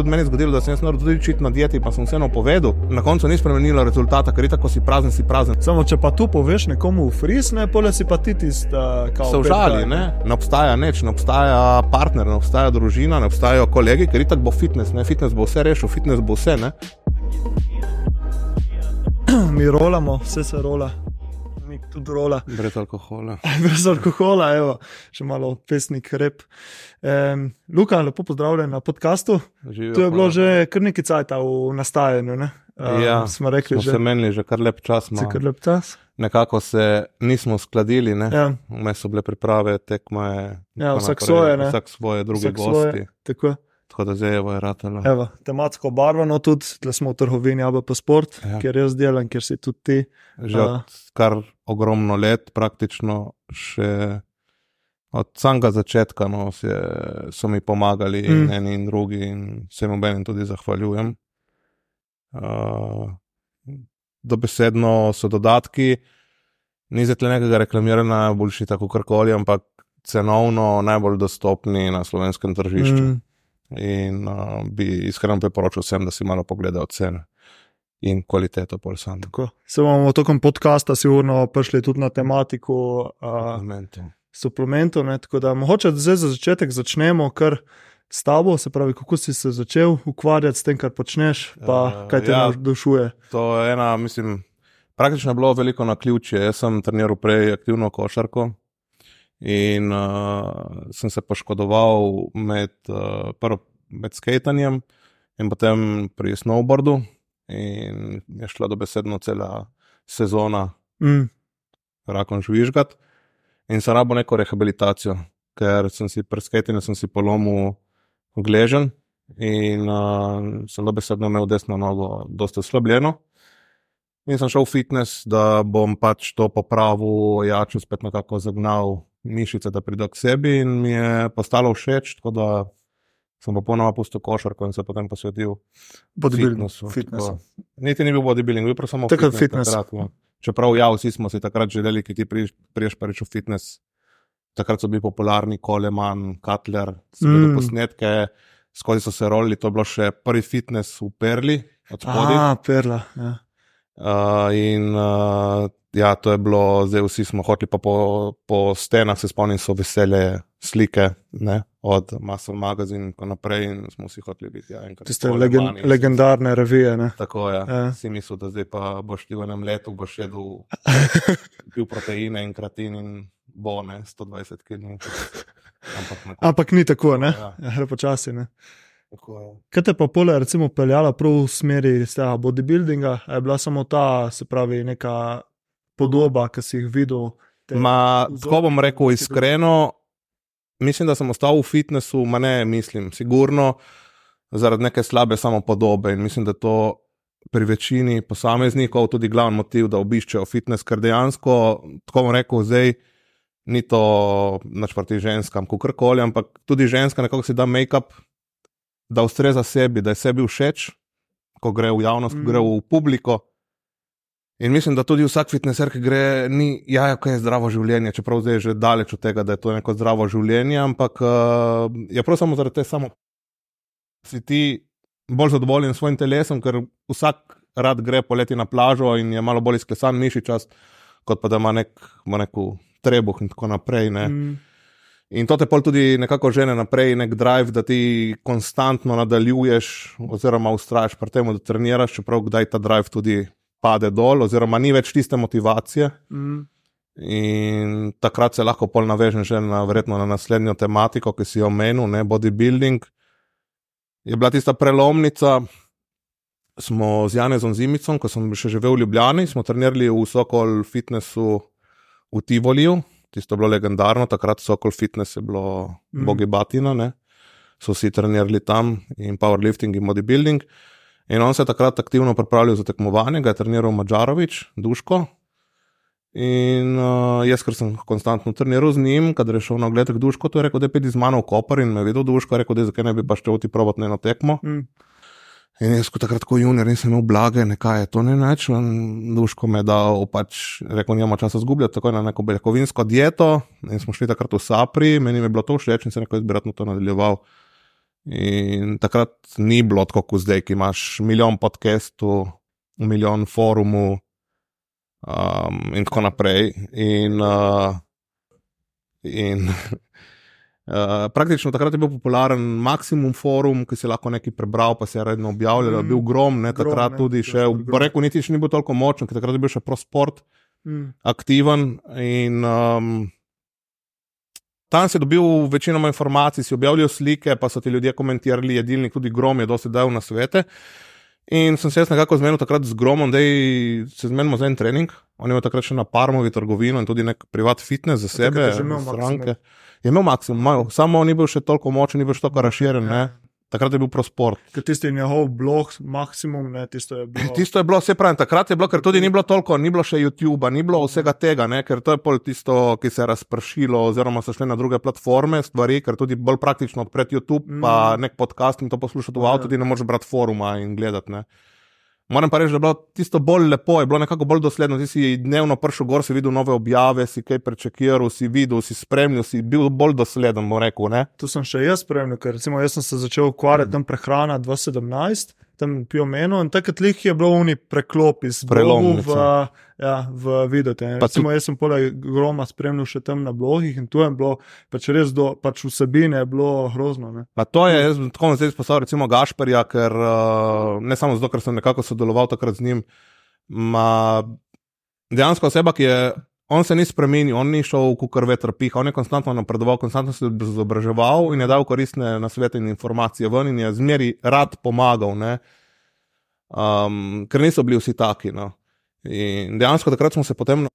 tudi meni zgodilo, da sem jaz naredil tudi čit na dieti, pa sem vseeno povedal. Na koncu ni spremenilo rezultata, ker je tako si prazen, si prazen. Samo če pa tu poveš nekomu v fris, ne pole si pa ti tisti, ki Se užali, ne? ne obstaja nič, ne obstaja partner, ne obstaja družina, ne obstajajo kolegi, ker je tako bo fitness, ne? fitness bo vse rešil, fitness bo vse. Ne? Mi rolamo, vse se rola. Tudi rola. Brez alkohola. Brez alkohola, evo, še malo pesnik rep. Um, Luka, lepo pozdravljen na podkastu. Živijo, Tu je bilo hvala. že kar nekaj cajta v nastajanju. Ne? Um, Ja, smo rekli, smo že se menili že kar lep čas. je No. kar lep čas. Nekako se nismo skladili, ne? Ja, Vmes so bile priprave, tekme. Ja, vsak naprej. svoje, ne? Vsak svoje, drugi Vsak gosti. svoje. tako. Tako da zdaj je ratalo. Evo, tematsko obarvano tudi, tle smo v trgovini ABP Sport, Ja. kjer jaz delam, kjer si tudi ti. Že od kar ogromno let, praktično še od samega začetka no, se, so mi pomagali Mm. mm. eni in drugi, in se jim obenem tudi zahvaljujem. Uh, dobesedno so dodatki, ni tle nekega reklamiranja, boljši tako karkoli, ampak cenovno najbolj dostopni na slovenskem tržišču. Mm, In uh, bi iskreno priporočil vsem, da si malo pogledajo cene in kvaliteto polsanda. tako. Se bomo tokom podcasta sigurno prišli tudi na tematiko uh, suplementov. Ne? Tako da mogoče zdaj za začetek začnemo kar s tabo, se pravi, kako si se začel ukvarjati s tem, kar počneš, pa Eh, kaj te ja. navdušuje. To je ena, mislim, praktično je bilo veliko na ključje. Jaz sem treniral prej aktivno košarko in uh, sem se poškodoval med, uh, prvo med skatanjem in potem pri snowboardu. In je šla dobesedno cela sezona Mm, rakom žvižgat. In sem rabo neko rehabilitacijo, ker sem si pri skatingu sem si polomil gležen in uh, sem dobesedno imel desno nogo dosta slabljeno. In sem šel v fitness, da bom pač to popravil, jačo spet nekako zagnal mišice, da pride k sebi in mi je postalo všeč, tako da sem popolnoma pustil košarko in se potem posvetil fitnessu. fitnessu. Niti ni bil bodybuilding, bil prav samo Takrat fitness. fitness. Takrat, no. Čeprav ja, vsi smo si takrat želeli, ki ti priješ, pa reči v fitness. Takrat so bili popularni Coleman, Cutler, Mm. posnetke, skozi so se rolili, to je bilo še prvi fitness v Perli od spodaj. A, perla. Ja. Uh, in uh, ja, to je bilo, zdaj vsi smo hoteli pa po, po stenah, se spomnim, so vesele slike ne, od Muscle Magazine in tako naprej. In smo vsi hoteli biti. Ja, Tiste legen, in- legendarne revije. Ne? Tako je. Ja. Ja. Si mislil, da zdaj pa boš ti v enem letu boš jedel pil proteine in kratin in bone 120 kg. Ampak na Ampak ni tako, ne? Ja. Ja, počasi. Ne? je. Kaj te pa pole, recimo, peljala prav v smeri tega bodybuildinga? A je bila samo ta, se pravi, neka podoba, ki si jih videl? Ma, tako bom rekel iskreno, mislim, da sem ostal v fitnessu, ma ne mislim, sigurno zaradi neke slabe samopodobe in mislim, da to pri večini posameznikov tudi glavni motiv, da obiščejo fitness, ker dejansko, tako bom rekel, zdaj ni to nič proti ženskam, kakorkoli, ampak tudi ženska nekako si da make-up, da ustreza sebi, da je sebi všeč, ko gre v javnost, ko Mm. gre v publiko. In mislim, da tudi vsak fitneser, ki gre, ni, ja, ja, kaj je zdravo življenje, čeprav zdaj je že daleč od tega, da je to neko zdravo življenje, ampak uh, je prav samo zaradi te samo. Si ti bolj zadovoljen s svojim telesom, ker vsak rad gre poleti na plažo in je malo bolj izklesan mišičast, kot pa da ima nek, ima neko trebuh in tako naprej. Ne. Mm, In to te pol tudi nekako žene naprej, nek drive, da ti konstantno nadaljuješ, oziroma ustraješ pri tem, da treniraš, čeprav kdaj ta drive tudi pade dol, oziroma ni več tiste motivacije. mm, In takrat se lahko pol navežem že na, verjetno na naslednjo tematiko, ki si jo omenil, ne bodybuilding. Je bila tista prelomnica. Smo z Janezom Zimicom, ko sem še živel v Ljubljani, smo trenirali v Sokol Fitnessu v Tivoliju, tisto je bilo legendarno, takrat Sokol Fitness je bilo Mm. bogi batina, ne? so vsi trenirali tam in powerlifting in bodybuilding. In on se je takrat aktivno pripravljal za tekmovanje, ga je treniral Mačarovič, Duško. In uh, jaz, ker sem konstantno treniral z njim, kadar je šel na ogled k Dušku, to je rekel, da je pidi z mano v Koper in me je videl Duško, rekel, da zakaj ne bi pa šel ti provat na eno tekmo. mm. In jaz, kot takrat, ko junior, nisem imel blage, nekaj je to ne in Duško me je dal, pač rekel, nima časa zgubljati, tako na neko beljakovinsko dieto. In smo šli takrat v Sapri, meni je bilo to všeč in sem rekel, jaz bi rad to nadaljeval. In takrat ni bilo tako, kot zdaj, ki imaš milijon podcastov, milijon forumov um, in tako naprej. In, uh, in uh, praktično takrat je bil popularen maksimum forum, ki si lahko nekaj prebral, pa se je redno objavljal, mm, bil grom, ne, takrat grom, tudi ne, še, v reku niti še ni bil toliko močen, ker takrat je bil še prosport mm. aktiven. In, um, Tam si dobil večino informacij, si objavljal slike, pa so ti ljudje komentirali, jedilnik, tudi grom je dosti dal na svete. In sem se jaz nekako zmenil takrat z gromom, da se zmenimo za en trening. On je imel takrat še na Parmovi trgovino in tudi nek privat fitness za sebe, za stranke. Je imel maksimum, samo ni bil še toliko močen, ni bil še toliko razširjen. Ja. Takrat je bil prosport. Tisti je njegov blog, maksimum, ne, tisto je bilo. Tisto je bilo, vse pravim, takrat je bilo, ker tudi ni bilo toliko, ni bilo še YouTube, ni bilo vsega tega, ne, ker to je pol tisto, ki se je razpršilo, oziroma so šli na druge platforme, stvari, ker tudi bolj praktično odpreti YouTube, mm. pa nek podcast in to poslušati v avtu, tudi ne moreš brati foruma in gledati. Moram pa reči, da je bilo tisto bolj lepo, je bilo nekako bolj dosledno. Ti si dnevno prišel gor, si videl nove objave, si kaj prečekiral, si videl, si spremljal, si bil bolj dosleden, rekel. Ne? Tu sem še jaz spremljal, ker recimo, jaz sem se začel ukvarjati tam prehrana 2017 tam piomenu in takrat lih je bilo oni preklop iz preloma v, ja, v video. Recimo, jaz sem poleg groma spremljal še tam na blogih in tu je bilo, pač res do pač vsebine je bilo grozno. To je, jaz tako zdaj izpostavil recimo Gašperja, ker uh, ne samo zato, ker sem nekako sodeloval takrat z njim, ma dejansko oseba, ki je on se ni spremenil, on ni šel v kar veter piha, on je konstantno napredoval, konstantno se je izobraževal in je dal koristne nasvete in informacije ven in je zmeri rad pomagal, um, ker niso bili vsi taki. No. In dejansko takrat smo se potem.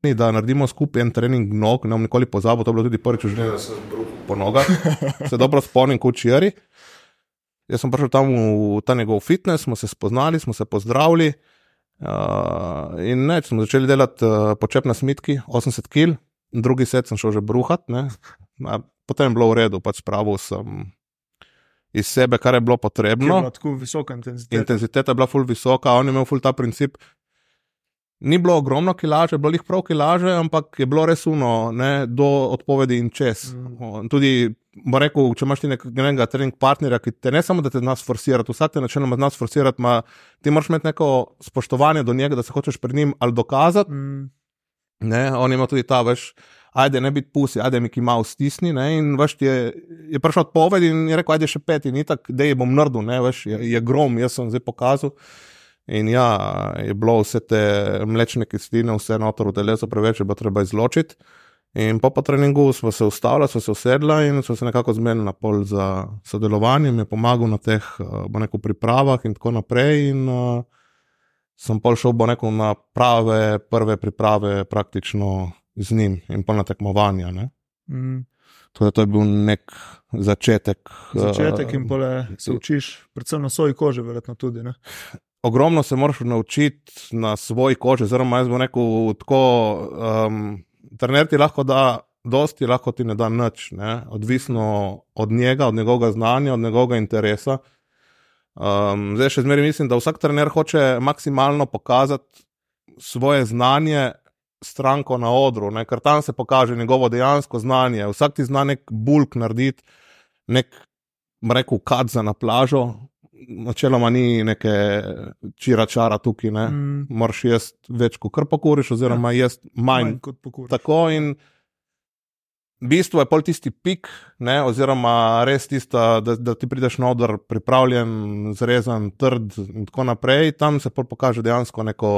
Da naredimo skupaj en trening nog, ne bom nikoli pozabil, to je bilo tudi prvič, že da se po nogah, se dobro spomnim, kot čiri. Jaz sem prišel tam v ta njegov fitness, smo se spoznali, smo se pozdravili. Uh, in ne, smo začeli delati uh, počep na smitki, 80 kg, drugi set sem šel že bruhat, potem je bilo v redu, pač spravil sem iz sebe, kar je bilo potrebno. Tako visoka intenziteta. Intenziteta je bila ful visoka, on je imel ful ta princip. Ni bilo ogromno kilaže, bilo jih prav kilaže, ampak je bilo res uno, ne, do odpovedi in čez. Mm. Tudi rekel, če imaš ti nekega trening partnerja, ki te ne samo da te nas forsira, vsak te načeloma nas forsira, ti moraš imeti neko spoštovanje do njega, da se hočeš pred njim ali dokazati. Mm. Ne, on ima tudi ta veš. Ajde, ne biti pusi, ajde, mi ki malo stisni. Ne, in veš, je, je prišel odpoved in je rekel, ajde še pet, in tako, da je bom nrdil, ne, veš, je, je grom, jaz sem zdaj pokazal. In ja, je bilo vse te mlečne kisline, vse notor v telesu, preveč je bilo treba izločiti. In po, po treningu smo se ustavili, smo se usedli in smo se nekako zmenili na pol za sodelovanje, mi je pomagal na teh neko, pripravah in tako naprej. In uh, sem pol šel neko, na prave, prve priprave, praktično z njim in pa na tekmovanja. Mm. Tudi to je bil nek začetek. Začetek in pole se učiš, predvsem na svoji koži, verjetno tudi. Ne? Ogromno se moraš naučiti na svoji koži, zelo jaz bom rekel tako. Um, trener ti lahko da, dosti lahko ti ne da nič, ne? odvisno od njega, od njegovega znanja, od njegovega interesa. Um, zdaj še zmeraj mislim, da vsak trener hoče maksimalno pokazati svoje znanje stranko na odru, ne? ker tam se pokaže njegovo dejansko znanje. Vsak ti zna nek bulk narediti, nek, rekel, kadza na plažo, načeloma ni neke čira čara tukaj, ne. Mm. Moraš jesti več, kot kar pokoriš, oziroma ja. jesti manj, manj kot pokoriš. Tako in v bistvu je pol tisti pik, ne, oziroma res tista, da, da ti prideš na odr, pripravljen, zrezan, trd in tako naprej. Tam se pol pokaže dejansko neko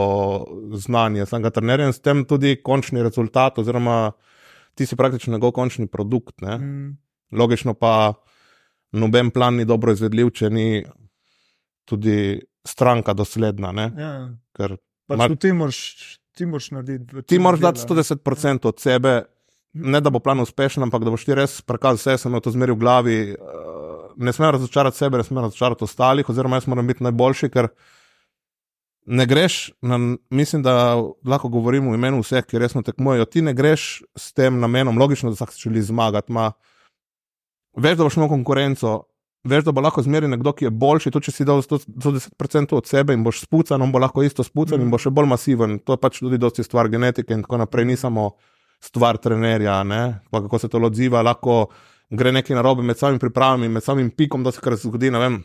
znanje samega trenerja in s tem tudi končni rezultat, oziroma ti si praktično njegov končni produkt. Mm. Logično pa. Noben plan ni dobro izvedljiv, če ni tudi stranka dosledna. Ja. Ker, pač mar, ti, moraš, ti moraš narediti. Ti moraš dati 110% od sebe, ne da bo plan uspešen, ampak da boš ti res prekazal vse, sem to zmeril v glavi. Eh, ne smem razočarati sebe, ne smem razočarati ostalih, oziroma jaz moram biti najboljši, ker ne greš, na, mislim, da lahko govorim v imenu vseh, ki resno tekmujejo. Ti ne greš s tem namenom, logično, da vsak želi zmagati. Ma, veš, da boš imel konkurenco, veš, da bo lahko zmeri nekdo, ki je boljši, tudi če si dal 110% od sebe in boš spucan, on bo lahko isto spucan mm. in bo še bolj masiven. To je pač tudi dosti stvar genetike in tako naprej, ni samo stvar trenerja, pa kako se to odziva. Lahko gre nekaj narobe med samimi pripravami, med samim pikom, da se kar zgodi, ne vem,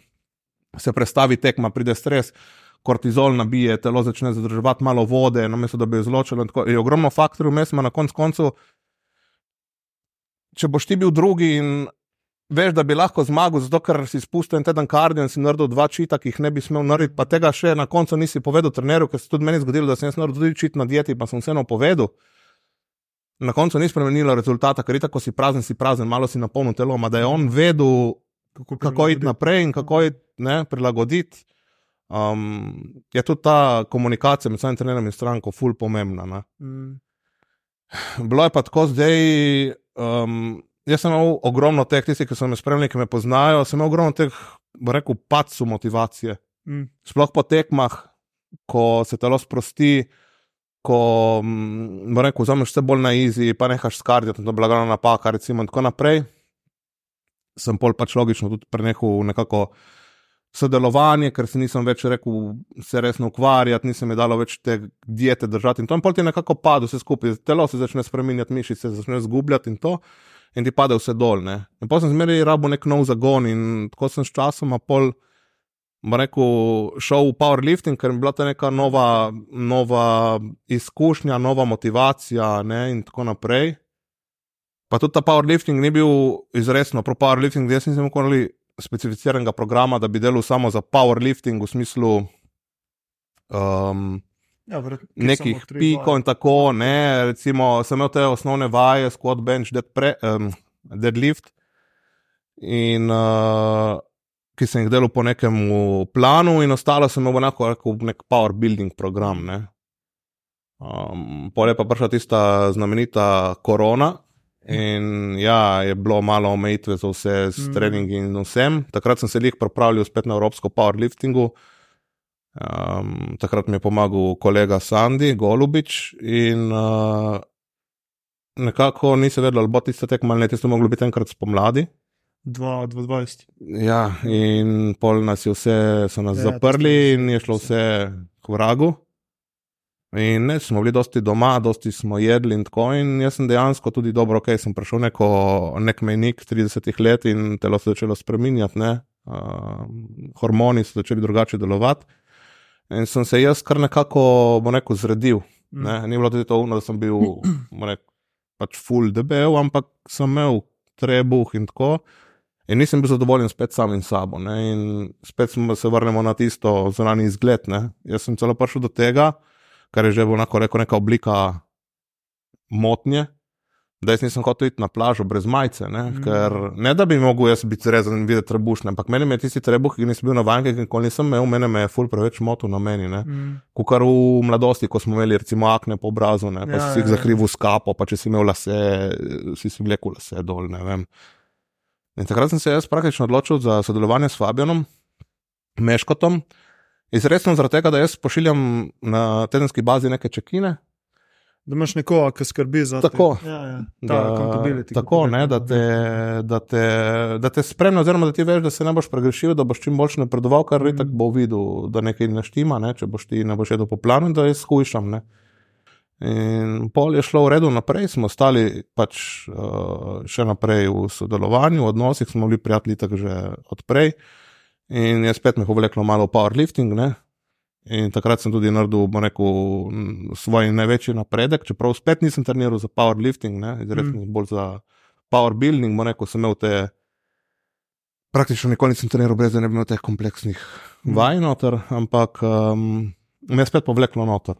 se prestavi tekma, pride stres. Kortizol nabije, telo začne zadrževati malo vode, namesto da bi jo izločilo. Je ogromno faktorjev, vmes ima na koncu koncu. Če boš ti bil drugi in veš, da bi lahko zmagal, zato ker si spustil en teden kardio in si naredil dva čita, ki jih ne bi smel narediti, pa tega še na koncu nisi povedal trenerju, ker se tudi meni zgodilo, da sem jaz naredil tudi čit na dieti, pa sem vseeno povedal. Na koncu ni spremenilo rezultata, ker tako si prazen, si prazen, malo si napolnil telo, da je on vedel, kako, kako iti naprej in kako iti prilagoditi. Um, je tudi ta komunikacija med samim trenerjem in stranko ful pomembna. Mm. Bilo je pa tako zdaj. Um, jaz sem imel ogromno teh, tisti, ki so me spremljali, ki me poznajo, sem imel ogromno teh, bo rekel, padcev motivacije. Mm. Sploh po tekmah, ko se telo sprosti, ko mm, rekel, vzameš vse bolj na izi, pa nehaš skarditi, to je bila glavna napaka, recimo in tako naprej. Sem pol pač logično tudi prenehal nekako. Sodelovanje, ker si nisem več rekel, se resno ukvarjati, nisem mi dalo več te diete držati. In to je pol ti nekako padlo, vse skupaj, telo se začne spremenjati, mišice se začne zgubljati in to in ti pade vse dol. Ne? In potem sem zmeraj rabo nek nov zagon in tako sem s časom pol. Rekel, šel v powerlifting, ker je bila to neka nova, nova izkušnja, nova motivacija, ne, in tako naprej. Pa tudi ta powerlifting ni bil izresno, pro powerlifting, jaz nisem imel specificiranega programa, da bi delal samo za powerlifting v smislu um, Ja, nekih pikov in tako, ne, recimo, sem imel te osnovne vaje, squat, bench, dead pre, um, deadlift, in, uh, ki sem jih delal po nekem planu, in ostalo sem imel enako kot nek power building program. Ne. Um, Pole pa prišla tista znamenita korona. In ja, je bilo malo omejitve za vse, s mm. treningi in vsem. Takrat sem se jih pripravljal spet na evropsko powerliftingu. Um, takrat mi je pomagal kolega Sandy Golubič in uh, nekako nisem vedel, ali bo tiste tekme ali ne, tiste mogli biti enkrat spomladi. 2020. Ja, in pol nas je vse, so nas ja, zaprli in je šlo vse k vragu. In ne, smo bili dosti doma, dosti smo jedli in tako. In jaz sem dejansko tudi dobro, ok, sem prišel neko, nek mejnik 30 let in telo se je začelo spreminjati, uh, hormoni so začeli drugače delovati. In sem se jaz kar nekako, bo rekel, zredil. Mm. Ne? Ni bilo tudi to, da sem bil, rekel, pač full debel, ampak sem imel trebuh in tako. In nisem bil zadovoljen spet samim sabo. Ne? In spet smo se vrnili na tisto zunanji izgled. Ne? Jaz sem celo prišel do tega, kar je že bilo neka oblika motnje, da jaz nisem hotel iti na plažo brez majice. Ne? Mm. Ker ne da bi mogel jaz biti rezan in videti trebušne, ampak meni je tisti trebuh, ki nisem bil na vanki, ki nikoli nisem imel, meni je ful preveč moto na meni. Mm. Kukar v mladosti, ko smo imeli recimo akne po obrazu, ne? pa ja, si jih ja, ja. zakrivil s kapo, pa če si imel lase, si si vlekel lase dol. In takrat sem se jaz praktično odločil za sodelovanje s Fabijanom, Meškotom. Izredno zaradi tega, da jaz pošiljam na tedenski bazi neke čekine, Da imaš nekoga, ki skrbi za to. Tako, ja, ja. da, tako ne, da, te, da, te, da te spremlja, oziroma da ti veš, da se ne boš pregrešil, da boš čim bolj napredoval, kar mm. tako bo videl, da nekaj ne štima, ne, če boš ti ne boš jedel po planu, da jaz skušam. Ne. In pol je šlo v redu naprej, smo ostali pač uh, še naprej v sodelovanju, v odnosih smo bili prijatelji tako že odprej. In je spet me povleklo malo powerlifting, ne, In takrat sem tudi naredil rekel, svoj največji napredek, čeprav spet nisem treniral za powerlifting, izredno mm. bolj za power building. Rekel, sem imel te, praktično nikoli nisem treniral brez da ne bi imel teh kompleksnih mm. vaj noter, ampak um, me je spet povleklo noter.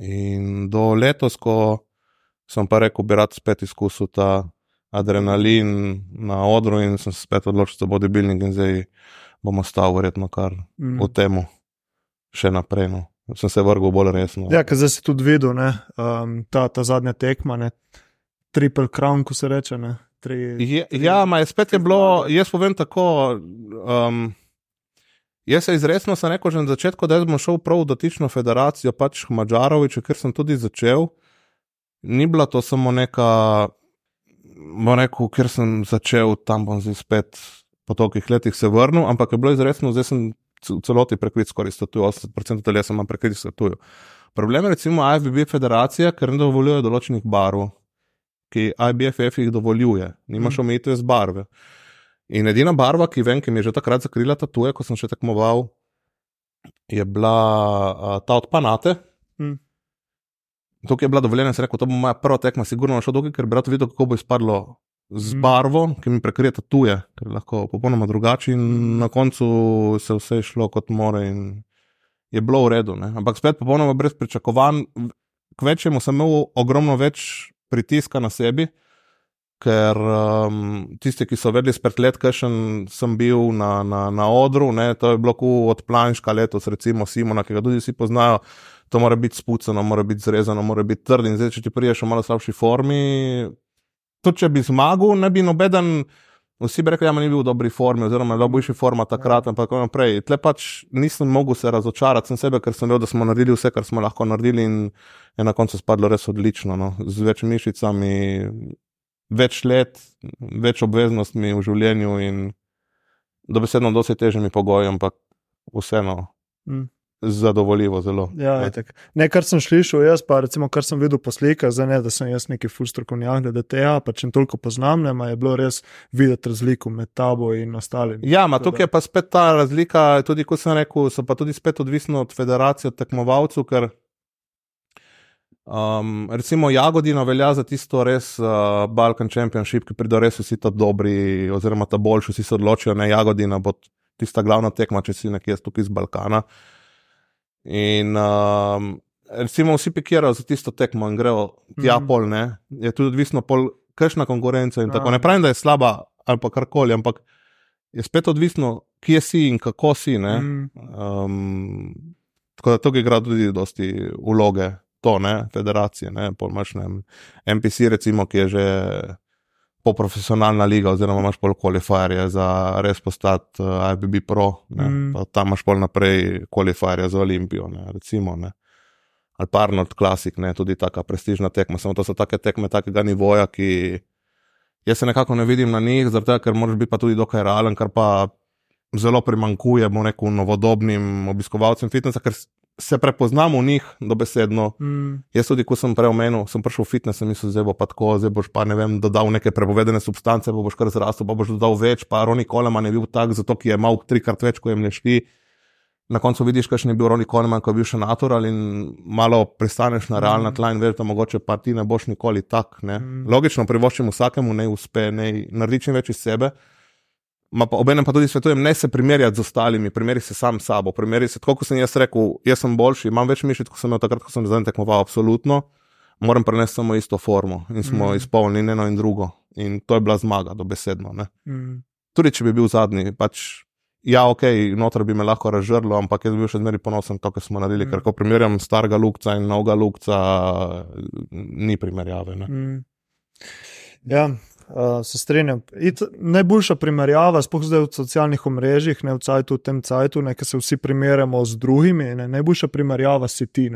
In do letos, ko sem pa rekel, bi rad spet izkusil ta adrenalin na odru in sem se spet odločil za bodybuilding in zdaj bomo stali verjetno kar mm. v temu še naprej. No. Sem se vrgel bolj resno. Ja, ker zdaj si tudi videl, um, ta, ta zadnja tekma, ne? triple crown, ko se reče. Tri, je, ja, ma je spet je bilo, jaz povem tako. Um, jaz se izredno sem rekel že na začetku, da sem šel prav v dotično federacijo, pač Mačarovič, ker sem tudi začel. Ni bila to samo neka, bom rekel, ker sem začel tam, bom zdaj spet po tolikih letih se vrnil, ampak je bilo izredno, zdaj sem celoti prekrit skoraj 80% telesa ima prekrit statujo. Problem je recimo AFBB federacija, ker ne dovoljuje določenih barov. ki IBFF jih dovoljuje, nimaš mm. omejitve z barve. In edina barva, ki vem, ki mi je že takrat zakrila ta tuje, ko sem še tekmoval, je bila uh, ta od Panate. Mm. Tukaj je bila dovoljena, sem rekel, to bo moja prva tekma, sigurno šel dolgo, ker bi rad videl, kako bo izpadlo z mm. barvo, ki mi prekrije ta tuje, ker je lahko popolnoma drugačen. In na koncu se vse je šlo kot more in je bilo v redu. Ne? Ampak spet popolnoma brez pričakovanj, kvečemu sem imel ogromno več pritiska na sebi. Ker um, tisti, ki so vedeli spet let, kaj sem bil na, na, na odru, ne, to je bilo od Planška letos, recimo Simona, ki ga tudi vsi poznajo, to mora biti spucano, mora biti zrezano, mora biti trd. In zdaj, če ti priješ v malo slabši formi, tudi če bi zmagal, ne bi nobeden, vsi bi rekli, da ja, ni bil v dobri formi, oziroma da je bil boljši forma takrat in tako naprej. Tle pač nisem mogel se razočarati sem sebe, ker sem vedel, da smo naredili vse, kar smo lahko naredili in je na koncu spadlo res odlično, no. z več mišicami, več let, več obveznostmi v življenju in dobesedno dosti težjimi pogoji, ampak vseeno. Mm zadovoljivo. Zelo, ja, ne. Ne, kar sem slišal, jaz pa recimo, kar sem videl po slikah, zdaj ne, da sem jaz neki fulstrokovnjak, da te ja, pa če toliko poznam, ne, je bilo res videti razliko med tabo in ostalimi. Ja, ma tukaj je pa spet ta razlika, tudi ko sem rekel, so pa tudi spet odvisno od federacije, od tekmovalcev, ker um, recimo Jagodina velja za tisto res uh, Balkan Championship, ki prido res vsi ta dobri, oziroma ta boljši, vsi se odločijo, ne Jagodina bo tista glavna tekma, če si nekje tukaj iz Balkana. In um, recimo vsi pikirajo za tisto tekmo in grejo tja mm -hmm. pol, ne? je tudi odvisno, kakšna konkurenca in tako. Ne pravim, da je slaba ali pa karkoli, ampak je spet odvisno, kje si in kako si. Mm. Um, tako da tukaj igra tudi dosti vloge. To, ne, federacije, ne, polmaš, ne, MPC, recimo, ki je že poprofesionalna liga, oziroma imaš pol kvalifajerje za res postati uh, eh, IBB Pro, mm. tam imaš pol naprej kvalifajerje za Olimpijo, ne, recimo. Ne. Ali pa Arnold Classic, ne, tudi tako prestižna tekma. Samo to so take tekme takega nivoja, ki jaz se nekako ne vidim na njih, zato ker moraš biti pa tudi dokaj realen, kar pa zelo primankuje, bomo rekel, novodobnim obiskovalcem fitnesa, ker se prepoznamo v njih, dobesedno. Mm. Jaz tudi, ko sem prej omenil, sem prišel v fitness, sem mislil, zdaj bo pa tako, zdaj boš pa ne vem, dodal neke prepovedane substance, pa boš kar zrastel, pa boš dodal več, pa Roni Coleman je bil tak, zato ki je imel trikrat več, ko je mlešti. Na koncu vidiš, kakšen je bil Roni Coleman, ko je bil še natural in malo pristaneš na realna mm. tla in veš, da mogoče pa ti ne boš nikoli tak. Mm. Logično, privoščim vsakemu, ne uspe, ne naredi čim več iz sebe. Obenem pa tudi svetujem, ne se primerjati z ostalimi, primeri se sam s sabo. Primeri se, tako kot sem jaz rekel, jaz sem boljši, imam več mišic, kot sem imel takrat, ko sem zadnji tekmoval, absolutno. Moram prenesti samo isto formo in smo mm. izpolnili eno in drugo. In to je bila zmaga, dobesedno. Mm. Tudi če bi bil zadnji, pač ja, ok, noter bi me lahko razžrlo, ampak jaz bi bil še zmeraj ponosen to, kar smo naredili. Mm. Ker ko primerjam starega lukca in novega lukca, ni primerjave. Mm. Ja, Uh, se strinjam. It, najboljša primerjava, spohaj zdaj v socialnih omrežjih, ne v cajtu, v tem cajtu, ne, ki se vsi primerjamo z drugimi. Ne, najboljša primerjava si ti.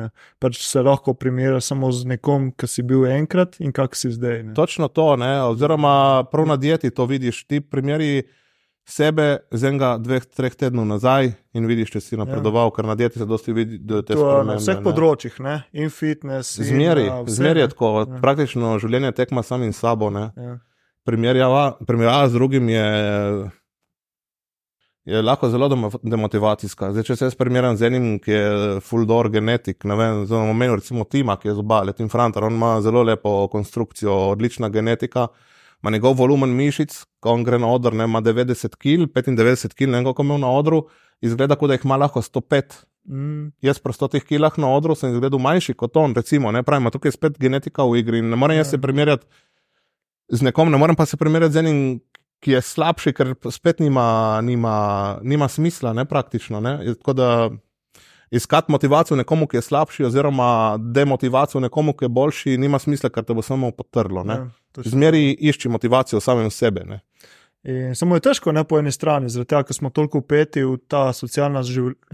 Pač se lahko primerjaš samo z nekom, ki si bil enkrat in kak si zdaj. Ne. Točno to, ne, oziroma prav na dieti to vidiš. Ti primeri sebe z enega, dveh, treh tednov nazaj in vidiš, če si ja. napredoval, ja. ker na dieti se dosti vidi, da te spremembe. Na vseh ne. področjih, ne, in fitness. Zmeri, zmeri je tako, ja. praktično življenje tekma sam in sabo. Ja primerjava, primerjava z drugim je, je lahko zelo demotivacijska. Zdaj, če se jaz primerjam z enim, ki je full-door genetik, ne vem, zelo omenil recimo Tima, ki je z obale, Tim Frantar, on ima zelo lepo konstrukcijo, odlična genetika. Ma njegov volumen mišic, ko on gre na odr, ne, ima 90 kg, 95 kg, ne vem, kako imel na odru, izgleda, kot da jih ima lahko 105. Mm. Jaz pri 100 kg na odru sem izgledal manjši kot on, recimo, ne pravim, tukaj je spet genetika v igri in ne morem jaz se ja. primerjati z nekom, ne morem pa se primerjati z enim, ki je slabši, ker spet nima, nima, nima smisla, ne praktično. Ne? Tako da iskati motivacijo nekomu, ki je slabši, oziroma demotivacijo nekomu, ki je boljši, nima smisla, ker te bo samo potrlo. Ja, Zmeri išči motivacijo samem sebe. Ne? In samo je težko ne po eni strani, zaradi tega, ker smo toliko upeti v ta socialna,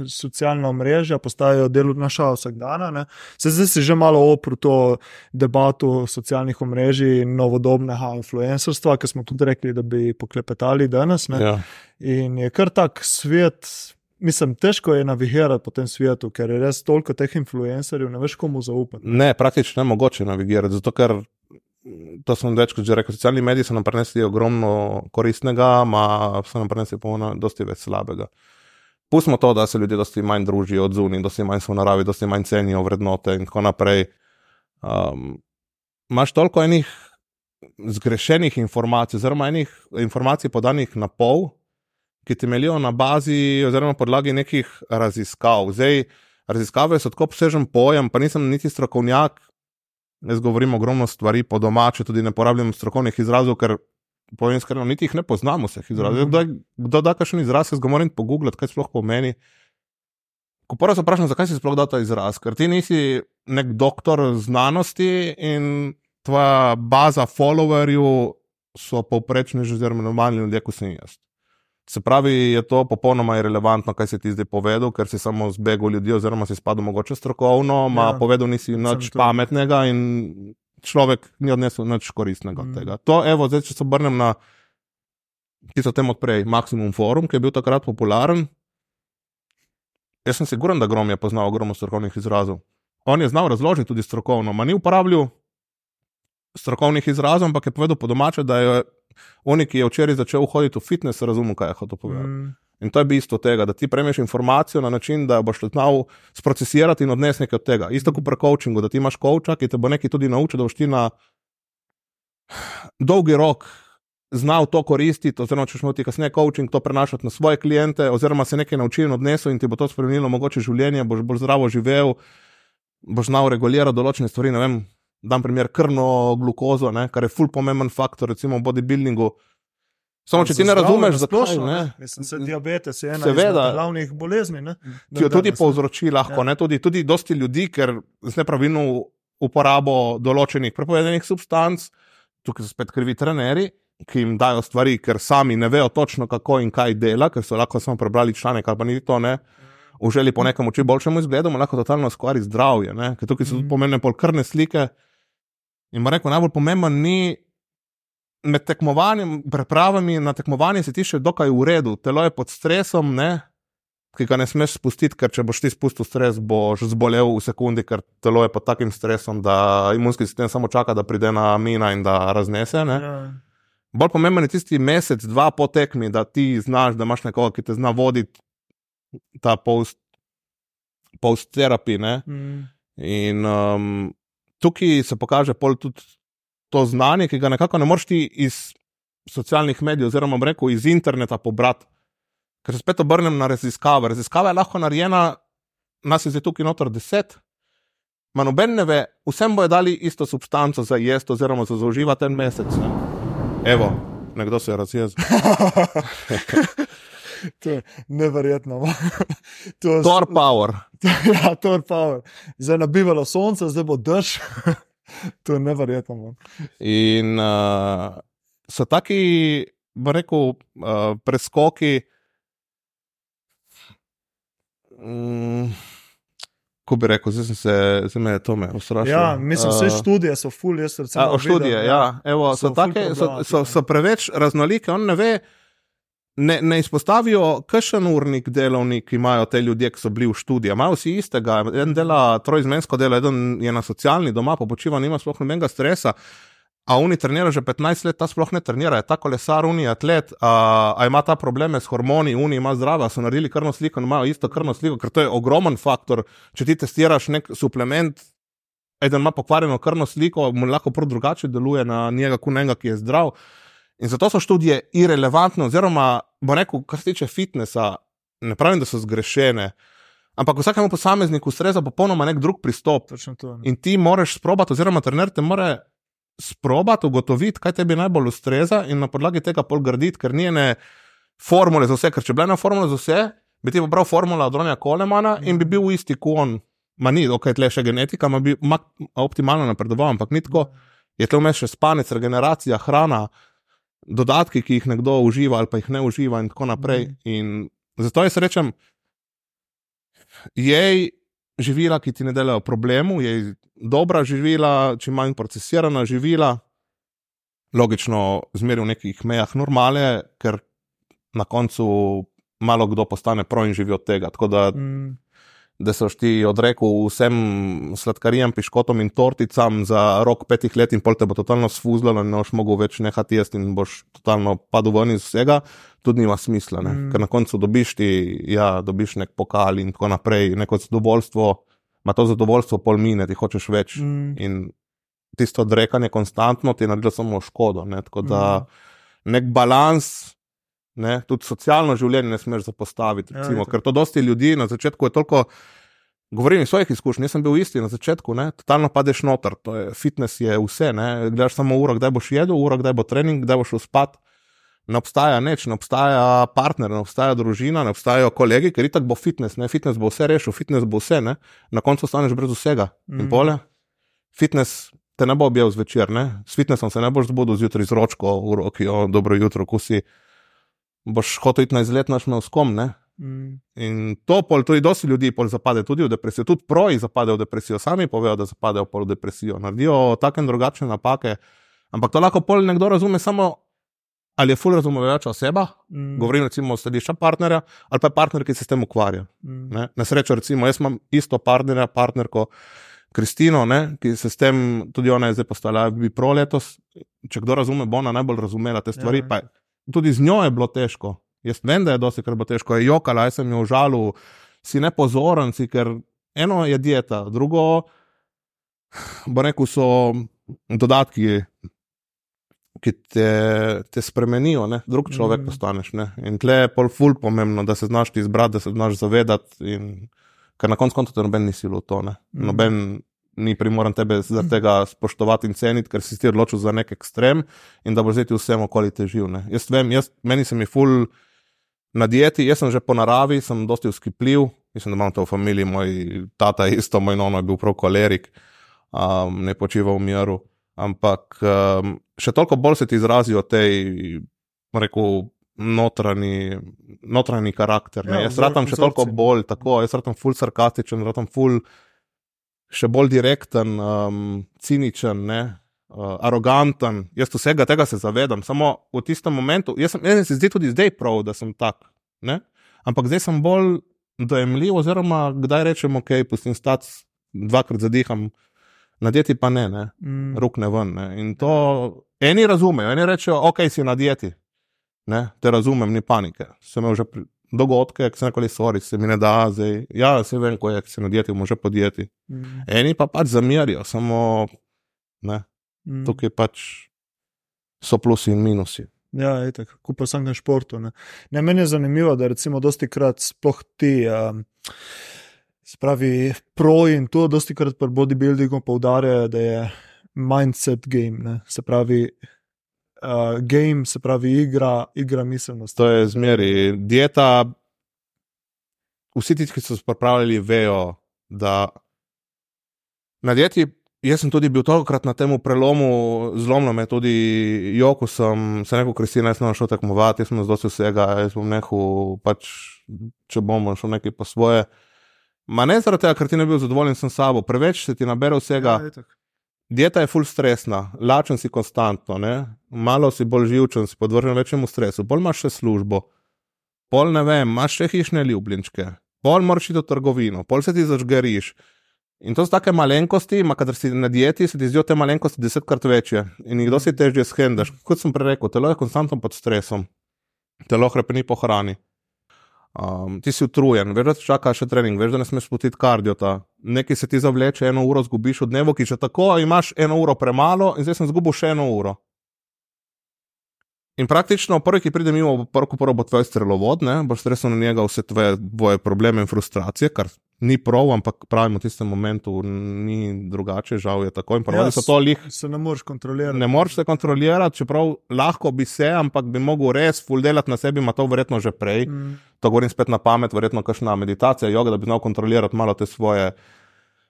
socialna mreža, postajajo del naša vsakdana. Se zdaj si že malo opru to debato socialnih omrežij in novodobnega influencerstva, ki smo tudi rekli, da bi poklepetali danes. Ja. In je kar tak svet. Mislim, težko je navigirati po tem svetu, ker je res toliko teh influencerjev, ne veš, komu zaupati. Ne, praktično ne mogoče navigirati, zato ker to sem večkrat že rekel, socialni mediji so nam prenesli ogromno koristnega, ma so nam prenesli pa dosti več slabega. Pustimo to, da se ljudje dosti manj družijo od zunaj, dosti manj so v naravi, dosti manj cenijo vrednote in tako naprej. Um, Máš toliko enih zgrešenih informacij, oziroma enih informacij podanih na pol, ki temeljijo na bazi oziroma podlagi nekih raziskav. Zdaj, raziskave so tako obsežen pojem, pa nisem niti strokovnjak, Jaz govorim ogromno stvari po domače, tudi ne porabljam strokovnih izrazov, ker povem iskreno, niti jih ne poznamo vseh izrazov. Mm -hmm. Kdo da kakšen izraz, jaz ga moram pogooglati, kaj sploh pomeni. Ko prvo se vprašam, zakaj si sploh da ta izraz, ker ti nisi nek doktor znanosti in tvoja baza followerjev so povprečni, že zelo normalni ljudje, kot sem jaz. Se pravi, je to popolnoma irrelevantno, kaj si ti zdaj povedal, ker si samo zbegal ljudi, oziroma si spadal mogoče strokovno, ma ja, povedal nisi nič pametnega in človek ni odnesel nič koristnega od mm. tega. To, evo, zdaj, če se obrnem na, ki so tem odprej, Maximum Forum, ki je bil takrat popularen. Jaz sem siguren, da Grom je poznal ogromno strokovnih izrazov. On je znal razložiti tudi strokovno, ma ni uporabljal strokovnih izrazov, ampak je povedal po domače, da je Oni, ki je včeraj začel hoditi v fitness, razumel, kaj je hotel povedati. Mm. In to je bistvo tega, da ti prejmeš informacijo na način, da boš znal sprocesirati in odnesti nekaj od tega. Isto kot pri coachingu, da ti imaš coacha, ki te bo nekaj tudi naučil, da boš ti na dolgi rok znal to koristiti, oziroma če boš ti kasneje coaching to prenašati na svoje kliente, oziroma se nekaj naučil in odnesel in ti bo to spremenilo mogoče življenje, boš bolj zdravo živel, boš znal regulirati določene stvari. Ne vem, dam primer krvno glukozo, ne, kar je ful pomemben faktor, recimo v bodybuildingu. Samo če ti ne razumeš, zakaj ne. Mislim, se diabetes je ena Seveda, od glavnih bolezni. Ne, ki jo tudi povzroči lahko, ja. ne, tudi, tudi dosti ljudi, ker z nepravilno uporabo določenih prepovedanih substanc, tukaj so spet krivi trenerji, ki jim dajo stvari, ker sami ne vejo točno, kako in kaj dela, ker so lahko samo prebrali članek ali pa ni to ne. V želji po nekem čim boljšemu izgledu, lahko totalno skvari zdravje. Ker tukaj so tudi mhm. pomembne polkrne slike, In rekel, najbolj pomemben ni med tekmovanjem, prepravami na tekmovanje, si ti še dokaj v redu, telo je pod stresom, ne? ki ga ne smeš spustiti, ker če boš ti spustil stres, boš zbolel v sekundi, ker telo je pod takim stresom, da imunski sistem samo čaka, da pride na mina in da raznese. Ja. Bolj pomemben je tisti mesec, dva po tekmi, da ti znaš, da imaš nekoga, ki te zna voditi ta post-terapij. Mm. In um, tukaj se pokaže tudi to znanje, ki ga nekako ne moreš ti iz socialnih medijev, oziroma rekel, iz interneta pobrati. Ker se spet obrnem na raziskave. Raziskava je lahko narejena, nas je zdaj tukaj notor deset. Manj noben ne ve, vsem bojo dali isto substanco za jesti, oziroma za zauživati en mesec. Ne? Evo, nekdo se je razjezil. to je neverjetno. to Tor power. ja, Tor power. Zdaj je nabivalo sonce, zdaj bo dež. to je neverjetno. In uh, so taki, bo rekel, uh, preskoki. Um, Ko bi rekel, zdaj se zdaj me to me ustrašilo. Ja, mislim, vse uh, študije so full, jaz recimo. A, študije, videl, ja. ja. Evo, so, so, take, so, so, so preveč raznolike, on ne ve, uh, ne, ne izpostavijo, kakšen urnik delovnik imajo te ljudje, ki so bili v študiju. Imajo vsi istega, en dela trojzmensko delo, eden je na socialni doma, pa počiva, nima sploh nobenega stresa. A oni trenirajo že 15 let, ta sploh ne trenira, je ta kolesar, oni atlet, a, a ima ta probleme s hormoni, oni ima zdrava, so naredili krvno sliko, imajo isto krvno sliko, ker to je ogromen faktor. Če ti testiraš nek suplement, eden ima pokvarjeno krvno sliko, mu lahko prav drugače deluje na njega, kot enega, ki je zdrav. In zato so študije irrelevantne, oziroma, bo rekel, kar se tiče fitnesa, ne pravim, da so zgrešene, ampak vsakemu posamezniku ustreza popolnoma nek drug pristop. To, in ti moraš sprobati, oziroma trener te more sprobati, ugotoviti, kaj tebi najbolj ustreza in na podlagi tega pol graditi, ker ni ene formule za vse. Ker če bi bila ena formula za vse, bi ti pobral formula od Ronja Kolemana in bi bil isti kon. Ma ni, ok, tle še genetika, ma bi optimalno napredoval, ampak ni tako. Je tle vmes še spanec, regeneracija, hrana, dodatki, ki jih nekdo uživa ali pa jih ne uživa, in tako naprej. Mm. In zato jaz rečem, jej živila, ki ti ne delajo problemu, jej dobra živila, čim manj procesirana živila, logično, zmeri v nekih mejah normale, ker na koncu malo kdo postane pro in živi od tega. Tako da mm. Da so ti odrekel vsem sladkarijam, piškotom in torticam za rok petih let, in pol te bo totalno sfuzlo, ne boš mogel več nehati jesti, in boš totalno padel ven iz vsega, tudi nima smisla. Mm. Ker na koncu dobiš ti, ja, dobiš nek pokal in tako naprej, neko zadovoljstvo, ima to zadovoljstvo pol mine, ti hočeš več. Mm. In tisto odrekanje konstantno ti je naredilo samo škodo. Ne? Tako da mm. nek balans. Ne, tudi socialno življenje ne smeš zapostaviti. Ja, recimo, ja, ker to dosti ljudi na začetku je toliko. Govorim iz svojih izkušenj, nisem bil isti na začetku, ne, totalno padeš noter. Je, fitness je vse, ne, gledaš samo uro, kdaj boš jedel, uro, kdaj bo trening, kdaj boš spat. Ne obstaja nič, ne obstaja partner, ne obstaja družina, ne obstajajo kolegi, ker itak bo fitness, ne, fitness bo vse rešil, fitness bo vse, ne, na koncu ostaneš brez vsega. Mm. In pole, fitness te ne bo objel zvečer, ne, s fitnessom se ne boš zbudil zjutraj z ročko v roki, o dobro jutro, ko si boš hotel iti na izlet, naš me uskom. Mm. In to pol, tudi dosti ljudi pol zapade tudi v depresijo, tudi proji zapadejo v depresijo, sami povejo, da zapadejo pol v depresijo, naredijo take in drugačne napake. Ampak to lahko pol nekdo razume samo, ali je ful razumevajoča oseba, mm. govorim recimo o središča partnerja, ali pa je partner, ki se s tem ukvarja. Mm. Na srečo, recimo, jaz imam isto partnerja, partnerko. Kristino, ne, ki se s tem, tudi ona je zdaj postala, bi pro letos. Če kdo razume, bo ona najbolj razumela te stvari. Ja, tudi z njo je bilo težko. Jaz vem, da je dosti krat bilo težko, je jokala, jaz sem jo užalil, si ne pozoren, si, ker eno je dieta, drugo, bo rekel, so dodatki, ki te, te spremenijo, ne? drug človek mm. postaneš. Ne? In tle je pol ful pomembno, da se znaš izbrati, da se znaš zavedati, in, ker na koncu konta noben nisi v to. Mm. Noben ni primoran tebe zaradi tega spoštovati in ceniti, ker si ti odločil za nek ekstrem in da bo zdaj vsem okoli težil. Ne. Jaz vem, jaz, meni se mi ful na dieti, jaz sem že po naravi, sem dosti uskipljiv, mislim, da imam to v familiji, moj tata je isto, moj nono je bil prav kolerik, um, ne počiva v miru. Ampak um, še toliko bolj se ti izrazijo tej, rekel, notranji, notranji karakter. Ja, jaz ratam še toliko bolj, tako, jaz ratam ful sarkastičen, ratam ful še bolj direkten, um, ciničen, ne, uh, aroganten. Jaz vsega tega se zavedam, samo v tistem momentu, jaz, sem, jaz se zdi tudi zdaj prav, da sem tak. Ne? Ampak zdaj sem bolj dojemljiv, oziroma kdaj rečem, ok, pustim stati, dvakrat zadiham, na dieti pa ne, ne? Mm. rok ne ven. Ne? In to eni razumejo, eni rečejo, ok, si na dieti. Ne? Te razumem, ni panike. Sem že pri, dogodke, ki se nekoli stori, se mi ne da, zdaj. Ja, se vem, ko je, se na dieti, može podjeti. Mm. Eni pa pač zamerijo, samo ne. Mm. Tukaj pač so plusi in minusi. Ja, tako pa sem na športu. Ne. Ne, meni je zanimivo, da recimo dosti krat sploh ti. Um, Spravi, pro in to, dosti krat pri bodybuildingu poudarjajo, da je mindset game. Ne. Se pravi, uh, game, se pravi, igra, igra miselnost. To je zmeri. Dieta, vsi ti, ki so se pripravljali, vejo, da na dieti. Jaz sem tudi bil tokrat na tem prelomu, zlomno me tudi, jo, ko sem se rekel, Kristina, jaz sem šel tekmovati, jaz sem zdaj vsega, jaz bom nehal, pač, če bom šel nekaj po svoje. Ma ne zaradi tega, ker ti ne bil zadovoljen s sabo, preveč se ti nabere vsega. Ja, dieta je full stresna, lačen si konstantno, ne? malo si bolj živčen, si podvržen večjemu stresu, bolj imaš še službo, pol ne vem, imaš še hišne ljubljenčke, pol moraš iti v trgovino, pol se ti zažgeriš. In to so take malenkosti, ma kadar si na dieti, se ti zdijo te malenkosti desetkrat večje in jih dosti težje skendaš. Kot sem prej rekel, telo je konstantno pod stresom, telo hrepeni po hrani. Um, ti si utrujen, veš, da te čaka še trening, veš, da ne smeš spustiti kardiota. Nekaj se ti zavleče, eno uro zgubiš v dnevu, ki že tako imaš eno uro premalo, in zdaj sem zgubil še eno uro. In praktično prvi, ki pride mimo, prvo, prvo bo tvoj strelovod, ne boš stresel na njega vse tvoje, tvoje probleme in frustracije, kar ni prav, ampak pravimo v tistem momentu, ni drugače, žal je tako. In pravi, da ja, so to lih. Se ne moreš kontrolirati. Ne moreš se kontrolirati, čeprav lahko bi se, ampak bi mogel res full delati na sebi, ima to verjetno že prej. Mm. To govorim spet na pamet, verjetno kakšna meditacija, joga, da bi znal kontrolirati malo te svoje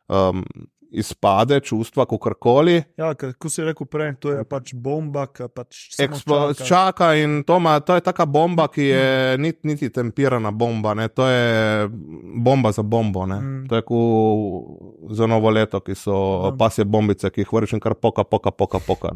um, izpade, čustva, kako koli. Ja, kot si rekel prej, to je pač bomba, ki pač Eksplo čaka. čaka. In to, ma, to je taka bomba, ki je mm. niti, niti temperana bomba, ne? to je bomba za bombo. Mm. To je kot za novo leto, ki so mm. pasje bombice, ki jih vršim kar poka, poka, poka. poka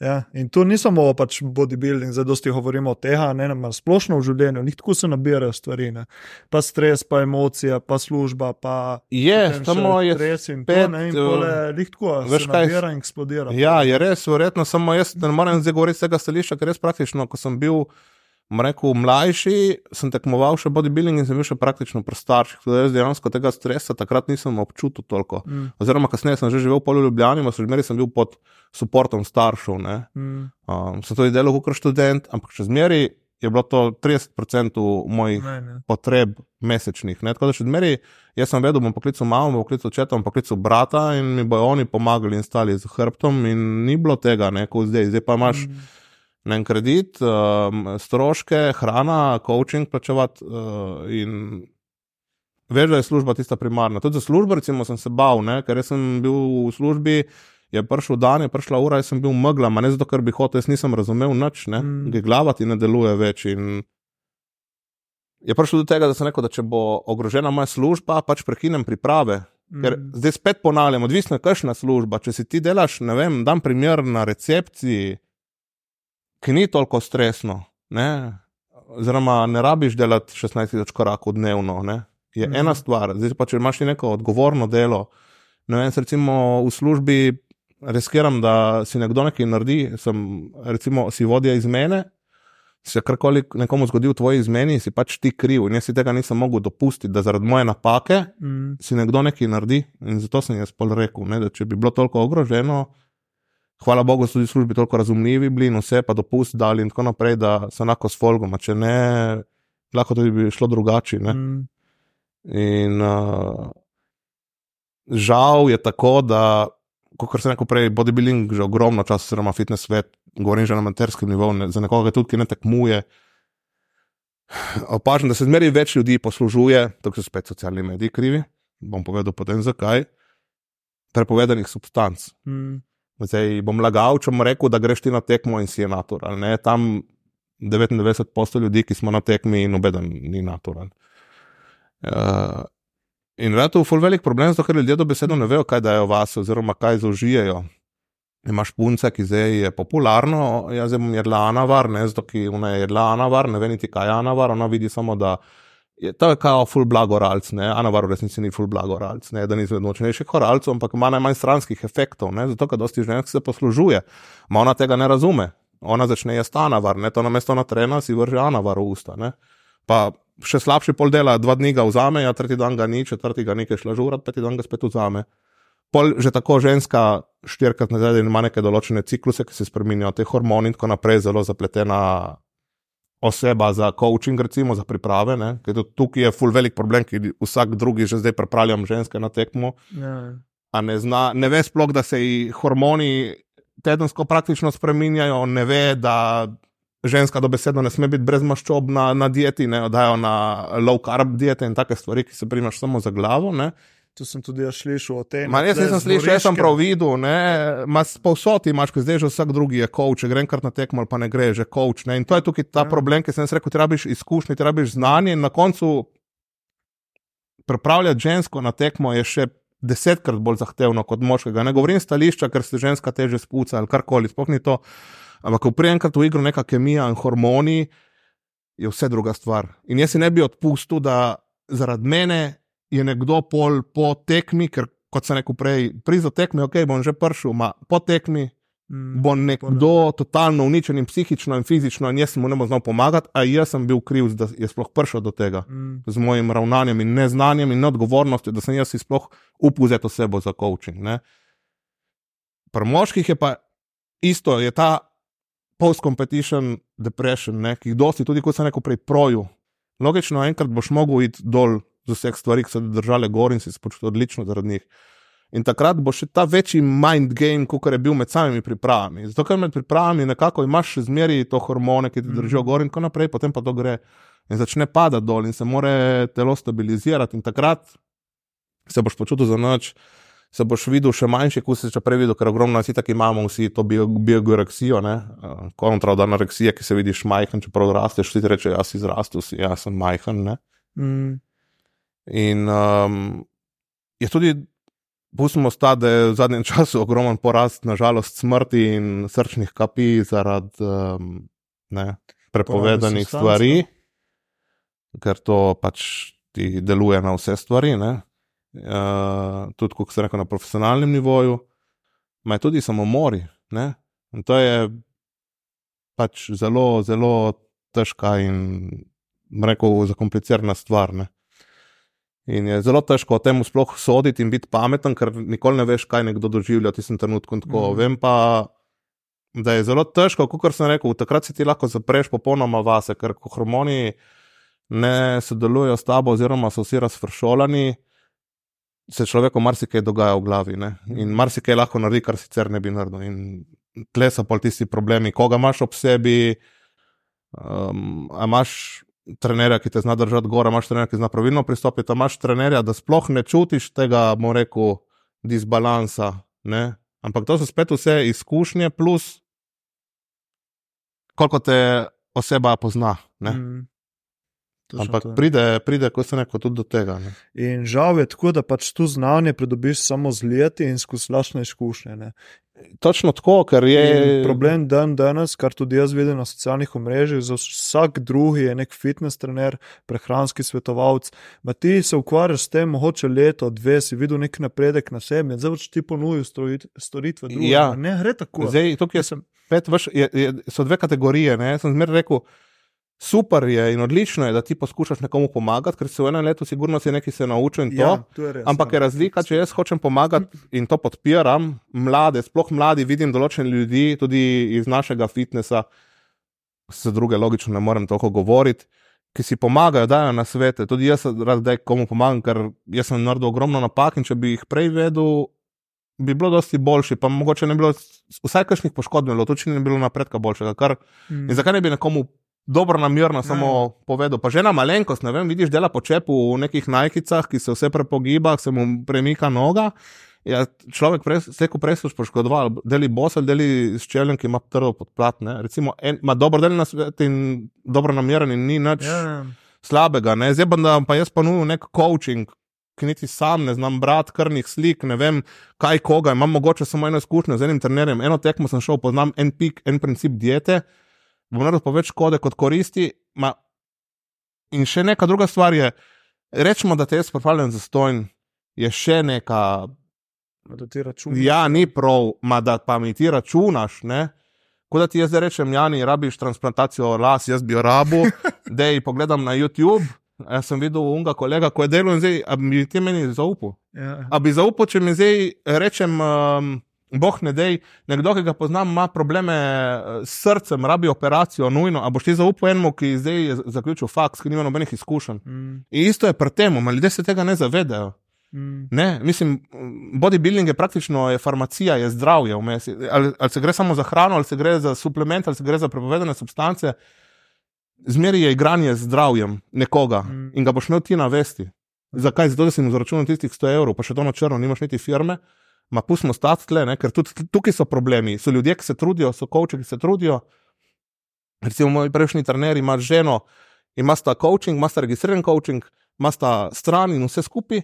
ja, in tu ni samo pač bodybuilding, zdaj dosti govorimo o tega, ne na splošno v življenju, njih tako se nabirajo stvari. Ne? Pa stres, pa emocija, pa služba. Pa je, samo je stres in pet, to, ne, in tole, tako, veš, kaj se tam eksplodira. Ja, je res, verjetno samo jaz ne morem zdaj govoriti z tega stališča, ker res praktično, ko sem bil. Rekel, mlajši sem tekmoval še bodybuilding in sem bil še praktično pri starših. Tudi jaz dejansko tega stresa takrat nisem občutil toliko. Mm. Oziroma, kasneje sem že živel v Ljubljani, pa sem sem bil pod podporom staršev. Mm. Um, sem tudi delal kot študent, ampak še zmeraj je bilo to 30% mojih ne, ne. potreb mesečnih. Ne? Tako da še zmeraj, jaz sem vedel, bom poklical mamo, bom poklical očeta, bom poklical brata in mi bojo oni pomagali in stali z hrbtom in ni bilo tega, kot zdaj. Zdaj pa imaš mm. en kredit, um, stroške, hrana, coaching plačevati uh, in. Veš, da je služba tista primarna. Tudi za službo, recimo, sem se bal, ne? ker sem bil v službi, je prišel dan, je prišla ura, jaz sem bil megla, ne zato, ker bi hotel, jaz nisem razumel nič, ne, mm. glava ti ne deluje več. In je prišlo do tega, da sem rekel, da če bo ogrožena moja služba, pač prekinem priprave. Mm. Ker zdaj spet ponavljam, odvisno je kakšna služba. Če si ti delaš, ne vem, dan primer na recepciji, ki ni toliko stresno, ne, oziroma ne rabiš delati 16 korakov dnevno, ne, je mm. ena stvar. Zdaj pa če imaš neko odgovorno delo. Ne vem, recimo v službi riskiram, da si nekdo nekaj naredi, sem, recimo, si vodja iz mene, se karkoli nekomu zgodi v tvoji izmeni, si pač ti kriv. In jaz si tega nisem mogel dopustiti, da zaradi moje napake mm. si nekdo nekaj naredi. In zato sem jaz pol rekel, ne, da če bi bilo toliko ogroženo, hvala Bogu, so tudi službi toliko razumljivi bili in vse pa dopust dali in tako naprej, da so enako s folgom. Če ne, lahko tudi bi šlo drugače. Mm. In uh, žal je tako, da kot sem rekel prej, bodybuilding že ogromno časa, oziroma fitness svet, govorim že na amaterskem nivoju, za nekoga, tudi, ki ne tekmuje. Opažam, da se zmeraj več ljudi poslužuje, tako so spet socialni mediji krivi. Bom povedal potem zakaj. Prepovedanih substanc. Mm. Zdaj bom lagal, če bom rekel, da greš ti na tekmo in si je natural. Ne? Tam 99% ljudi, ki smo na tekmi, nobeden ni natural. Uh, In rado je to velik problem, zato ker ljudje dobesedno ne vejo, kaj dajo vas, oziroma kaj zaužijajo. Imaš punce, ki zdaj je popularno, jaz bom jedla anavar, ne zato, ki ona je jedla anavar, ne ve niti kaj je anavar, ona vidi samo, da je to kao full blagoralc, ne, anavar v resnici ni full blagoralc, ne, da ni izmed močnejših horalcev, ampak ima najmanj stranskih efektov, ne, zato, ker dosti žensk se poslužuje, ma ona tega ne razume, ona začne jesti anavar, ne, to namesto na trena si vrže anavar v usta, ne, pa še slabši pol dela, dva dni ga vzame, ja, tretji dan ga ni, četrti ga nekaj šlažurat, peti dan ga spet vzame. Pol že tako ženska štirikrat na dan ima neke določene cikluse, ki se spremenijo, te hormoni in tako naprej, zelo zapletena oseba za coaching, recimo za priprave. Tukaj je full velik problem, ki vsak drugi že zdaj pripravljam ženske na tekmo. Ja. Ne, zna, ne ve sploh, da se ji hormoni tedensko praktično spremenjajo, ne ve, da ženska dobesedno ne sme biti brez maščob na, na dieti, ne dajo na low carb diete in take stvari, ki se primaš samo za glavo. Ne. Tu sem tudi jaz slišal o tem. Ma, jaz nisem slišal, jaz sem prav videl, povsod imaš, ki zdaj že vsak drugi je coach, grem kar na tekmo, pa ne gre, že coach. Ne. In to je tukaj ta ja. problem, ki sem rekel, ti rabiš izkušnje, ti rabiš znanje in na koncu pripravljati žensko na tekmo je še desetkrat bolj zahtevno kot moškega. Ne govorim stališča, ker se ženska teže spuca ali karkoli, sploh ni to. Ampak, ko prijemkrat v igro neka kemija in hormoni, je vse druga stvar. In jaz si ne bi odpustil, da zaradi mene je nekdo pol po tekmi, ker kot sem rekel prej, prizo tekmi, ok, bom že prišel, ma po tekmi. Mm, bo nekdo totalno uničen in psihično in fizično, in jaz mu ne bom znal pomagati, a jaz sem bil kriv, da je sploh prišel do tega mm. z mojim ravnanjem in neznanjem in neodgovornostjo, da sem jaz sploh upuzet osebo za coaching. Pri moških je pa isto, je ta post-competition depression, ne, ki jih dosti, tudi kot sem rekel prej, proju. Logično, enkrat boš mogel iti dol z vseh stvari, ki so držale gor in si se počutil odlično zaradi njih. In takrat bo še ta večji mind game, kot je bil med samimi pripravami. Zato, ker med pripravami nekako imaš še zmeri to hormone, ki ti držijo gor in tako naprej, potem pa to gre in začne padati dol in se more telo stabilizirati. In takrat se boš počutil za noč se boš videl še manjši, kot si če prej videl, ker ogromno nas itak imamo vsi to biogoreksijo, bio kontra od anoreksije, ki se vidiš majhen, čeprav rasteš, ti reče, jaz si zrastel, si, jaz sem majhen. Mm. In um, je tudi, pustimo sta, da je v zadnjem času ogromen porast, nažalost, smrti in srčnih kapi zaradi um, ne, prepovedanih stvari, ker to pač ti deluje na vse stvari. Ne uh, tudi, kot se reče, na profesionalnem nivoju, ima tudi samomori. Ne? In to je pač zelo, zelo težka in, rekel, zakomplicirana stvar. Ne? In je zelo težko o tem sploh soditi in biti pameten, ker nikoli ne veš, kaj nekdo doživlja v tistem trenutku. Mm. Vem pa, da je zelo težko, kot sem rekel, takrat si ti lahko zapreš popolnoma vase, ker ko hormoni ne sodelujo s tabo, oziroma so vsi razfršolani, se človeku marsikaj dogaja v glavi ne? in marsikaj lahko naredi, kar sicer ne bi naredil. In tle so pa tisti problemi, koga imaš ob sebi. Um, imaš trenerja, ki te zna držati gore, imaš trenerja, ki zna pravilno pristopiti, imaš trenerja, da sploh ne čutiš tega, bomo rekel, disbalansa. Ne? Ampak to so spet vse izkušnje, plus koliko te oseba pozna. Mm. Ampak pride, pride, ko se neko tudi do tega. Ne. In žal je tako, da pač tu znanje pridobiš samo z leti in skozi lašne izkušnje. Ne. Točno tako, ker je. In problem dan danes, kar tudi jaz vidim na socialnih omrežjih, za vsak drugi je nek fitness trener, prehranski svetovalec. Ma ti se ukvarjaš s tem, mogoče leto, dve, si videl nek napredek na sebi, zdaj pač ti ponujajo storitve. Ja, ne gre tako. Zdaj, tukaj sem, pet, veš, je, je, so dve kategorije. Ne. Sem zmeraj rekel super je in odlično je, da ti poskušaš nekomu pomagati, ker se v enem letu sigurno si nekaj se naučil in to. Ja, to je res, Ampak ja. je razlika, če jaz hočem pomagati in to podpiram, mlade, sploh mladi, vidim določene ljudi, tudi iz našega fitnesa, se druge logično ne morem toliko govoriti. Ki si pomagajo, dajo na svete. Tudi jaz rad da komu pomagam, ker sem naredil ogromno napak in če bi jih prej vedel, bi bilo dosti boljši. Pa mogoče ne bi bilo vsaj kakšnih poškodb, to če ne bi bilo napredka boljšega. Kar, mm. In zakaj ne bi nekomu dobro namerno samo ne. povedal. Pa že na malenkost, ne vem, vidiš dela po čepu v nekih najkicah, ki se vse prepogiba, se mu premika noga. Ja, človek se je preveč poškodoval, deli bosel, deli s čeljem, ki ima trdo podplat. Ne. Recimo, en, ima dobro del na svetu in dobro nameren in ni nič ja, ja. slabega. Ne. Zdaj pa, pa jaz ponudim nek coaching. Ki niti sam ne znam brati krvnih slik, ne vem, kaj koga. Imam mogoče samo eno izkušnjo z enim trenerjem. Eno tekmo sem šel, poznam en pik, en princip diete bom naredil pa več škode kot koristi. Ma, in še neka druga stvar je, rečemo, da te jaz pripravljam za stojn, je še neka. Da ti računaš. Ja, ni prav, ma, da pa mi ti računaš. Ko da ti jaz rečem, Jani, rabiš transplantacijo las, jaz bi jo rabu, da ji pogledam na YouTube. Jaz sem videl unga kolega, ko je delal in zdaj, a bi ti meni zaupal. Ja. A bi zaupal, če mi zdaj rečem. Um, Boh ne dej, nekdo, ki ga poznam, ima probleme eh, s srcem, rabi operacijo, nujno. A boš ti zaupal enemu, ki zdaj je zaključil faks, ki nima nobenih izkušenj. Mm. In isto je pri tem, ljudje se tega ne zavedajo. Mm. Ne, mislim, bodybuilding je praktično je farmacija, je zdravje. Ali, ali se gre samo za hrano, ali se gre za suplement, ali se gre za prepovedane substance. Zmeri je igranje z zdravjem nekoga mm. in ga boš imel ti navesti. Zakaj? Zato, da si mu zaračunal tistih 100 evrov, pa še to na črno, nimaš niti firme ma pustimo stati tle, ne? ker tudi tukaj so problemi. So ljudje, ki se trudijo, so koči, ki se trudijo. Recimo, moj prejšnji trener ima ženo, ima sta coaching, ima sta registriran coaching, ima sta stran in vse skupaj.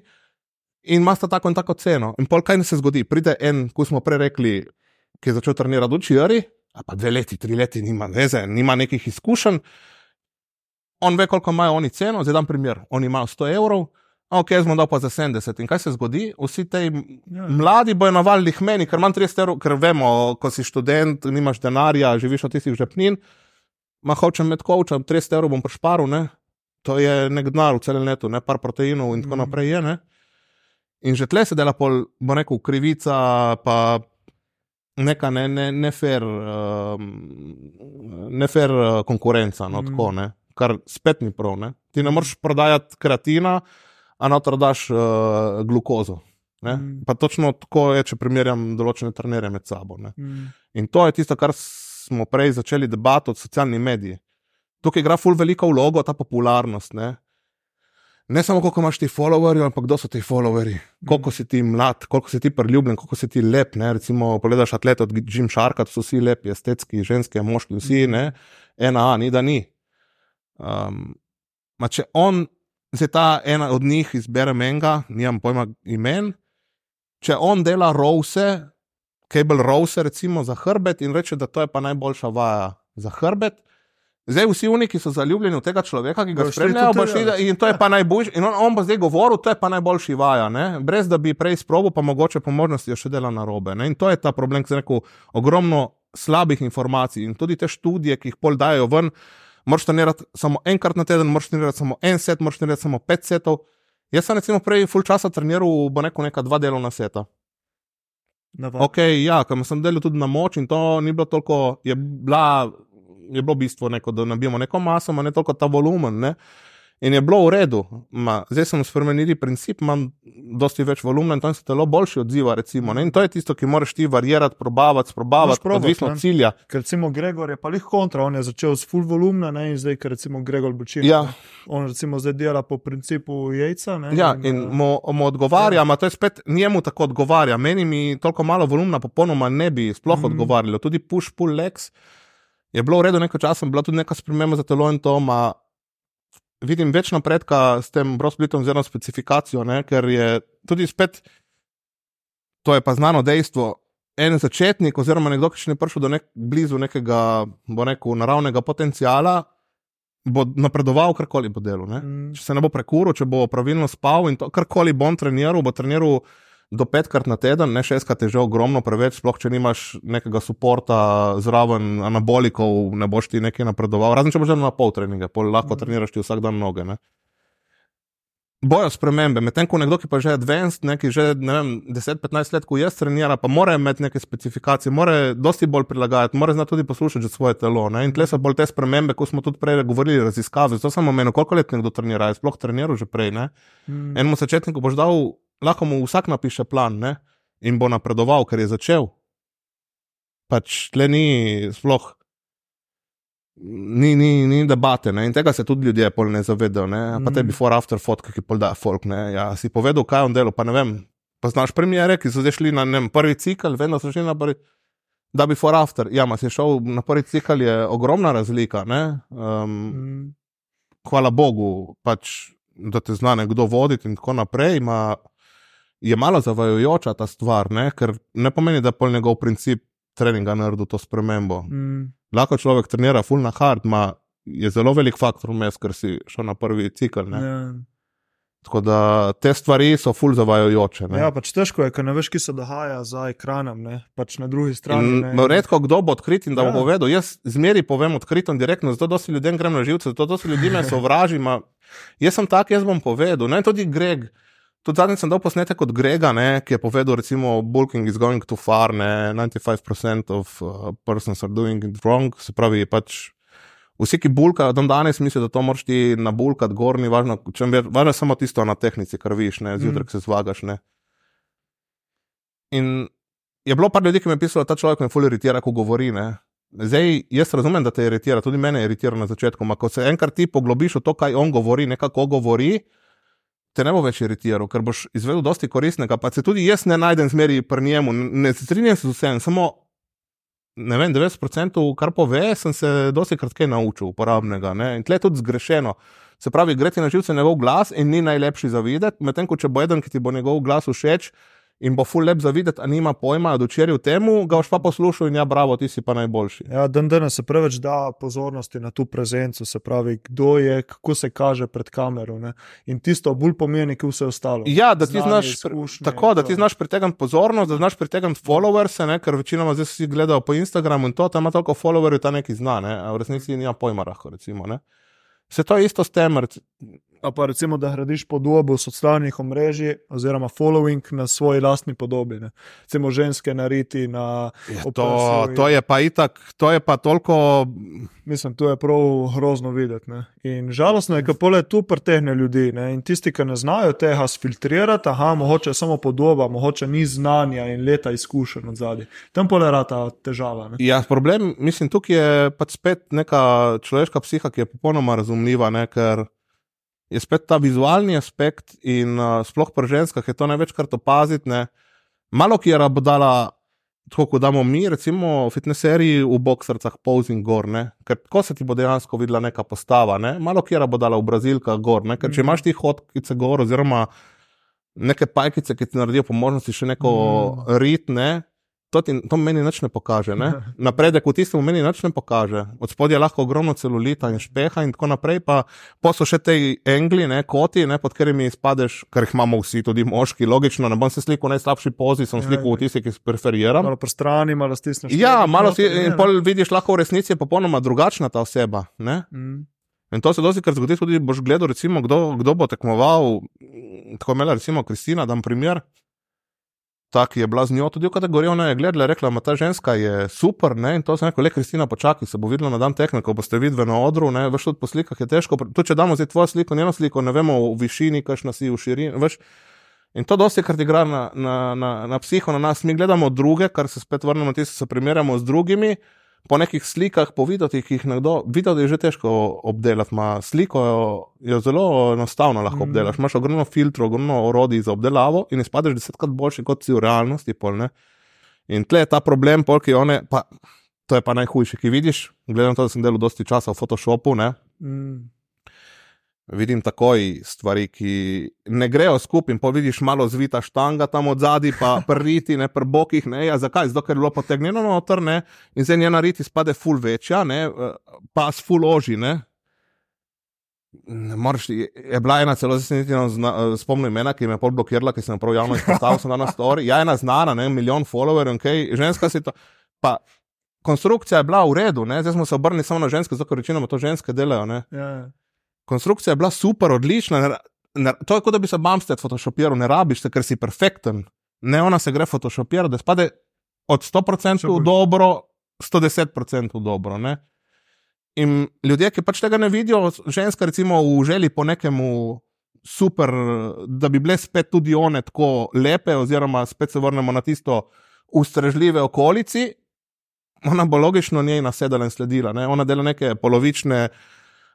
In ima sta tako in tako ceno. In pol kaj se zgodi? Pride en, ko smo prej rekli, ki je začel trenirati učijari, a pa dve leti, tri leti, nima veze, nima nekih izkušenj. On ve, koliko imajo oni ceno, zdaj dam primer. Oni imajo 100 evrov, ok, bom dal pa za 70. In kaj se zgodi? Vsi ti ja. mladi bojo navali k meni, ker imam 30 evrov, ker vemo, ko si študent, nimaš denarja, živiš od tistih žepnin. Ma hočem med kočem, 30 evrov bom prišparil, ne? to je nek denar v celem letu, ne par proteinov in tako mm. naprej. Je, ne? In že tle se dela pol, bo neko krivica, pa neka ne, ne, ne fair, uh, ne fair uh, konkurenca, no, mm. tako, ne? kar spet ni prav. Ne? Ti ne moreš prodajati kreatina, a na to daš uh, glukozo. Mm. Pa točno tako je, če primerjam določene trenerje med sabo. Mm. In to je tisto, kar smo prej začeli debato od socialnih medijev. Tukaj igra ful veliko vlogo ta popularnost. Ne? ne samo koliko imaš ti followerji, ampak kdo so ti followerji, koliko si ti mlad, koliko si ti priljubljen, koliko si ti lep. Ne? Recimo, pogledaš atlet od Jim Sharka, so vsi lepi, estetski, ženski, moški, vsi, ne, ena, ni da ni. Um, ma če on, zdaj ta ena od njih izbere menga, nimam pojma imen, če on dela rose, cable rose, recimo za hrbet in reče, da to je pa najboljša vaja za hrbet. Zdaj, vsi oni, ki so zaljubljeni v tega človeka, ki ga spremljajo, bo šli, in to je pa najboljši. In on, on bo zdaj govoril, to je pa najboljši vaja, ne? brez da bi prej sprobil, pa mogoče po možnosti še dela na robe. In to je ta problem, ki je rekel, ogromno slabih informacij in tudi te študije, ki jih pol dajo ven. Moraš trenirati samo enkrat na teden, moraš trenirati samo en set, moraš trenirati samo pet setov. Jaz sem recimo prej full časa treniral, bo neko neka dva delovna seta. Ok, ja, kam sem delal tudi na moč in to ni bilo toliko, je bila je bilo bistvo neko, da nabijemo neko maso, ne toliko ta volumen. Ne? In je bilo v redu, Ma, zdaj smo spremenili princip, imam dosti več volumna in tam se telo boljše odziva. Recimo, in to je tisto, ki moraš ti varirati, probavati, probavati, odvisno od cilja. Ker recimo Gregor je pa jih kontra, on je začel s full volumna ne? in zdaj, ker recimo Gregor Bočin. Ja. On recimo zdaj dela po principu jajca. Ne? Ja, in, in eh, mu, mu odgovarja, ja. to je spet njemu tako odgovarja. Meni mi toliko malo volumna popolnoma ne bi sploh mm. odgovarjalo. Tudi push pull legs je bilo v redu nekaj časa, bila tudi neka sprememba za telo in to. Ma, vidim več napredka s tem brosplitom, zelo specifikacijo, ne, ker je tudi spet, to je pa znano dejstvo. En začetnik, oziroma nekdo, ki še ne prišel do nek, blizu nekega neko, naravnega potenciala, bo napredoval, karkoli bo delal. Mm. Če se ne bo prekuril, če bo pravilno spal in to, karkoli bo on treniral, bo treniral do petkrat na teden, ne šestkrat je že ogromno, preveč, sploh če nimaš nekega podporta zraven anabolikov, ne boš ti nekaj napredoval. Razen če boš na pol treninga, pol lahko mm. treniraš ti vsak dan noge. Ne? Bojo spremembe, medtem ko nekdo, ki pa že je advanced, neki že 10-15 let, ko jaz treniram, pa mora imeti neke specifikacije, mora dosti bolj prilagajati, mora znati tudi poslušati svoje telo. Ne? In tle so bolj te spremembe, ko smo tudi prej govorili, raziskave. To samo meni, koliko let nekdo trenira, jaz sploh treniral že prej. Mm. Enemu začetniku boš dal lahko mu vsak napiše plan ne? in bo napredoval, ker je začel. Pač tle ni sploh. Ni, ni, ni debate ne? in tega se tudi ljudje ne zavedajo. Ne? Pa te mm. before after fotke, ki pol da folk. Ja, si povedal, kaj on delo, pa ne vem. Pa znaš premijere, ki so zdaj šli na vem, prvi cikl, vedno so šli na prvi. Da, before after. Ja, ma si šel na prvi cikl, je ogromna razlika. Um, mm. Hvala Bogu, pač, da te zna nekdo voditi in tako naprej. Ma, je malo zavajajoča ta stvar, ne? ker ne pomeni, da je njegov princip treninga naredil to spremembo. Mm. Lahko človek trenira full na hard, ma je zelo velik faktor vmes, ker si šel na prvi cikl. Ja. Tako da te stvari so ful zavajajoče. Ja, pač težko je, ker ne veš, ki se dogaja za ekranom, ne? pač na drugi strani. In, redko kdo bo odkrit in da ja. bo povedal. Jaz zmeri povem odkrito in direktno, zato dosti ljudem grem na živce, zato dosti ljudi me sovraži. Jaz sem tak, jaz bom povedal. Ne tudi Greg. Tudi zadnjič sem dal posnetek od Grega, ne, ki je povedal, da bulking is going too far, ne, 95% of uh, persons are doing it wrong. Se pravi, pač vsi, ki bulkajo, dan danes mislijo, da to moraš ti na bulkat gor, ni važno, če je važno samo tisto na tehnici, kar viš, ne, zjutraj mm. se zvagaš. Ne. In je bilo par ljudi, ki mi je pisalo, da ta človek me fully iritira, ko govori. Ne. Zdaj, jaz razumem, da te iritira, tudi mene je iritira na začetku, ampak ko se enkrat ti poglobiš v to, kaj on govori, nekako govori te ne bo več iritiral, ker boš izvedel dosti koristnega. Pa se tudi jaz ne najdem zmeri pri njemu, ne strinjam se z vsem, samo ne vem, 90% kar pove, sem se dosti kratke naučil uporabnega. Ne? In tle je tudi zgrešeno. Se pravi, gre ti na živce njegov glas in ni najlepši za videti, medtem ko če bo eden, ki ti bo njegov glas všeč, in bo full lep za videti, a nima pojma, da včeraj v tem, ga boš pa poslušal in ja, bravo, ti si pa najboljši. Ja, dan danes se preveč da pozornosti na tu prezenco, se pravi, kdo je, kako se kaže pred kamero. Ne? In tisto bolj pomeni, kot vse ostalo. Ja, da ti znaš, tako, da ti znaš pritegniti pozornost, da znaš pritegniti followers, ne? ker večinoma zdaj si gledajo po Instagramu in to, tam ima toliko followerjev, ta neki zna, ne? a v resnici nima pojma, lahko recimo. Vse to je isto s tem, pa recimo, da gradiš podobo socialnih omrežij oziroma following na svoji lastni podobi. Ne. Recimo ženske nariti na. Ja, to, to je pa itak, to je pa toliko. Mislim, to je prav grozno videti. Ne. In žalostno je, da pole tu pretehne ljudi ne. in tisti, ki ne znajo tega filtrirati, aha, mogoče samo podoba, mogoče ni znanja in leta izkušenj od zadaj. Tam pole rata težava. Ne. Ja, problem, mislim, tukaj je pač spet neka človeška psiha, ki je popolnoma razumljiva, ne, ker je spet ta vizualni aspekt in uh, sploh pri ženskah je to največkrat opaziti. Ne? Malo ki je rabodala, tako kot damo mi, recimo v fitnesseriji v boksarcah, posing gor, ne? ker tako se ti bo dejansko videla neka postava. Ne? Malo ki je rabodala v brazilkah gor, ne? ker če mhm. imaš ti hodkice gor oziroma neke pajkice, ki ti naredijo po možnosti še neko mm. rit, ne? To, ti, to meni nič ne pokaže. Ne? Napredek v tistem meni nič ne pokaže. Od spodaj je lahko ogromno celulita in špeha in tako naprej, pa, so še te engli, ne, koti, ne, pod katerimi izpadeš, kar jih imamo vsi, tudi moški, logično. Ne bom se slikal v najslabši pozi, sem slikal v tisti, ki se preferiram. Malo po strani, malo stisneš. Ja, malo si in pol vidiš, lahko v resnici je popolnoma drugačna ta oseba. Mm. In to se dosti kar zgodi, tudi boš gledal, recimo, kdo, kdo bo tekmoval. Tako imela, recimo, Kristina, da dam primer tako je bila z njo tudi v kategoriji. Ona je gledala, rekla, da ta ženska je super. Ne? In to se je rekel, le Kristina, počakaj, se bo videla na dan tehnike, ko boste videli na odru. Veš, tudi po slikah je težko. Tu, če damo zdaj tvojo sliko, njeno sliko, ne vemo v višini, kakšna si v širini. Veš? In to dosti krat igra na, na, na, na psiho, na nas. Mi gledamo druge, kar se spet vrnemo, ti se primerjamo z drugimi po nekih slikah, po videti, ki jih nekdo vidi, da je že težko obdelati. Ma sliko je zelo enostavno lahko mm. obdelaš. Imáš ogromno filtrov, ogromno orodij za obdelavo in izpadeš desetkrat boljši kot si v realnosti. Pol, in tle je ta problem, polki one, pa to je pa najhujši, ki vidiš. Gledam to, da sem delal dosti časa v Photoshopu. Mm vidim takoj stvari, ki ne grejo skupaj. In povidiš malo zvita štanga tam od zadaj, pa priti, ne pri bokih. Ne, ja, zakaj? Zato, ker je bilo potegnjeno noter ne, in zdaj njena riti spade ful večja, ne, pa s ful oži. Ne. Moraš, je bila ena celo zelo spomnjena imena, ki me je pol blokirala, ki sem prav javno izpostavil, sem danes story. Ja, ena znana, ne, milijon followerjev, okay. ženska si to. Pa, konstrukcija je bila v redu, ne. zdaj smo se obrnili samo na ženske, zato ker večinoma to ženske delajo. Ja, ja konstrukcija je bila super, odlična. Ne, ne, to je kot da bi se Bamstead photoshopiral, ne rabiš se, ker si perfekten. Ne, ona se gre photoshopirati, da spade od 100% v dobro, 110% v dobro. Ne? In ljudje, ki pač tega ne vidijo, ženska, recimo, v želji po nekemu super, da bi bile spet tudi one tako lepe, oziroma spet se vrnemo na tisto ustrežljive okolici, ona bo logično njej nasedala in sledila. Ne? Ona dela neke polovične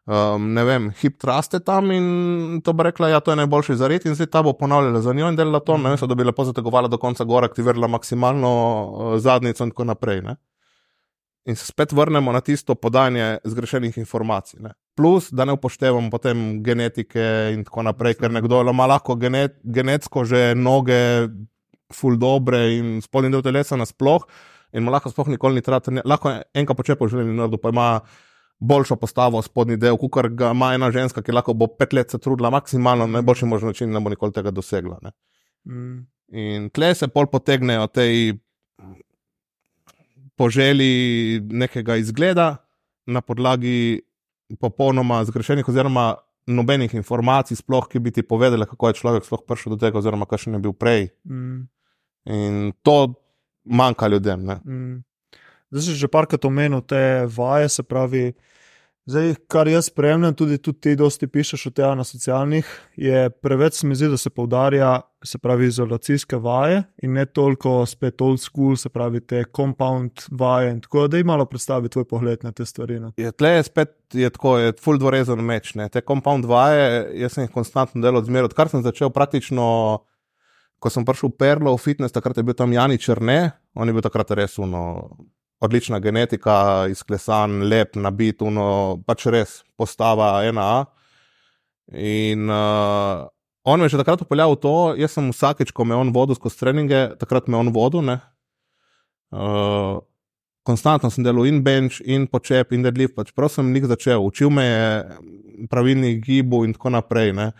um, ne vem, hip traste tam in to bo rekla, ja, je najboljši za red in zdaj ta bo ponavljala za njo in delala to, ne vem, da bi lepo zategovala do konca gora, aktivirala maksimalno uh, zadnico in tako naprej. Ne? In se spet vrnemo na tisto podajanje zgrešenih informacij. Ne? Plus, da ne upoštevamo potem genetike in tako naprej, ker nekdo ima lahko genet, genetsko že noge, ful dobre in spodnji del telesa nasploh. In mu lahko sploh nikoli ni treba, lahko enkrat počepo v življenju, pa ima boljšo postavo, spodnji del, kot ga ima ena ženska, ki lahko bo pet let se trudila maksimalno na najboljši možen način, ne bo nikoli tega dosegla. Mm. In tle se pol potegnejo tej poželi nekega izgleda na podlagi popolnoma zgrešenih, oziroma nobenih informacij, sploh ki bi ti povedali, kako je človek sploh prišel do tega, oziroma kakšen je bil prej. Mm. In to manjka ljudem. Mm. Zdaj si že parkrat omenil te vaje, se pravi, Zdaj, kar jaz spremljam, tudi, tudi ti, dosti pišeš o tem na socialnih, je preveč se mi zdi, da se poudarja, se pravi, izolacijske vaje in ne toliko spet old school, se pravi, te compound vaje. Tako da, da malo predstavi tvoj pogled na te stvari. No. Je, tle je spet je tako, je full dvorezen meč. Ne. Te compound vaje, jaz sem jih konstantno delal zmer, odkar sem začel praktično. Ko sem prišel v Perlo, v fitness, takrat je bil tam Jani Črne, on je bil takrat res uno, odlična genetika, izklesan, lep, nabit, uno, pač res postava ena. In uh, on me je že takrat upeljal v to, jaz sem vsakeč, ko me on vodil skozi treninge, takrat me on vodil. Uh, konstantno sem delal in bench, in počep, in deadlift, pač prav sem njih začel, učil me je pravilnih gibov in tako naprej. Ne.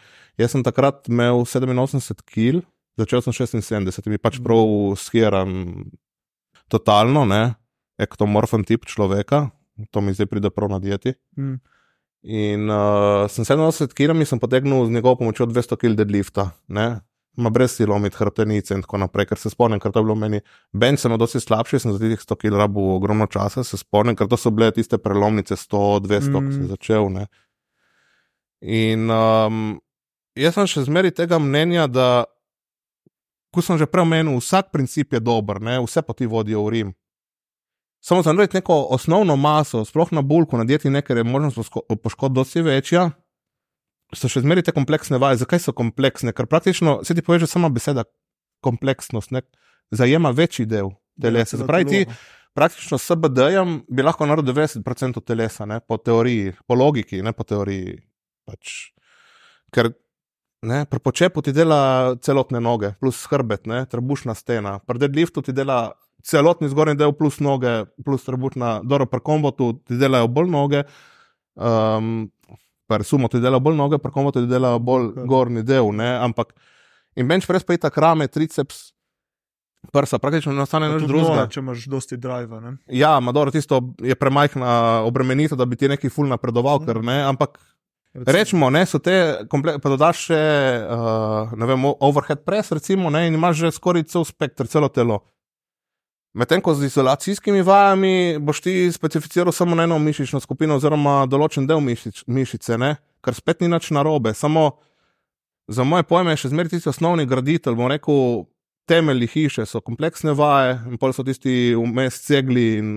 Jaz sem takrat imel 87 kg, začel sem 76, mi pač prav skiram totalno. Ne ektomorfen tip človeka, to mi zdaj pride prav na dieti. Mm. In uh, sem 87 kg, sem potegnil z njegovo pomočjo 200 kg deadlifta, ne? ma brez silomit, hrbtenice in tako naprej, ker se spomnim, ker to je bilo meni. Ben sem dosti slabši, sem za teh 100 kg rabu ogromno časa, se spomnim, ker to so bile tiste prelomnice 100, 200, mm. ki sem začel. Ne? In um, jaz sem še zmeri tega mnenja, da, ko sem že prej omenil, vsak princip je dober, ne? vse poti vodijo v Rim samo za narediti neko osnovno maso, sploh na bulku, na dieti, ker je možnost poškodb dosti večja. so še zmeraj te kompleksne vaje. Zakaj so kompleksne? Ker praktično se ti poveže sama beseda kompleksnost, ne? zajema večji del telesa. Ja, Zapravi ti praktično s BD-jem bi lahko naredil 90% telesa, ne? po teoriji, po logiki, ne po teoriji. Pač. Ker ne, pri počepu ti dela celotne noge, plus hrbet, trebušna stena, pri deadliftu ti dela celotni zgornji del, plus noge, plus trebušna, dobro, pri kombotu ti delajo bolj noge. Um, pri sumo ti delajo bolj noge, pri kombotu ti delajo bolj okay. gornji del, ne? ampak in bench press pa je ta krame, triceps. Prsa, praktično ne ostane nič drugega. Če imaš dosti drive. Ne? Ja, Mador, tisto je premajhna obremenitev, da bi ti neki ful napredoval, mm. ker ne, ampak Rečemo, ne, so te, pa dodaš še, uh, ne vem, overhead press, recimo, ne, in imaš že skoraj cel spektr, celo telo. Medtem ko z izolacijskimi vajami boš ti specificiral samo eno mišično skupino, oziroma določen del mišič, mišice, ne, kar spet ni nič narobe. Samo za moje pojme je še zmeraj tisti osnovni graditelj, bom rekel, temelji hiše so kompleksne vaje, in pol so tisti vmes cegli in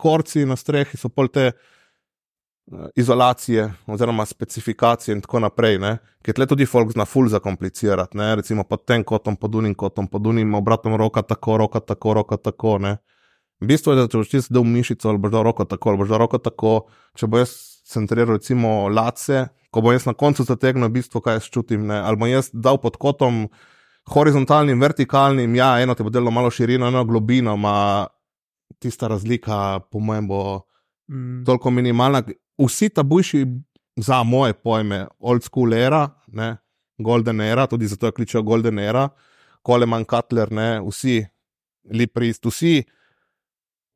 korci na strehi, so pol te. Eh, izolacije oziroma specifikacije in tako naprej, ne? ker tle tudi folk zna ful zakomplicirati, ne? recimo pod tem kotom, pod unim kotom, pod unim obratom roka tako, roka tako, roka tako, ne. V bistvu je, da če boš ti zdel mišico ali boš dal roko tako, ali boš dal roko tako, če bo jaz centriral recimo lace, ko bo jaz na koncu zategnil v bistvu, kaj jaz čutim, ne? ali bom jaz dal pod kotom horizontalnim, vertikalnim, ja, eno ti bo delo malo širino, eno globino, ma tista razlika, po mojem, bo mm. toliko minimalna vsi ta bujši, za moje pojme, old school era, ne, golden era, tudi zato jo kličejo golden era, Coleman, Cutler, ne, vsi, Liprist, vsi.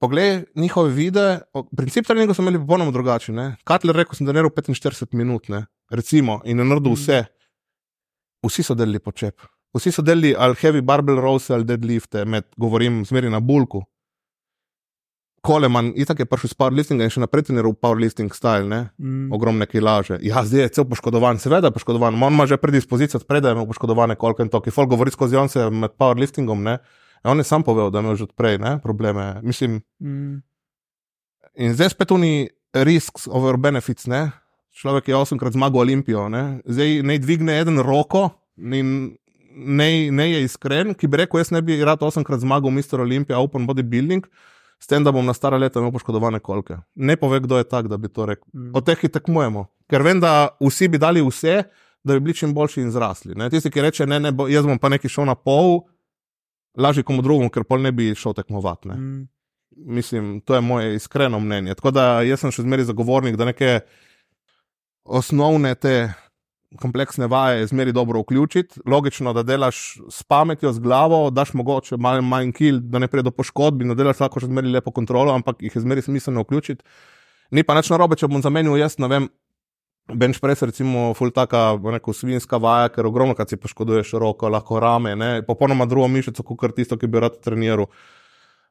Poglej njihove videe, princip treninga so imeli popolnoma drugačen. Cutler rekel, sem, naredil 45 minut, ne, recimo, in je naredil vse. Vsi so delili počep. Vsi so delili ali heavy barbell rows ali deadlifte, med, govorim, zmeri na bulku. Koleman, itak je prišel iz powerliftinga in še naprej treniral powerlifting style, ne? Mm. ogromne kilaže. Ja, zdaj je cel poškodovan, seveda je poškodovan, on ima že predispozicijo, spredaj ima poškodovane kolke in to, ki folk govori skozi on se med powerliftingom, ne? Ja, on je sam povedal, da ima že odprej, ne, probleme. Mislim. Mm. In zdaj spet oni risks over benefits, ne? Človek je osemkrat zmagal Olimpijo, ne? Zdaj ne dvigne eden roko in ne, ne je iskren, ki bi rekel, jaz ne bi rad osemkrat zmagal Mr. Olympia Open Bodybuilding s tem, da bom na stara leta imel poškodovane kolke. Ne pove, kdo je tak, da bi to rekel. Mm. Od teh jih tekmujemo, ker vem, da vsi bi dali vse, da bi bili čim boljši in zrasli. Ne? Tisti, ki reče, ne, ne, bo, jaz bom pa neki šel na pol, lažje komu drugemu, ker pol ne bi šel tekmovati. Ne? Mm. Mislim, to je moje iskreno mnenje. Tako da jaz sem še zmeraj zagovornik, da neke osnovne te kompleksne vaje zmeri dobro vključiti. Logično, da delaš s pametjo, z glavo, daš mogoče malo manj kil, da ne pride do poškodb, da delaš lahko še zmeri lepo kontrolo, ampak jih je zmeri smiselno vključiti. Ni pa nič narobe, če bom zamenil jaz, ne vem. Bench press, recimo, ful taka, neko svinska vaja, ker ogromno, kad si poškoduješ roko, lahko rame, ne, popolnoma drugo mišico, kot tisto, ki bi rad treniral.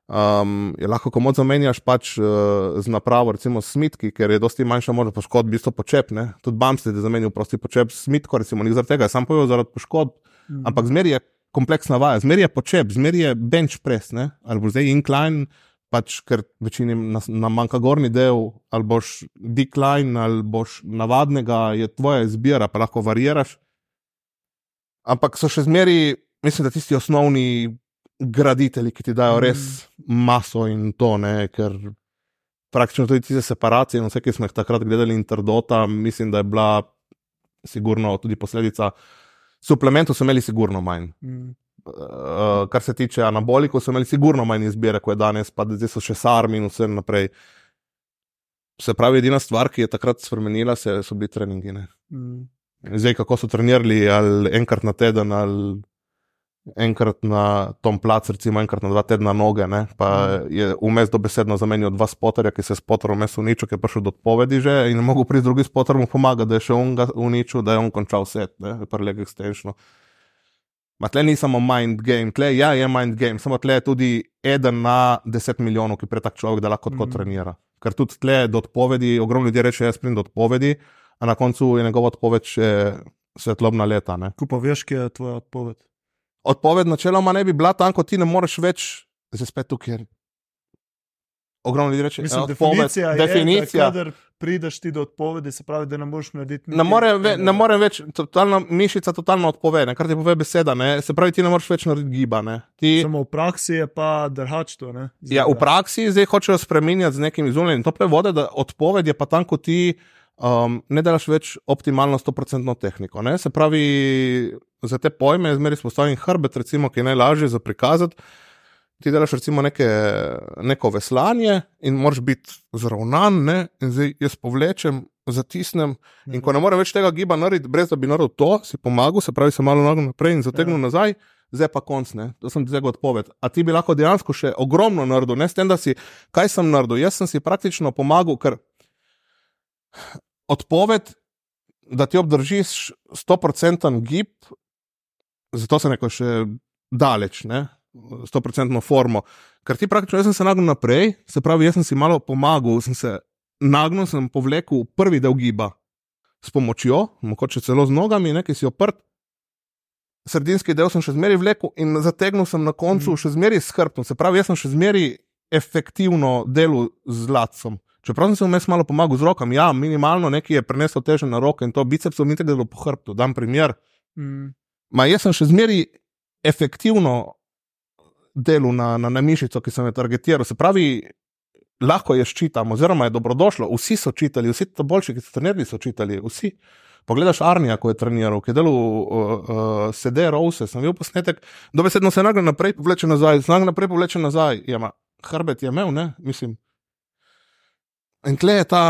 Um, je lahko komod zamenjaš pač uh, z napravo, recimo smitki, ker je dosti manjša možnost poškodb, v bistvu počep. Ne? Tudi Bams je zamenil prosti počep s smitko, recimo, ni zaradi tega, sam povedal zaradi poškodb. Mm. Ampak zmeri je kompleksna vaja, zmeri je počep, zmeri je bench press, ne? ali bo zdaj incline, pač ker večini nam na manjka gornji del, ali boš decline, ali boš navadnega, je tvoja izbira, pa lahko variraš. Ampak so še zmeri, mislim, da tisti osnovni graditelji, ki ti dajo res mm. maso in to, ne, ker praktično tudi te separacije in vse, ki smo jih takrat gledali, interdota, mislim, da je bila sigurno tudi posledica. Suplementov so imeli sigurno manj. Mm. Uh, kar se tiče anabolikov, so imeli sigurno manj izbire, kot je danes, pa zdaj so še sarmi in vse naprej. Se pravi, edina stvar, ki je takrat spremenila, se, so bili treningi. Mm. Zdaj, kako so trenirali, ali enkrat na teden, ali enkrat na tom placu, recimo enkrat na dva tedna noge, ne? pa mm. je vmes dobesedno zamenjal dva spotarja, ki se je spotaril vmes uničil, ki je prišel do odpovedi že in mogel pri drugi spotar mu pomagati, da je še on ga uničil, da je on končal set, ne, prelege stenšno. Ma tle ni samo mind game, tle ja, je mind game, samo tle je tudi eden na deset milijonov, ki pretak človek, da lahko tako mm. trenira. Ker tudi tle do odpovedi, ogromno ljudi reče, jaz pridem do odpovedi, a na koncu je njegova odpoved še svetlobna leta. Ko pa veš, kje je tvoja odpoved? Odpoved načeloma ne bi bila tam, ko ti ne moreš več, zdaj spet tukaj. ogromno ljudi reče, Mislim, odpoved, definicija je, definicija. da prideš ti do odpovedi, se pravi, da ne moreš narediti nič. Ne morem, ve, ne morem več, totalno, mišica totalno odpove, ne, kar ti pove beseda. Ne, se pravi, ti ne moreš več narediti giba. Ne. Ti, Samo v praksi je pa drhač to. Ne, ja, v praksi zdaj hočejo spremenjati z nekim izumljenim tople vode, da odpoved je pa tam, ko ti um, ne delaš več optimalno 100% tehniko. Ne. Se pravi, za te pojme je zmeraj spostavljen hrbet, recimo, ki je najlažje za prikazati. Ti delaš recimo neke, neko veslanje in moraš biti zravnan, ne? in zdaj jaz povlečem, zatisnem. In ko ne morem več tega giba narediti, brez da bi naredil to, si pomagal, se pravi, se malo nagnil naprej in zategnil ja. nazaj, zdaj pa konc, ne? to sem zdaj odpoved. A ti bi lahko dejansko še ogromno naredil, ne s tem, da si, kaj sem naredil. Jaz sem si praktično pomagal, ker odpoved, da ti obdržiš 100% gib, zato se neko še daleč. Ne? 100% formo. Ker ti praktično, jaz sem se nagnil naprej, se pravi, jaz sem si malo pomagal, sem se nagnil, sem povlekel prvi del giba s pomočjo, mogoče celo z nogami, nekaj si oprt. Sredinski del sem še zmeraj vlekel in zategnil sem na koncu mm. še zmeraj s hrbtom, se pravi, jaz sem še zmeraj efektivno delal z lacom. Čeprav sem se vmes malo pomagal z rokami, ja, minimalno nekaj je prenesel teže na roke in to bicepsom in tako delo po hrbtu, dam primer. Mm. Ma jaz sem še zmeraj efektivno delu na, na, na mišico, ki sem jo targetiral. Se pravi, lahko je ščitam, oziroma je dobrodošlo. Vsi so čitali, vsi ti boljši, ki so trenirali, so čitali. Vsi. Pogledaš Arnija, ko je treniral, ki je delal uh, uh, sede, rose, sem videl posnetek, dobesedno se nagne naprej, povleče nazaj, nagne naprej, povleče nazaj. Ja, ma, hrbet je imel, ne, mislim. In tle je ta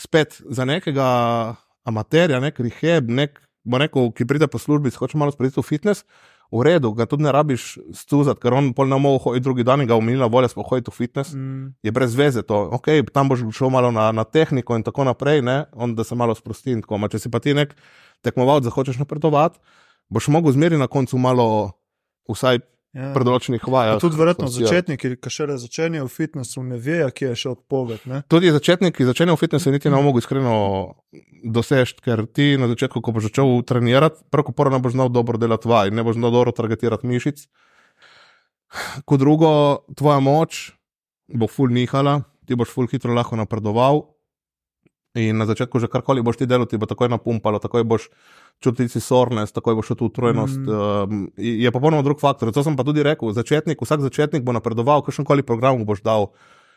spet za nekega amaterja, nek rehab, nek, rekel, ki pride po službi, hoče malo sprejeti v fitness v redu, ga tudi ne rabiš stuzati, ker on pol ne more hoditi drugi dan in ga umirila volja sploh hoditi v fitness. Mm. Je brez veze to. Ok, tam boš šel malo na, na tehniko in tako naprej, ne? on da se malo sprosti. Če si pa ti nek tekmovalec, hočeš napredovati, boš mogel zmeri na koncu malo vsaj Ja. Predoločenih vaj. Tudi verjetno začetniki, ki še začenjajo v fitnessu, ne vejo, kje je še odpoved. Ne? Tudi začetniki, ki začenjajo v fitnessu, niti ne mogo iskreno doseči, ker ti na začetku, ko boš začel trenirati, prvo poro ne boš znal dobro delati vaj, ne boš znal dobro targetirati mišic. Kot drugo, tvoja moč bo ful nihala, ti boš ful hitro lahko napredoval. In na začetku, že karkoli boš ti delal, ti bo takoj napumpalo, takoj boš čutiti sornost, takoj boš v utrujenost. Mm. Um, je popolnoma drug faktor. To sem pa tudi rekel. Začetnik, vsak začetnik bo napredoval, kakšen koli program boš dal.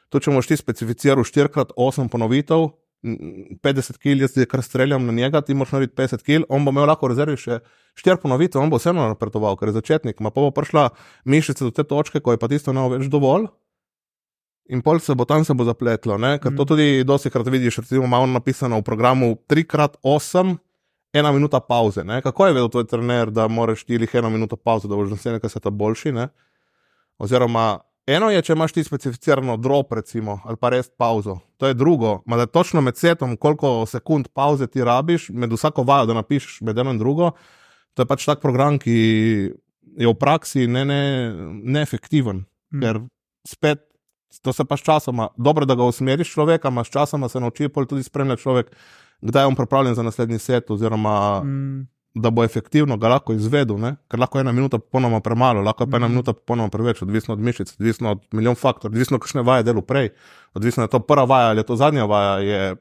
To, če boš ti specificiral 4x8 ponovitev, 50 kg, jaz ti kar streljam na njega, ti moraš narediti 50 kg, on bo imel lahko rezervi še 4 ponovitev, on bo vseeno napredoval, ker je začetnik. Ma pa bo prišla mišica do te točke, ko je pa tisto ne več dovolj. In pol se bo tam se bo zapletlo, ne? ker mm. to tudi dosti krat vidiš, recimo, malo napisano v programu 3x8, ena minuta pauze. Ne? Kako je vedel tvoj trener, da moraš ti jih eno minuto pauze, da boš na vse nekaj sveta boljši? Ne? Oziroma, eno je, če imaš ti specificirano drop, recimo, ali pa res pauzo. To je drugo, Ma da točno med setom, koliko sekund pauze ti rabiš, med vsako vajo, da napišeš med eno in drugo. To je pač tak program, ki je v praksi neefektiven, ne mm. ker spet to se pa sčasoma, dobro, da ga usmeriš človeka, imaš časoma se nauči, tudi spremlja človek, kdaj je on pripravljen za naslednji set, oziroma mm. da bo efektivno ga lahko izvedel, ne? ker lahko je ena minuta popolnoma premalo, lahko je pa ena mm. minuta popolnoma preveč, odvisno od mišic, odvisno od milijon faktorjev, odvisno, kakšne vaje delo prej, odvisno je to prva vaja ali je to zadnja vaja. Je,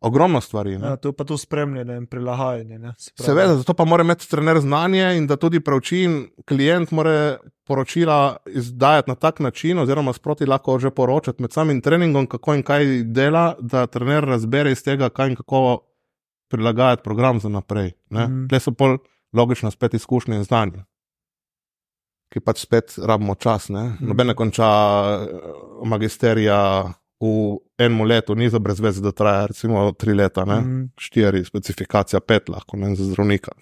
ogromno stvari. Ja, to je pa to spremljanje in prilagajanje. Seveda, zato pa mora imeti trener znanje in da tudi preuči in klient mora poročila izdajati na tak način, oziroma sproti lahko že poročati med samim treningom, kako in kaj dela, da trener razbere iz tega, kaj in kako prilagajati program za naprej. Mm. Te so pol logično spet izkušnje in znanje. Ki pač spet rabimo čas. Mm. Noben ne konča eh, magisterija v enem letu, ni za brez veze, da traja recimo tri leta, ne? Mm. štiri, specifikacija pet, lahko ne za zdravnika.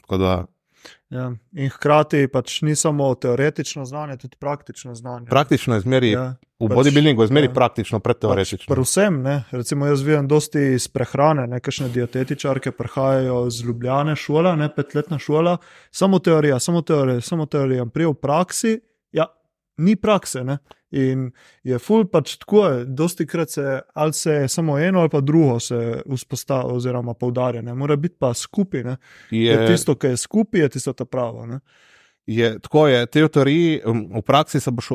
Ja. In hkrati pač ni samo teoretično znanje, tudi praktično znanje. Praktično je zmeri, ja. v pač, bodybuildingu je zmeri ja. praktično, pred teoretično. Pač Predvsem, recimo jaz vidim dosti iz prehrane, nekakšne dietetičarke prihajajo z Ljubljane šola, ne petletna šola, samo teorija, samo teorija, samo teorija. Prej v praksi, ja, ni prakse. Ne? In je ful pač tako, dosti krat se ali se samo eno ali pa drugo se vzpostavlja, oziroma poudarja, ne mora biti pa skupaj. Je... je tisto, kar je skupaj, je tisto ta pravo. Ne? Je, tako je, te teorije, v praksi se boš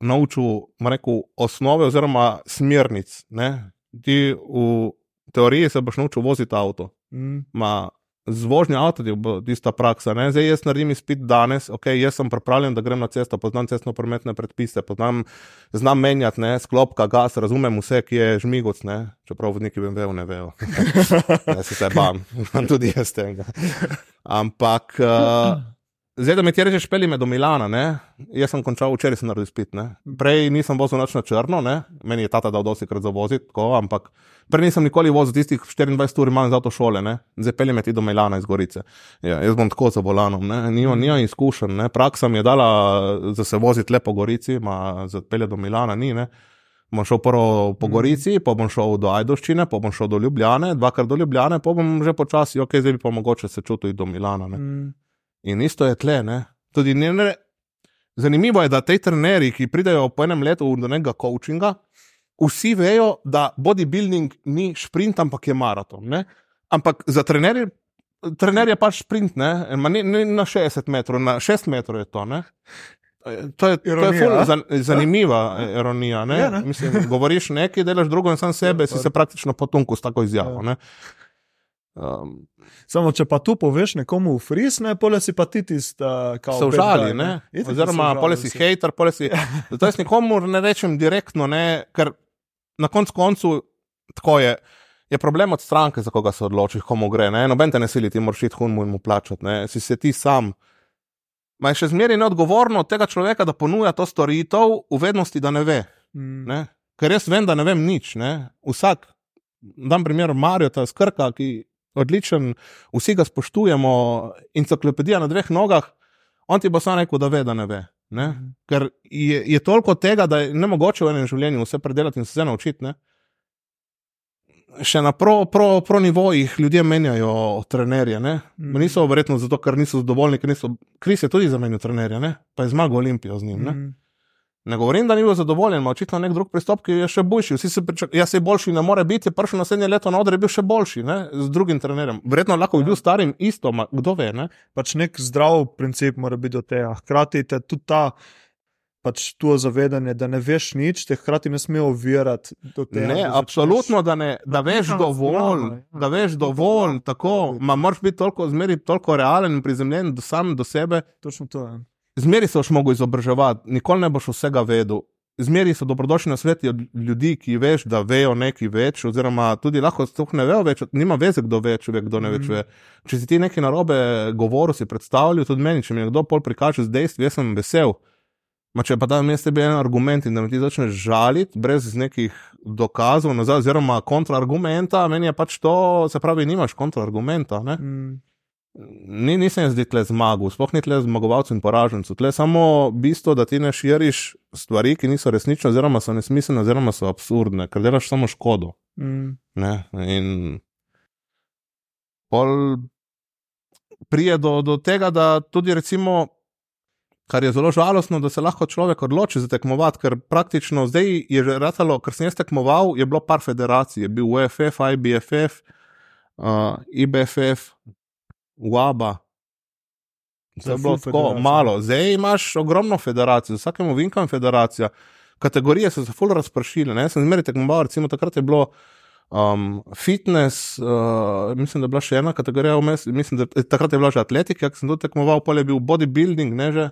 naučil rekel, osnove oziroma smernic. Ne? Ti v teoriji se boš naučil voziti avto. Mm. Ma, z vožnjo avto je tista praksa. Ne? Zdaj jaz naredim izpit danes, ok, jaz sem pripravljen, da grem na cesto, poznam cestno-prometne predpise, poznam, znam menjati, ne? sklopka, gas, razumem vse, ki je žmigoc, ne? čeprav v neki vejo, ne vejo. Jaz se bam, tudi jaz tega. Ampak. Uh, Zdaj, da mi ti rečeš, peli me do Milana, ne? jaz sem končal včeraj, sem naredil spit. Ne? Prej nisem vozil noč na črno, ne? meni je tata dal dosti krat za voziti, ampak prej nisem nikoli vozil tistih 24 ur manj za to šole, ne? zdaj peli me ti do Milana iz Gorice. Ja, jaz bom tako za volanom, nimam izkušenj, praksa mi je dala, da se voziti lepo po Gorici, ma za pele do Milana ni. Ne? Bom šel prvo po Gorici, pa bom šel do Ajdoščine, pa bom šel do Ljubljane, dvakrat do Ljubljane, pa bom že počasi, ok, zdaj bi pa mogoče se čutil do Milana. Mm. In isto je tle. Ne? Tudi ne, ne, zanimivo je, da te trenerji, ki pridejo po enem letu do nekega coachinga, vsi vejo, da bodybuilding ni sprint, ampak je maraton. Ne? Ampak za trenerje, trener je pač sprint, ne? Ne, ne na 60 metrov, na 6 metrov je to. Ne? To je, ironija, to je zan, zanimiva ironija. Ne? Ja, ne? Mislim, govoriš nekaj, delaš drugo in sam sebe, ja, si se praktično potunku s tako izjavo. Ja. Um, Samo če pa tu poveš nekomu v fris, ne, pole si pa ti tisti, ki se užali? Oziroma, pole si hater, pole si. To jaz nikomu ne rečem direktno, ne, ker na koncu koncu tako je. Je problem od stranke, za koga se odločiš, komu gre. Ne? Noben te ne sili, ti moraš iti hunmu in mu plačati, ne? si se ti sam. Ma je še zmeraj neodgovorno od tega človeka, da ponuja to storitev v vednosti, da ne ve. Mm. Ne? Ker jaz vem, da ne vem nič. Ne? Vsak, dam primer Marijo, ta skrka, ki odličen, vsi ga spoštujemo, enciklopedija na dveh nogah, on ti bo samo rekel, da ve, da ne ve. Ne? Mhm. Ker je, je toliko tega, da je ne mogoče v enem življenju vse predelati in se vse naučiti. Ne? Še na pro-nivojih pro, pro ljudje menjajo trenerje. Mm. Niso verjetno zato, ker niso zadovoljni, ker niso. Kris je tudi zamenjal trenerje, ne? pa je zmagal Olimpijo z njim. Mm. Ne govorim, da ni bil zadovoljen, očitno nek drug pristop, ki je še boljši. Vsi se pričakujejo, jaz se boljši ne more biti, prišel naslednje leto na odre, je bil še boljši ne? z drugim trenerjem. Verjetno lahko bi bil starim isto, ma, kdo ve. Ne? Pač nek zdrav princip mora biti do tega. Hkrati te tudi ta. Pač to zavedanje, da ne veš nič, te hkrati ne smejo uvirati. Ne, absolutno, da, ne, da veš dovolj, ja. da veš dovolj, tako, ma moraš biti toliko, zmeri, toliko realen in prizemljen do sam do sebe. Točno to je. Zmeri se boš mogel izobraževati, nikoli ne boš vsega vedel. Zmeri so dobrodošli na svet ljudi, ki veš, da vejo nekaj več, oziroma tudi lahko sploh ne vejo več, nima veze, kdo ve, če ve, kdo ne več mhm. ve. Če si ti nekaj narobe govoril, si predstavljal, tudi meni, če mi nekdo pol prikaže z dejstvi, jaz sem vesel. Ma če pa da mi tebi en argument in da me ti začneš žaliti brez nekih dokazov, nazaj, oziroma kontraargumenta, meni je pač to, se pravi, nimaš kontraargumenta. Mm ni, nisem jaz tle zmagal, sploh ni tle zmagovalcev in poražencev. Tle samo bistvo, da ti ne širiš stvari, ki niso resnične, oziroma so nesmiselne, oziroma so absurdne, ker delaš samo škodo. Mm. In pol prije do, do tega, da tudi recimo. Kar je zelo žalostno, da se lahko človek odloči za tekmovati, ker praktično zdaj je že ratalo, ker sem jaz tekmoval, je bilo par federacij, je bil UFF, IBFF, uh, IBFF, Waba. Zdaj je bilo tako malo, zdaj imaš ogromno federacij, vsakemu vinkam federacija. Kategorije so se fully razpršile. Jaz sem zmeraj tekmoval, recimo takrat je bilo um, fitness, uh, mislim, da je bila še ena kategorija vmes, mislim, da takrat je bila že atletika, ker sem tudi tekmoval, pol je bil bodybuilding, ne že.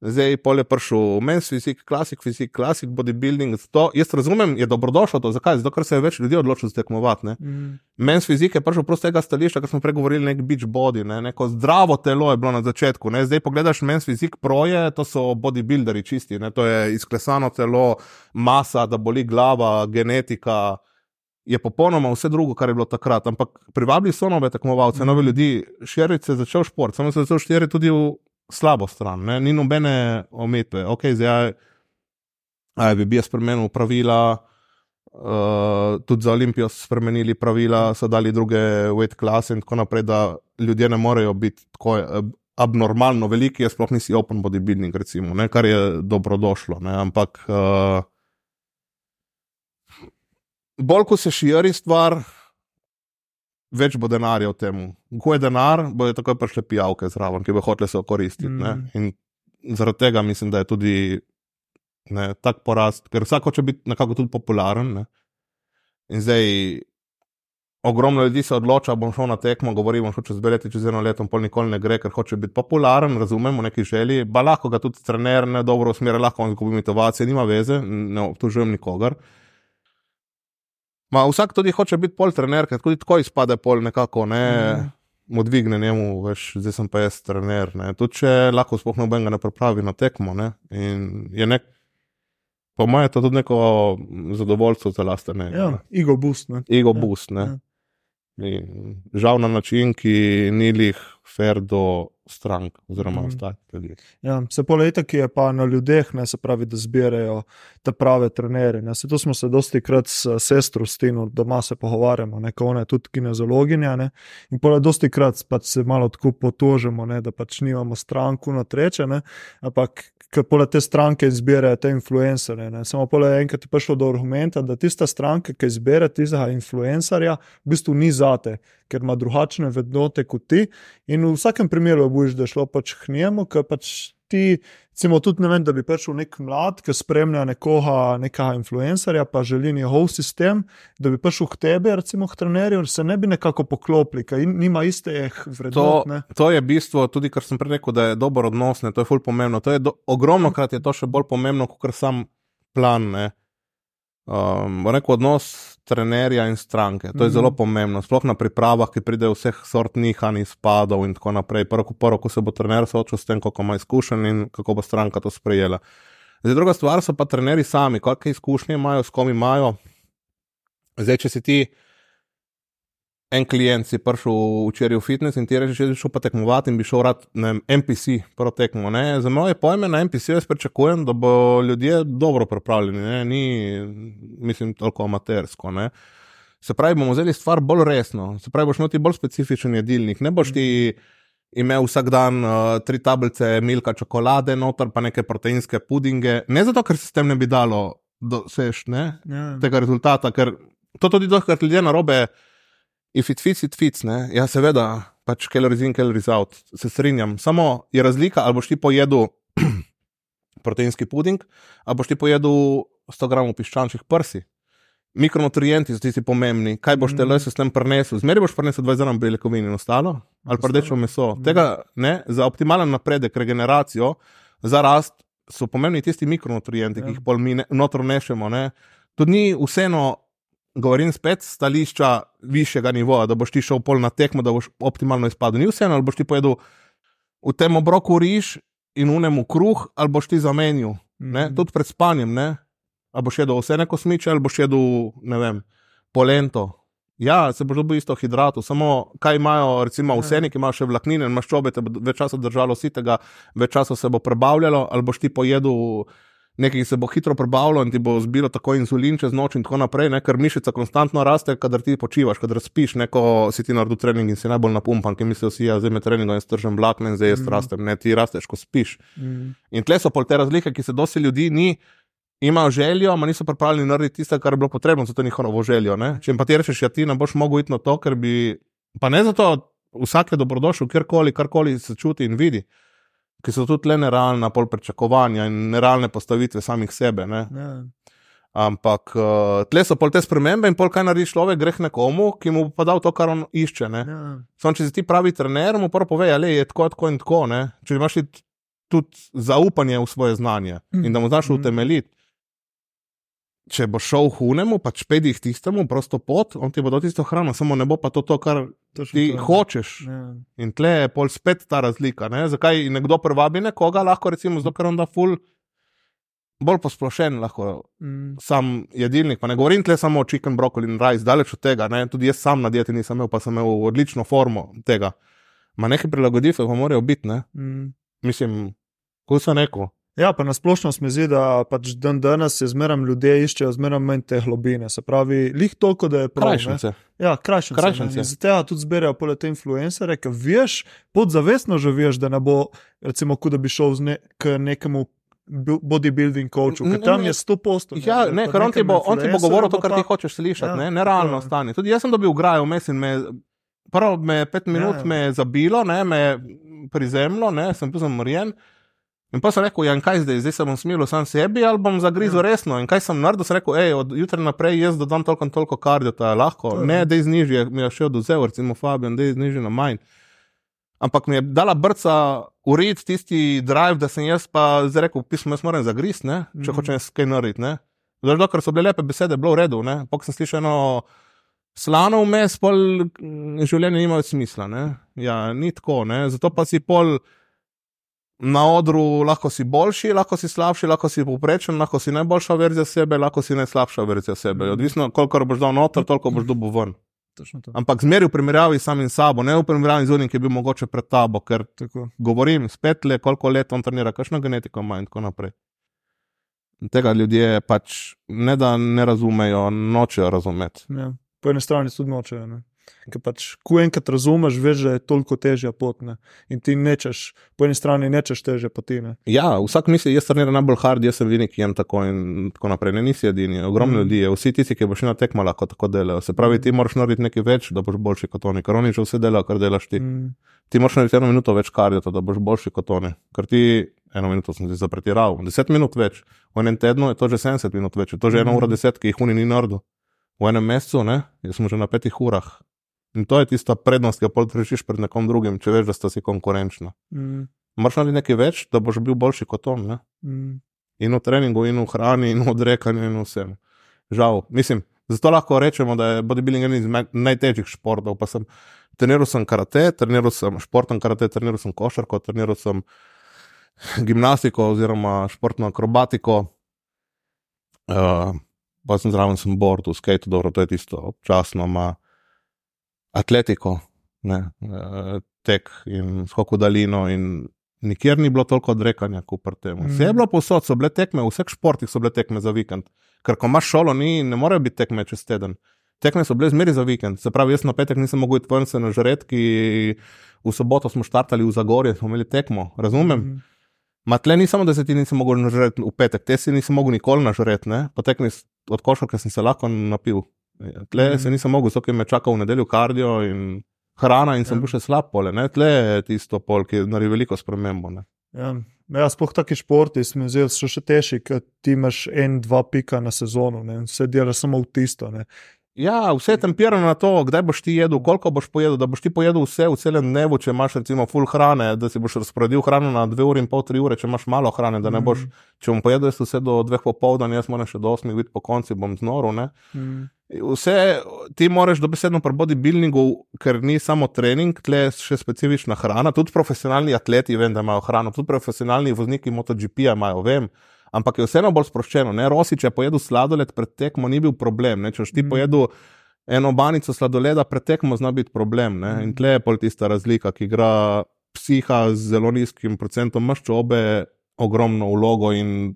Zdaj je prišel men's fizik, klasik fizik, klasik bodybuilding. To, jaz razumem, je dobrodošlo to. Zakaj? Zato, ker se je več ljudi odločilo tekmovati. Mm. Men's fizik je prišel prosto tega stališča, kar smo pregovorili, nek beach body, ne? neko zdravo telo je bilo na začetku. Ne? Zdaj pogledaš men's fizik proje, to so bodybuilderi čisti, ne? to je izklesano telo, masa, da boli glava, genetika. Je popolnoma vse drugo, kar je bilo takrat. Ampak privabili so nove tekmovalce, mm. nove ljudi, širiti se je začel šport, samo se je začel širiti tudi v slabo stran, ne? ni nobene omejitve. Okay, zdaj, aj, bi jaz spremenil pravila, uh, tudi za Olimpijo so spremenili pravila, so dali druge weight klase in tako naprej, da ljudje ne morejo biti tako uh, abnormalno veliki, jaz sploh nisi open bodybuilding, recimo, ne? kar je dobrodošlo. Ne? Ampak uh, bolj ko se širi stvar, več bo denarja v tem. Ko je denar, bodo takoj prišle pijavke zraven, ki bo hotele se okoristiti. Mm. In zaradi tega mislim, da je tudi ne, tak porast, ker vsak hoče biti nekako tudi popularen. Ne. In zdaj, ogromno ljudi se odloča, bom šel na tekmo, govorim, bom šel čez dve leti, čez eno leto, pol nikoli ne gre, ker hoče biti popularen, razumemo neki želji, pa lahko ga tudi trener ne dobro usmeri, lahko on izgubi motivacijo, nima veze, ne obtužujem nikogar. Ma, vsak tudi hoče biti pol trener, ker tudi tako izpade pol nekako, ne. Mm. Mu dvigne njemu, veš, zdaj sem pa jaz trener. Tudi če lahko spohnem noben ga ne pripravi na tekmo. Ne? In je nek, po mojem, to tudi neko zadovoljstvo za laste. Ja, ego boost. Ego ja. boost. Ja. In žal na način, ki ni lih fair do strank oziroma mm. ostalih ljudi. Ja, se poletje, ki je pa na ljudeh, ne se pravi, da zbirajo te prave trenere. Ne. To smo se dosti krat s sestro Stino doma se pogovarjamo, neko ona je tudi kinezologinja. Ne. In poletje dosti krat pač se malo tako potožemo, ne, da pač nimamo stranku na treče, ne. ampak ker pole te stranke izbirajo te influencerje. Samo pole enkrat je prišlo do argumenta, da tista stranka, ki izbira tistega influencerja, v bistvu ni zate, ker ima drugačne vednote kot ti. In v vsakem primeru boš, da šlo pač k njemu, ker pač ti, recimo, tudi ne vem, da bi prišel nek mlad, ki spremlja nekoga, nekega influencerja, pa želi njegov sistem, da bi prišel k tebi, recimo k trenerju, se ne bi nekako poklopili, ker nima iste vrednot. To, to je bistvo, tudi kar sem prej rekel, da je dobro odnos, ne, to je fulj pomembno. Je do, ogromno krat je to še bolj pomembno, kot sam plan. Ne. Um, rekel, odnos trenerja in stranke. To je mm -hmm. zelo pomembno, sploh na pripravah, ki pridejo vseh sort nihanj, izpadov in tako naprej. Prvo, prvo, ko se bo trener soočil s tem, kako ima izkušenj in kako bo stranka to sprejela. Zdaj, druga stvar so pa trenerji sami, kakšne izkušnje imajo, s kom imajo. Zdaj, če si ti en klient si prišel včeraj v fitness in ti rečeš, da bi šel pa tekmovati in bi šel rad na NPC, prvo tekmo. Ne? Za moje pojme na NPC jaz pričakujem, da bo ljudje dobro pripravljeni, ne? ni, mislim, toliko amatersko. Ne? Se pravi, bomo vzeli stvar bolj resno, se pravi, boš imel ti bolj specifičen jedilnik, ne boš ti imel vsak dan uh, tri tablice milka čokolade, noter pa neke proteinske pudinge, ne zato, ker se s tem ne bi dalo dosež ja. tega rezultata, ker to tudi dohkrat ljudje na robe if it fits, it fits. Ne? Ja, seveda, pač calories in calories out, se strinjam. Samo je razlika, ali boš ti pojedel proteinski puding, ali boš ti pojedel 100 gramov piščančjih prsi. Mikronutrienti so tisti pomembni, kaj boš mm. teles s tem prenesel. Zmeri boš prenesel 20 gramov beljakovin in ostalo, ali pa rdečo meso. Mm. Tega, ne, za optimalen napredek, regeneracijo, za rast so pomembni tisti mikronutrienti, ja. ki jih pol mi notro nešemo. Ne. Tudi ni vseeno govorim spet stališča višjega nivoja, da boš ti šel pol na tekmo, da boš optimalno izpadel. Ni vseeno, ali boš ti pojedel v tem obroku riž in unemu kruh, ali boš ti zamenil, mm -hmm. tudi pred spanjem, ne? ali boš jedel vse neko smiče, ali boš jedel, ne vem, polento. Ja, se boš dobil isto hidratov, samo kaj imajo, recimo, ja. vse, ki imajo še vlaknine, maščobe, te bo več časa držalo sitega, več časa se bo prebavljalo, ali boš ti pojedel nekaj se bo hitro prebavilo in ti bo zbilo tako insulin čez noč in tako naprej, ne? ker mišica konstantno raste, kadar ti počivaš, kadar spiš, neko si ti naredil trening in si najbolj napumpan, ki mislijo si, ja, zdaj me treningom in stržem blakne in zdaj jaz mm. rastem, ne, ti rasteš, ko spiš. Mm. In tle so pol te razlike, ki se dosti ljudi ni. Imajo željo, a niso pripravljeni narediti tisto, kar je bilo potrebno za to njihovo željo. Ne? Če jim pa ti rečeš, ja, ti ne boš mogel iti na to, ker bi. Pa ne zato, vsak je dobrodošel, kjerkoli, karkoli se čuti in vidi ki so tudi le nerealna pol pričakovanja in nerealne postavitve samih sebe. Ja. Ampak uh, tle so pol te spremembe in pol kaj naredi človek, greh nekomu, ki mu pa dal to, kar on išče. Ja. Sam, če si ti pravi trener, mu prvo pove, da je tako, tako in tako. Ne? Če imaš tudi zaupanje v svoje znanje mm. in da mu znaš mm. utemeljiti če bo šel hunemu, pač pedi jih tistemu, prosto pot, on ti bo dal tisto hrano, samo ne bo pa to, to kar Točno ti to. hočeš. Ja. In tle je pol spet ta razlika. Ne? Zakaj nekdo privabi nekoga, lahko recimo zato, ker on da ful. Bolj posplošen lahko mm. sam jedilnik. Pa ne govorim tle samo o chicken, brokoli in rice, daleč od tega. Ne? Tudi jaz sam na dieti nisem imel, pa sem imel odlično formo tega. Ma nekaj prilagoditve pa morajo biti. Mm. Mislim, ko sem rekel. Ja, pa nasplošno se mi zdi, da pač dan danes je zmeraj ljudje iščejo zmeraj manj te globine. Se pravi, lih toliko, da je prav. Krajšnice. Ja, krajšnice. krajšnice. Zato tudi zbirajo pole te influencere, ker veš, podzavestno že veš, da ne bo, recimo, kot da bi šel ne, k nekemu. Bodybuilding coachu, ker tam je 100 postov. Ja, ne, ker on ti bo, on ti bo govoril to, kar ti hočeš slišati, ja, ne, nerealno stanje. Tudi jaz sem dobil grajo vmes in me, prvo me pet minut ja, ja. me zabilo, ne, me prizemlo, ne, sem bil zamorjen. In pa sem rekel, ja, kaj zdaj, zdaj se bom smilil sam sebi ali bom zagrizel ja. resno. In kaj sem naredil, sem rekel, hej, od jutra naprej jaz dodam toliko in toliko kardio, da je lahko. To je. Ne, da je znižje, mi je še oduzel, recimo Fabian, da je znižje na manj. Ampak mi je dala brca ured tisti drive, da sem jaz pa zdaj rekel, pismo, jaz moram zagriz, ne, če mm -hmm. hočem kaj narediti. Zdaj, dokler so bile lepe besede, bilo v redu, ne, pok sem slišal eno slano vmes, pol življenje nima več smisla, ne. Ja, ni tako, ne, zato pa si pol na odru lahko si boljši, lahko si slabši, lahko si povprečen, lahko si najboljša verzija sebe, lahko si najslabša verzija sebe. Mm. Odvisno, koliko boš dal noter, toliko boš dobil ven. Ampak zmeri v primerjavi s samim sabo, ne v primerjavi z unim, ki je bil mogoče pred tabo, ker tako. govorim spet le, koliko let on trenira, kakšno genetiko ima in tako naprej. Tega ljudje pač ne da ne razumejo, nočejo razumeti. Ja. Po eni strani tudi nočejo. Ne? Ker pač, ko enkrat razumeš, veš, da je toliko težja pot. Ne? In ti nečeš, po eni strani nečeš teže poti. Ne? Ja, vsak misli, jaz treniram najbolj hard, jaz sem vinik, jem tako in tako naprej. Ne, nisi edini, ogromno mm. ljudi je, vsi tisti, ki boš na tekmo lahko tako delajo. Se pravi, ti moraš narediti nekaj več, da boš boljši kot oni, ker oni že vse delajo, kar delaš ti. Mm. Ti moraš narediti eno minuto več kardio, da boš boljši kot oni. Ker ti eno minuto sem si zapretiral, deset minut več, v enem tednu je to že 70 minut več, to je že ena mm. ura deset, ki jih oni ni naredil. V enem mesecu, ne, jaz sem že na petih urah, In to je tista prednost, ki jo rešiš pred nekom drugim, če veš, da sta si konkurenčna. Mm. Moraš narediti nekaj več, da boš bil boljši kot on. Mm. In v treningu, in v hrani, in v odrekanju, in vsem. Žal, mislim, zato lahko rečemo, da je bodybuilding eden izmed najtežjih športov. Pa sem treniral sem karate, treniral sem športno karate, treniral sem košarko, treniral sem gimnastiko oziroma športno akrobatiko. Uh, pa sem zraven, sem board, v skate, dobro, to je tisto občasno. Ma, atletiko, ne, eh, tek in skok v daljino. Nikjer ni bilo toliko odrekanja kot pri tem. Vse je mm. bilo posod, so bile tekme, v vseh športih so bile tekme za vikend. Ker ko imaš šolo, ni, ne morejo biti tekme čez teden. Tekme so bile zmeri za vikend. Se pravi, jaz na petek nisem mogel iti ven se na žred, ki v soboto smo štartali v Zagorje, smo imeli tekmo. Razumem? Mm. Matle ni samo, da se ti nisem mogel nažreti v petek, te si nisem mogel nikoli nažreti, po tekmi od košarke sem se lahko napil. Ja, tle mm. se nisem mogel, so ki me čakal v nedeljo kardio in hrana, in sem ja. bil še slab pole. Ne? Tle je tisto pol, ki naredi veliko spremembo. Ne? Ja. Ja, sploh taki športi so mi zdeli še težji, ker ti imaš en, dva pika na sezono, ne? vse delaš samo v tisto. Ne? Ja, vse je tempirano na to, kdaj boš ti jedel, koliko boš pojedel. Da boš ti pojedel vse v celem dnevu, če imaš recimo full hrane, da si boš razporedil hrano na dve uri in pol, tri ure, če imaš malo hrane, da ne boš, mm. če bom pojedel vse do dveh popoldan, jaz moram še do osmih biti po konci, bom znoril. Mm. Vse ti moraš dobesedno pri bodybuildingu, ker ni samo trening, tle je še specifična hrana. Tudi profesionalni atleti, vem, da imajo hrano, tudi profesionalni vozniki MotoGP imajo, vem. Ampak je vseeno bolj sproščeno. Ne? Rosi, če pojedu sladoled pred tekmo, ni bil problem. Ne? Če ti mm. pojedu eno banico sladoleda pred tekmo, zna biti problem. Ne? In tle je pol tista razlika, ki igra psiha z zelo nizkim procentom maščobe ogromno vlogo in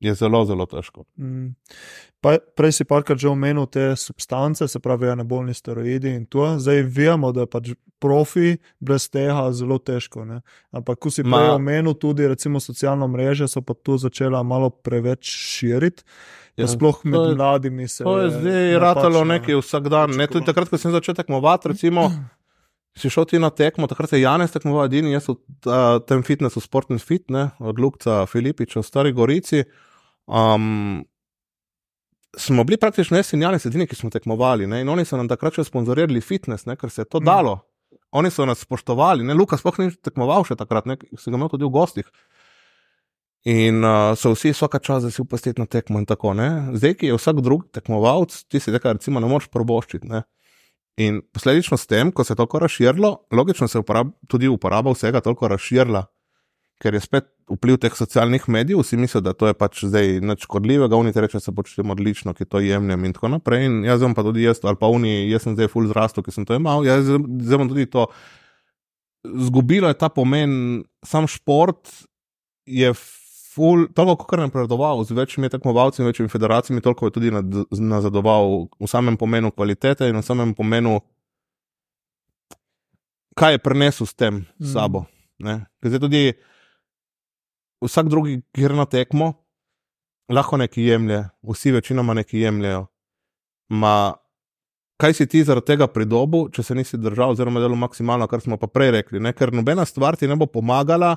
je zelo, zelo težko. Mm. Pa, prej si parkrat že omenil te substance, se pravi, anabolni steroidi in to. Zdaj vemo, da je pač profi brez tega zelo težko. Ne? Ampak, ko si Ma... prej omenil tudi, recimo, socialno mreže, so pa tu začela malo preveč širiti. Ja, sploh med mladimi se je. To je zdaj ratalo nekaj vsak dan. Ne, tudi takrat, ko sem začel tekmovati, recimo. Si šel ti na tekmo, takrat je Janes tekmoval, edini jaz v tem fitnessu, sportni fit, ne, od Lukca Filipiča v Stari Gorici. Um, smo bili praktično jaz in Janes edini, ki smo tekmovali. Ne? In oni so nam takrat še sponzorirali fitness, ne? ker se je to mm. dalo. Oni so nas spoštovali, ne Luka, sploh ni tekmoval še takrat, ne? si ga imel tudi v gostih. In uh, so vsi vsaka čas, da si upustiti na tekmo in tako naprej. Zdaj, ki je vsak drug tekmovalec, ti si rekel, recimo, ne moreš proboščiti. Ne? In posledično s tem, ko se je toliko razširilo, logično se je uporab, tudi uporaba vsega toliko razširila ker je spet vpliv teh socialnih medijev, vsi mislijo, da to je pač zdaj nič škodljivega, oni reče, da se počutim odlično, ki to jemljem in tako naprej. In jaz sem pa tudi jaz, ali pa oni, jaz sem zdaj full zrastel, ki sem to imel, jaz sem tudi to. Zgubilo je ta pomen, sam šport je ful, toliko, kar je napredoval, z večjimi tekmovalci in večjimi federacijami, toliko je tudi nazadoval v samem pomenu kvalitete in v samem pomenu, kaj je prenesel s tem mm. sabo. Zdaj tudi vsak drugi gre na tekmo, lahko nekaj jemlje, vsi večinoma nekaj jemljajo. Ma, kaj si ti zaradi tega pridobil, če se nisi držal, oziroma delo maksimalno, kar smo pa prej rekli, ne? ker nobena stvar ti ne bo pomagala.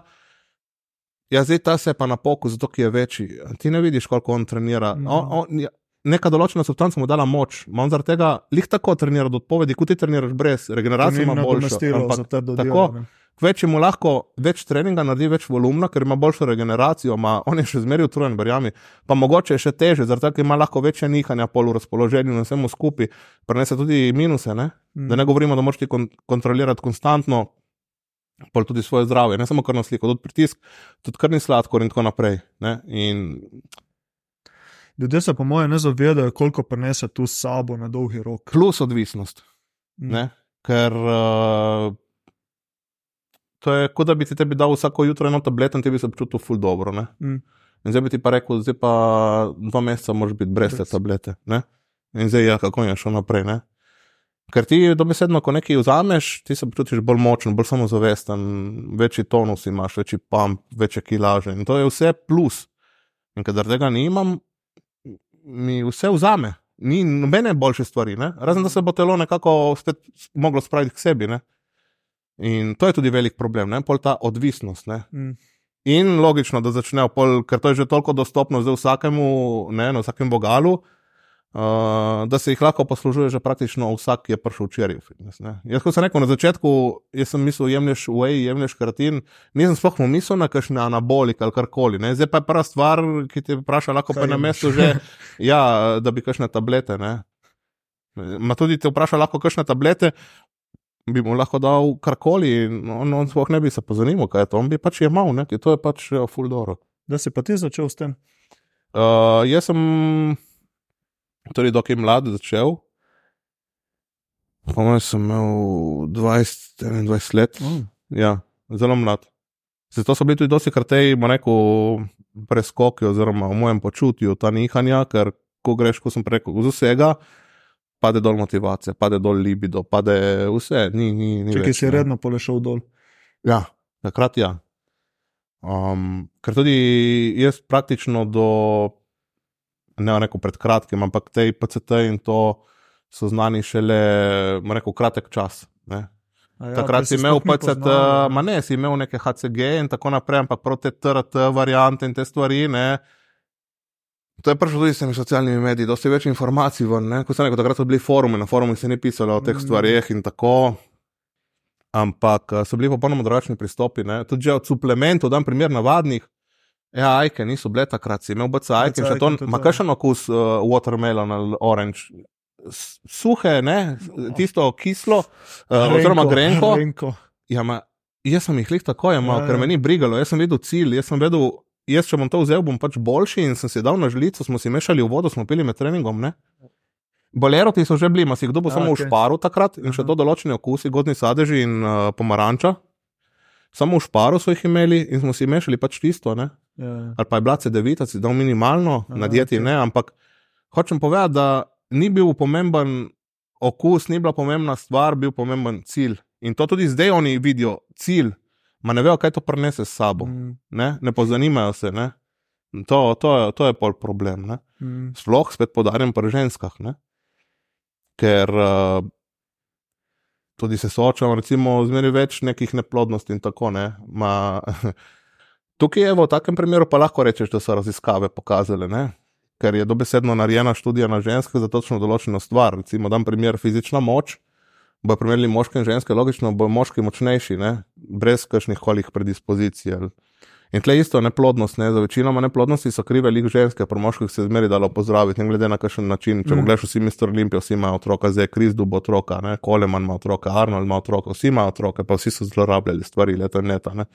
Ja, zdaj ta se pa na poku, zato je večji. Ti ne vidiš, koliko on trenira. No. On, on, ja, neka določena substanca mu dala moč, on zaradi tega lih tako trenira od odpovedi, kot ti treniraš brez regeneracije, ima. Ampak, tako, več mu lahko več treninga naredi, več volumna, ker ima boljšo regeneracijo, ima, on je še zmeraj utrujen, verjami. Pa mogoče je še teže, tega ima lahko večje nihanja polu razpoloženju in vsemu skupaj, prenese tudi minuse. Ne? Mm. Da ne govorimo, da moš ti kon kontrolirati konstantno pol tudi svoje zdravje, ne samo krvno sliko, tudi pritisk, tudi krvni sladkor in tako naprej. In... Ljudje se, po mojem, ne zavedajo, koliko prenese tu s sabo na dolgi rok. Plus odvisnost. Mm. Ker uh, to je kot da bi ti tebi dal vsako jutro eno tableto in ti bi se počutil ful dobro. Mm. In zdaj bi ti pa rekel, zdaj pa dva meseca moraš biti brez te tablete. Ne? In zdaj, ja, kako je šlo naprej. Ne? Ker ti dobesedno, ko nekaj vzameš, ti se počutiš bolj močen, bolj samozavesten, večji tonus imaš, večji pump, večje kilaže. In to je vse plus. In kadar tega nimam, mi vse vzame. Ni nobene boljše stvari, ne? razen da se bo telo nekako spet moglo spraviti k sebi. Ne? In to je tudi velik problem, ne? pol ta odvisnost. Mm. In logično, da začnejo, pol, ker to je že toliko dostopno zdaj vsakemu, ne, na vsakem bogalu, Uh, da se jih lahko poslužuje že praktično vsak, ki je prišel včeraj v fitness. Ne. Jaz, kot sem rekel na začetku, jaz sem mislil, jemliš whey, jemliš karatin, nisem sploh mislil na kakšne anabolike ali karkoli. Ne. Zdaj pa je prva stvar, ki te vpraša, lahko pa na mestu že, ja, da bi kakšne tablete. Ne. Ma tudi te vpraša, lahko kakšne tablete, bi mu lahko dal karkoli, on, on sploh ne bi se pozanimal, kaj je to, on bi pač jemal, ker to je pač full dobro. Da si pa ti začel s tem? Uh, jaz sem torej dokaj mlad začel. Pomen sem imel 20-21 let, mm. ja, zelo mlad. Zato so bili tudi dosti ima neko preskoki, oziroma v mojem počutju ta nihanja, ker ko greš, ko sem rekel, z vsega, pade dol motivacija, pade dol libido, pade vse. Ni, ni, ni Če si redno polešal dol. Ja, takrat ja. Um, ker tudi jaz praktično do ne rekel pred kratkim, ampak te PCT in to so znani šele, rekel, kratek čas. Ja, Takrat si imel PCT, ma ne, si imel neke HCG in tako naprej, ampak proti TRT variante in te stvari. Ne. To je prišlo tudi s temi socialnimi mediji, dosti več informacij. Kot sem rekel, takrat so bili forumi, na forumih se ni pisalo o teh mm. stvarih in tako. Ampak so bili popolnoma drugačni pristopi. Ne. Tudi od suplementov, da primer navadnih, Ja, ajke niso bile takrat, imel bi se ajke, če to ima kakšen okus, uh, watermelon ali orange. Suhe, ne? tisto kislo, uh, oziroma grenko. grenko. Ja, ma, jaz sem jih lih tako imel, ja, ker ja. me ni brigalo, jaz sem videl cilj, jaz sem vedel, jaz če bom to vzel, bom pač boljši in sem si dal na žlico, smo si mešali v vodo, smo pili med treningom. Ne? Boleroti so že bili, ma si kdo bo ja, samo okay. v šparu takrat in še to določene okusi, godni sadeži in uh, pomaranča samo v šparu so jih imeli in smo si mešali pač tisto. Ja, ja. Ali pa je bila CD-vita, si dal minimalno ja, na dieti, okay. ne, ampak hočem povedati, da ni bil pomemben okus, ni bila pomembna stvar, bil pomemben cilj. In to tudi zdaj oni vidijo, cilj, ma ne vejo, kaj to prenese s sabo. Mm. Ne? ne pozanimajo se. Ne? To, to, je, to je pol problem. Mm. Sploh spet podarjam pri ženskah. Ne? Ker uh, tudi se soočamo, recimo, zmeri več nekih neplodnosti in tako. Ne. Tukaj je v takem primeru pa lahko rečeš, da so raziskave pokazale, ne? ker je dobesedno narejena študija na ženske za točno določeno stvar. Recimo, da primer fizična moč, bo primerjali moške in ženske, logično bo moški močnejši, ne? brez kakšnih kolih predispozicij. Ali... In tle isto neplodnost, ne? za večino neplodnosti so krive lik ženske, pri moških se zmeri dalo pozdraviti, ne glede na kakšen način. Če mm. pogledaš, vsi mister Olimpijo, vsi imajo otroka, zdaj Kriz dubo otroka, ne? Koleman ima otroka, Arnold ima otroka, vsi imajo otroke, pa vsi so zlorabljali stvari, leto in leta. Ne?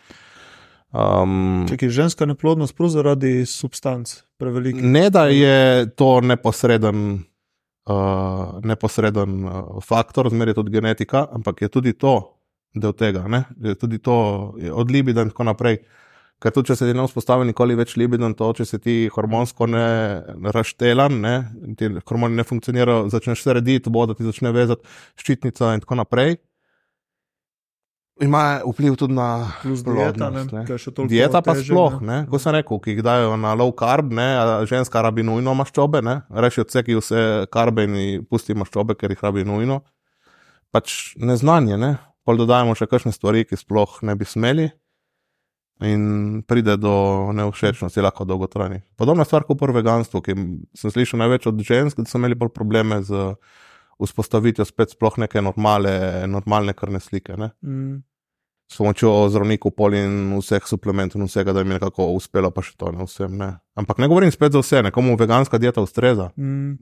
Um, Če je ženska neplodnost prav zaradi substanc, prevelik. Ne, da je to neposreden, uh, neposreden uh, faktor, zmeri tudi genetika, ampak je tudi to del tega, ne? je tudi to od libida in tako naprej. Ker tudi, če se ti ne vzpostavi nikoli več libidon, to, če se ti hormonsko ne raštelan, ne, ti hormoni ne funkcionirajo, začneš se rediti, voda ti začne vezati ščitnica in tako naprej. Ima vpliv tudi na dieta, dieta pa teže, sploh, ne. Ne. ko sem rekel, ki jih dajo na low carb, ne, ženska rabi nujno maščobe, reši odseki vse karbe in pusti maščobe, ker jih rabi nujno. Pač neznanje, ne. pol dodajamo še kakšne stvari, ki sploh ne bi smeli. in pride do neušečnosti, lahko dolgotrajni. Podobna stvar kot pri veganstvu, ki sem slišal največ od žensk, da so imeli bolj probleme z vzpostavitvijo spet sploh neke normale, normalne krvne slike. Mm s pomočjo zdravnikov, pol in vseh suplementov, in vsega, da jim je nekako uspelo, pa še to ne vsem. Ne. Ampak ne govorim spet za vse, nekomu veganska dieta ustreza, mm.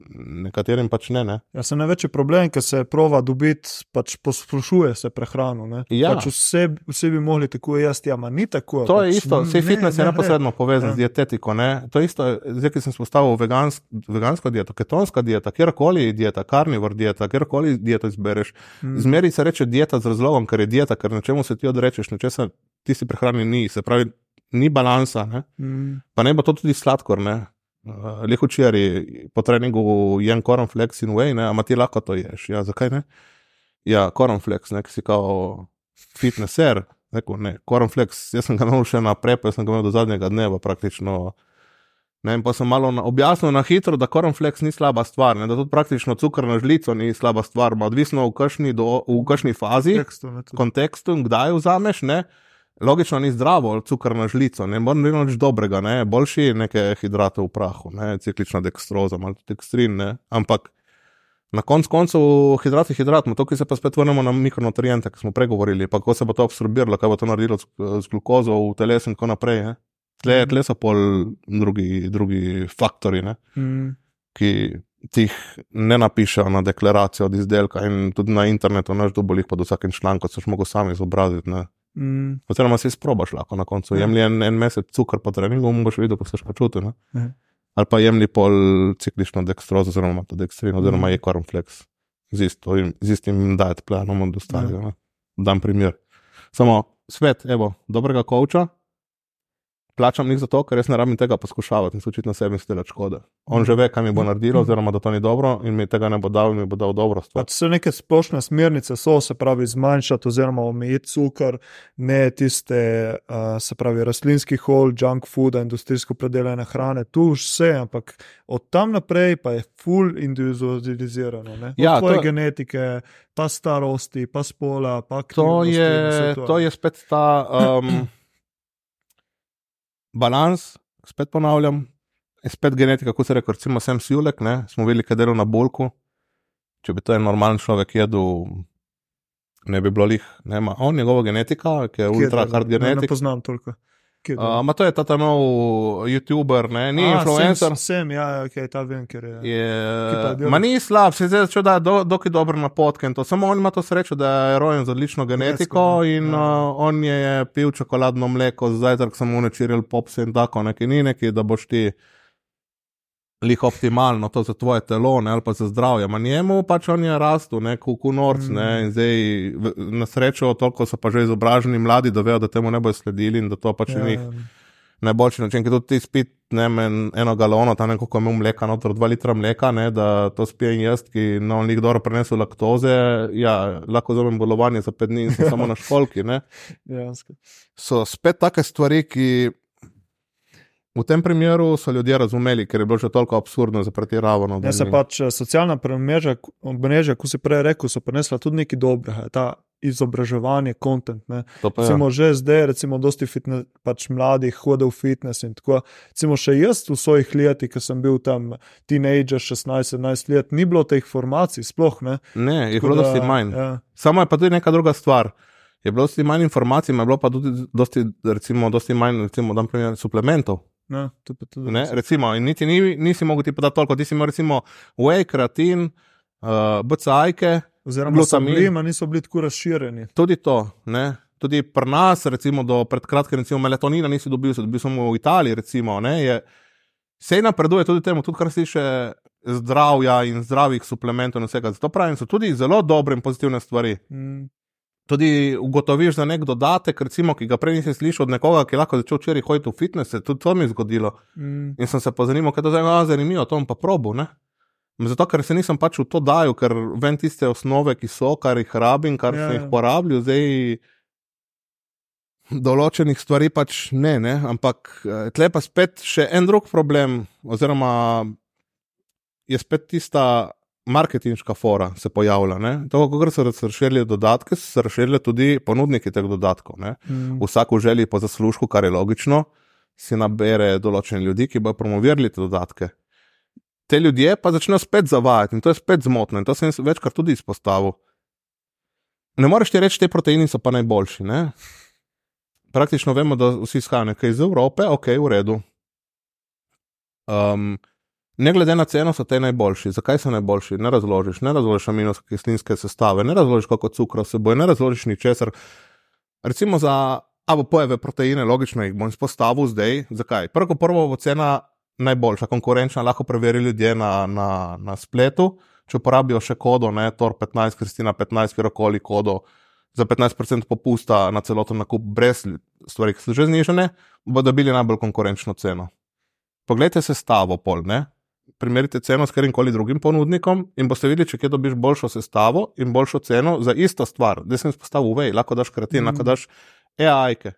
nekaterim pač ne. ne. Ja, se največji problem, ker se prova dobiti, pač poslušuje se prehrano. Ja. Pač vse, vse bi mogli tako jesti, ampak ni tako. To pač, je isto, vse fitness je neposredno povezan ja. z dietetiko. Ne. To je isto, zdaj, ki sem spostavil vegansk, vegansko dieto, ketonska dieta, kjerkoli dieta, karnivor dieta, kjerkoli dieto izbereš. Mm. Zmeri se reče dieta z razlogom, ker je dieta, ker na čemu se ti odrečeš, na česa ti si prehranjen, ni. Se pravi, ni balansa, ne? Mm. pa ne bo to tudi sladkor. Uh, Leho včeraj po treningu jem koronflex in whey, ampak ti lahko to ješ. Ja, zakaj ne? Ja, koronflex, nek si kao fitnesser, neko ne, koronflex, jaz sem ga imel še naprej, pa sem ga imel do zadnjega dneva praktično. Ne, pa sem malo na, objasnil na hitro, da koronflex ni slaba stvar, ne, da tudi praktično cukor na žlico ni slaba stvar, odvisno v kakšni, do, v kakšni fazi, kontekstu, kontekstu kdaj vzameš. Ne, Logično ni zdravo, cukor na žlico, ne more biti nič dobrega, ne? boljši je nekaj hidratov v prahu, ne? ciklična dekstroza, malo dekstrin, ne? ampak na koncu koncev hidrat je hidrat, to, ki se pa spet vrnemo na mikronutriente, ki smo pregovorili, pa kako se bo to absorbiralo, kaj bo to naredilo z, z glukozo v telesu in tako naprej. Ne? Tle, tle so pol drugi, drugi faktori, mm. ki jih ne napišejo na deklaracijo od izdelka in tudi na internetu, naš dubolih pod vsakim člankom, še mogo sami izobraziti. Mm. Oziroma, si izprobaš lahko na koncu. Ja. Jemlji en, en mesec cukor po treningu, boš videl, kako se počutiš. Ja. Ali pa jemlji pol ciklično dekstrozo, oziroma to dekstrino, oziroma mm. je kornflex. Z, isto, z istim dajet planom od ostalih. Ja. Dam primer. Samo svet, evo, dobrega koča, plačam jih zato, ker jaz ne rabim tega poskušavati in se učiti na sebi stelati škode. On že ve, kaj mi bo naredilo, oziroma da to ni dobro in mi tega ne bo dal in mi bo dal dobro stvar. Pač so neke splošne smernice, so se pravi zmanjšati oziroma omejiti cukor, ne tiste, uh, se pravi rastlinski hol, junk food, industrijsko predelane hrane, tu vse, ampak od tam naprej pa je full individualizirano. Ja, tvoje to... genetike, pa starosti, pa spola, pa kdo. To, je, to je spet ta. Um, balans, spet ponavljam, je spet genetika, kot se reče, recimo sem Sjulek, ne, smo velike delo na bolku. Če bi to en normalen človek jedel, ne bi bilo lih. Ne, ma, on, njegova genetika, ki je ultra hard genetika. Ne poznam toliko. Ampak uh, to je ta nov YouTuber, ne? ni A, influencer. Sem, sem, ja, ja ok, ta vem, ker je. je ma ni slab, se zdaj začel, da je do, dokaj dobro na potke. Samo on ima to srečo, da je rojen z odlično genetiko Genesko, in ja. uh, on je pil čokoladno mleko, zdaj tak sem mu nečiril popse in tako, nekaj ni neki, da boš ti lih optimalno to za tvoje telo ne, ali pa za zdravje. Ma njemu pač on je rastel, neko kunorc, mm. ne, in zdaj na srečo toliko so pa že izobraženi mladi, da vejo, da temu ne bojo sledili in da to pač ni ja. najboljši način, ker tudi ti spit ne, en, eno galono, tam neko, ko ima mleka, notor dva litra mleka, ne, da to spijem jaz, ki na on jih dobro prenesel laktoze, ja, lahko zomem bolovanje za pet dni in samo na školki, ne. so spet take stvari, ki V tem primeru so ljudje razumeli, ker je bilo že toliko absurdno za pretiravano. Ja, se pač eh, socialna mreža, kot si prej rekel, so prinesla tudi nekaj dobrega. Ta izobraževanje, kontent. Recimo, že zdaj, recimo, dosti fitness, pač mladih hodi v fitness. Recimo, še jaz v svojih letih, ki sem bil tam teenager, 16-17 let, ni bilo teh informacij, sploh ne. Ne, je bilo dosti manj. Ja. Samo je pa tudi neka druga stvar. Je bilo dosti manj informacij, ima bilo pa tudi dosti, recimo, dosti manj, recimo, primer, suplementov. No, to tudi ne, recimo, in niti ni, nisi mogel ti podati toliko, ti si imel recimo whey, kratin, uh, eh, BCA-ke. Oziroma, glutamin, niso bili tako razširjeni. Tudi to, ne. Tudi pri nas, recimo, do pred kratkim, recimo, melatonina nisi dobil, se dobil samo v Italiji, recimo, ne, je, se napreduje tudi temu, tudi kar se tiče zdravja in zdravih suplementov in vsega. Zato pravim, so tudi zelo dobre in pozitivne stvari. Mm tudi ugotoviš za nek dodatek, recimo, ki ga prej nisi slišal od nekoga, ki lahko začel včeraj hoditi v fitness, tudi to mi je zgodilo. Mm. In sem se pozanimal, kaj to zdaj ima zanimivo, to bom pa probo. Ne? Zato, ker se nisem pač v to dajal, ker vem tiste osnove, ki so, kar jih rabim, kar ja, sem jih ja. porabljal, zdaj določenih stvari pač ne, ne. ampak eh, tle pa spet še en drug problem, oziroma je spet tista marketinška fora se pojavlja. To, ko so razširili dodatke, so se razširili tudi ponudniki teh dodatkov. Mm. Vsak v želji po zaslužku, kar je logično, si nabere določene ljudi, ki bodo promovirali te dodatke. Te ljudje pa začnejo spet zavajati in to je spet zmotno. In to sem večkrat tudi izpostavil. Ne moreš ti reči, te proteini so pa najboljši. Ne? Praktično vemo, da vsi izhajajo nekaj iz Evrope, ok, v redu. Um, Ne glede na ceno, so te najboljši. Zakaj so najboljši? Ne razložiš, ne razložiš aminokislinske sestave, ne razložiš, koliko cukra se boje, ne razložiš ničesar. Recimo za AVP-jeve proteine, logično jih bom izpostavil zdaj. Zakaj? Prvo, prvo bo cena najboljša, konkurenčna, lahko preveri ljudje na, na, na spletu. Če uporabijo še kodo, ne, Tor 15, Kristina 15, kjerkoli kodo za 15% popusta na celoten nakup, brez stvari, ki so že znižene, bodo dobili najbolj konkurenčno ceno. Poglejte se stavo pol, ne? Primerjate ceno s katerim koli drugim ponudnikom in boste videli, če kje dobiš boljšo sestavo in boljšo ceno za isto stvar. Da sem izpostavil UV, lahko daš kratin, mm. lahko daš EAIK.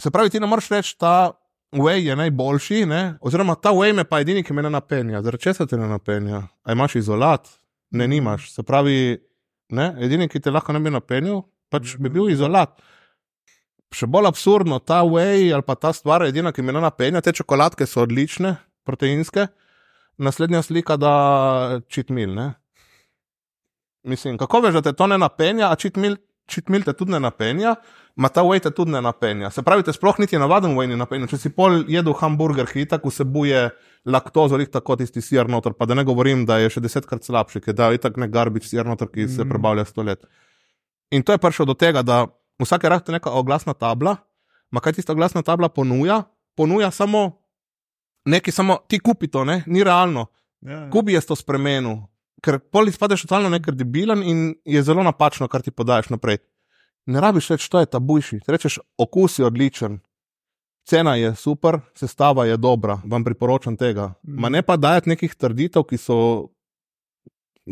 Se pravi, ti ne moreš reči, ta UV je najboljši, ne? oziroma ta UV me pa edini, ki me ne napenja. Zaradi česa te ne napenja? A imaš izolat? Ne, nimaš. Se pravi, ne? edini, ki te lahko ne bi napenil, pač bi bil izolat. Še bolj absurdno, ta way ali pa ta stvar, edina, ki me ne napenja, te čokoladke so odlične, proteinske, naslednja slika, da čitmil. Mislim, kako veš, da te to ne napenja, a čitmil, čitmil te tudi ne napenja, ma ta whey te tudi ne napenja. Se pravi, te sploh niti navaden whey ne napenja. Če si pol jedel hamburger, ki tako vsebuje laktozo, ali tako tisti sir noter, pa da ne govorim, da je še desetkrat slabši, ker da je tako ne garbič sir noter, ki se mm. prebavlja sto let. In to je prišlo do tega, da vsake rahte neka oglasna tabla, ma kaj tista oglasna tabla ponuja, ponuja samo nekaj samo ti kupi to, ne? ni realno. Ja, ja. Kubi je to spremenil, ker poli spadeš totalno nekredibilen in je zelo napačno, kar ti podajes naprej. Ne rabiš reči, to je ta bujši. Rečeš, okus je odličen, cena je super, sestava je dobra, vam priporočam tega. Mm. Ma ne pa dajati nekih trditev, ki so.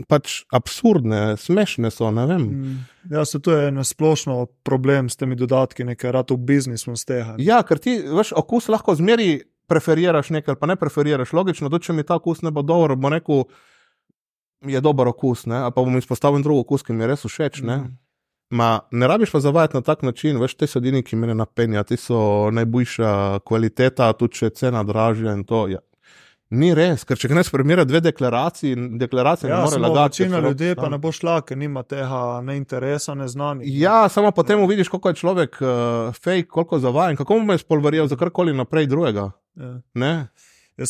Pač absurdne, smešne so. Mm. Ja, se to je nasplošno problem s temi dodatki, nekaj rado v biznisu z tega. Ja, ker ti veš, okus lahko zmeri preferiraš nekaj, pa ne preferiraš. Logično, da če mi ta okus ne bo dober, bo rekel, je dober okus, ne? pa bom izpostavil drug okus, ki mi je res všeč. Ne? Mm. Ma, ne rabiš pa zavajati na tak način, veš, te so edini, ki me napenja, ti so najboljša kvaliteta, tudi če je cena dražja in to. Ja. Ni res, ker če ne spremira dve deklaraciji, deklaracije ja, ne more lagati. Večina ljudi pa ne bo šla, ker nima tega ne interesa, ne znanja. Ja, samo potem vidiš, koliko je človek uh, fake, koliko zavajen, kako mu je spolvarijo za karkoli naprej drugega. Ja.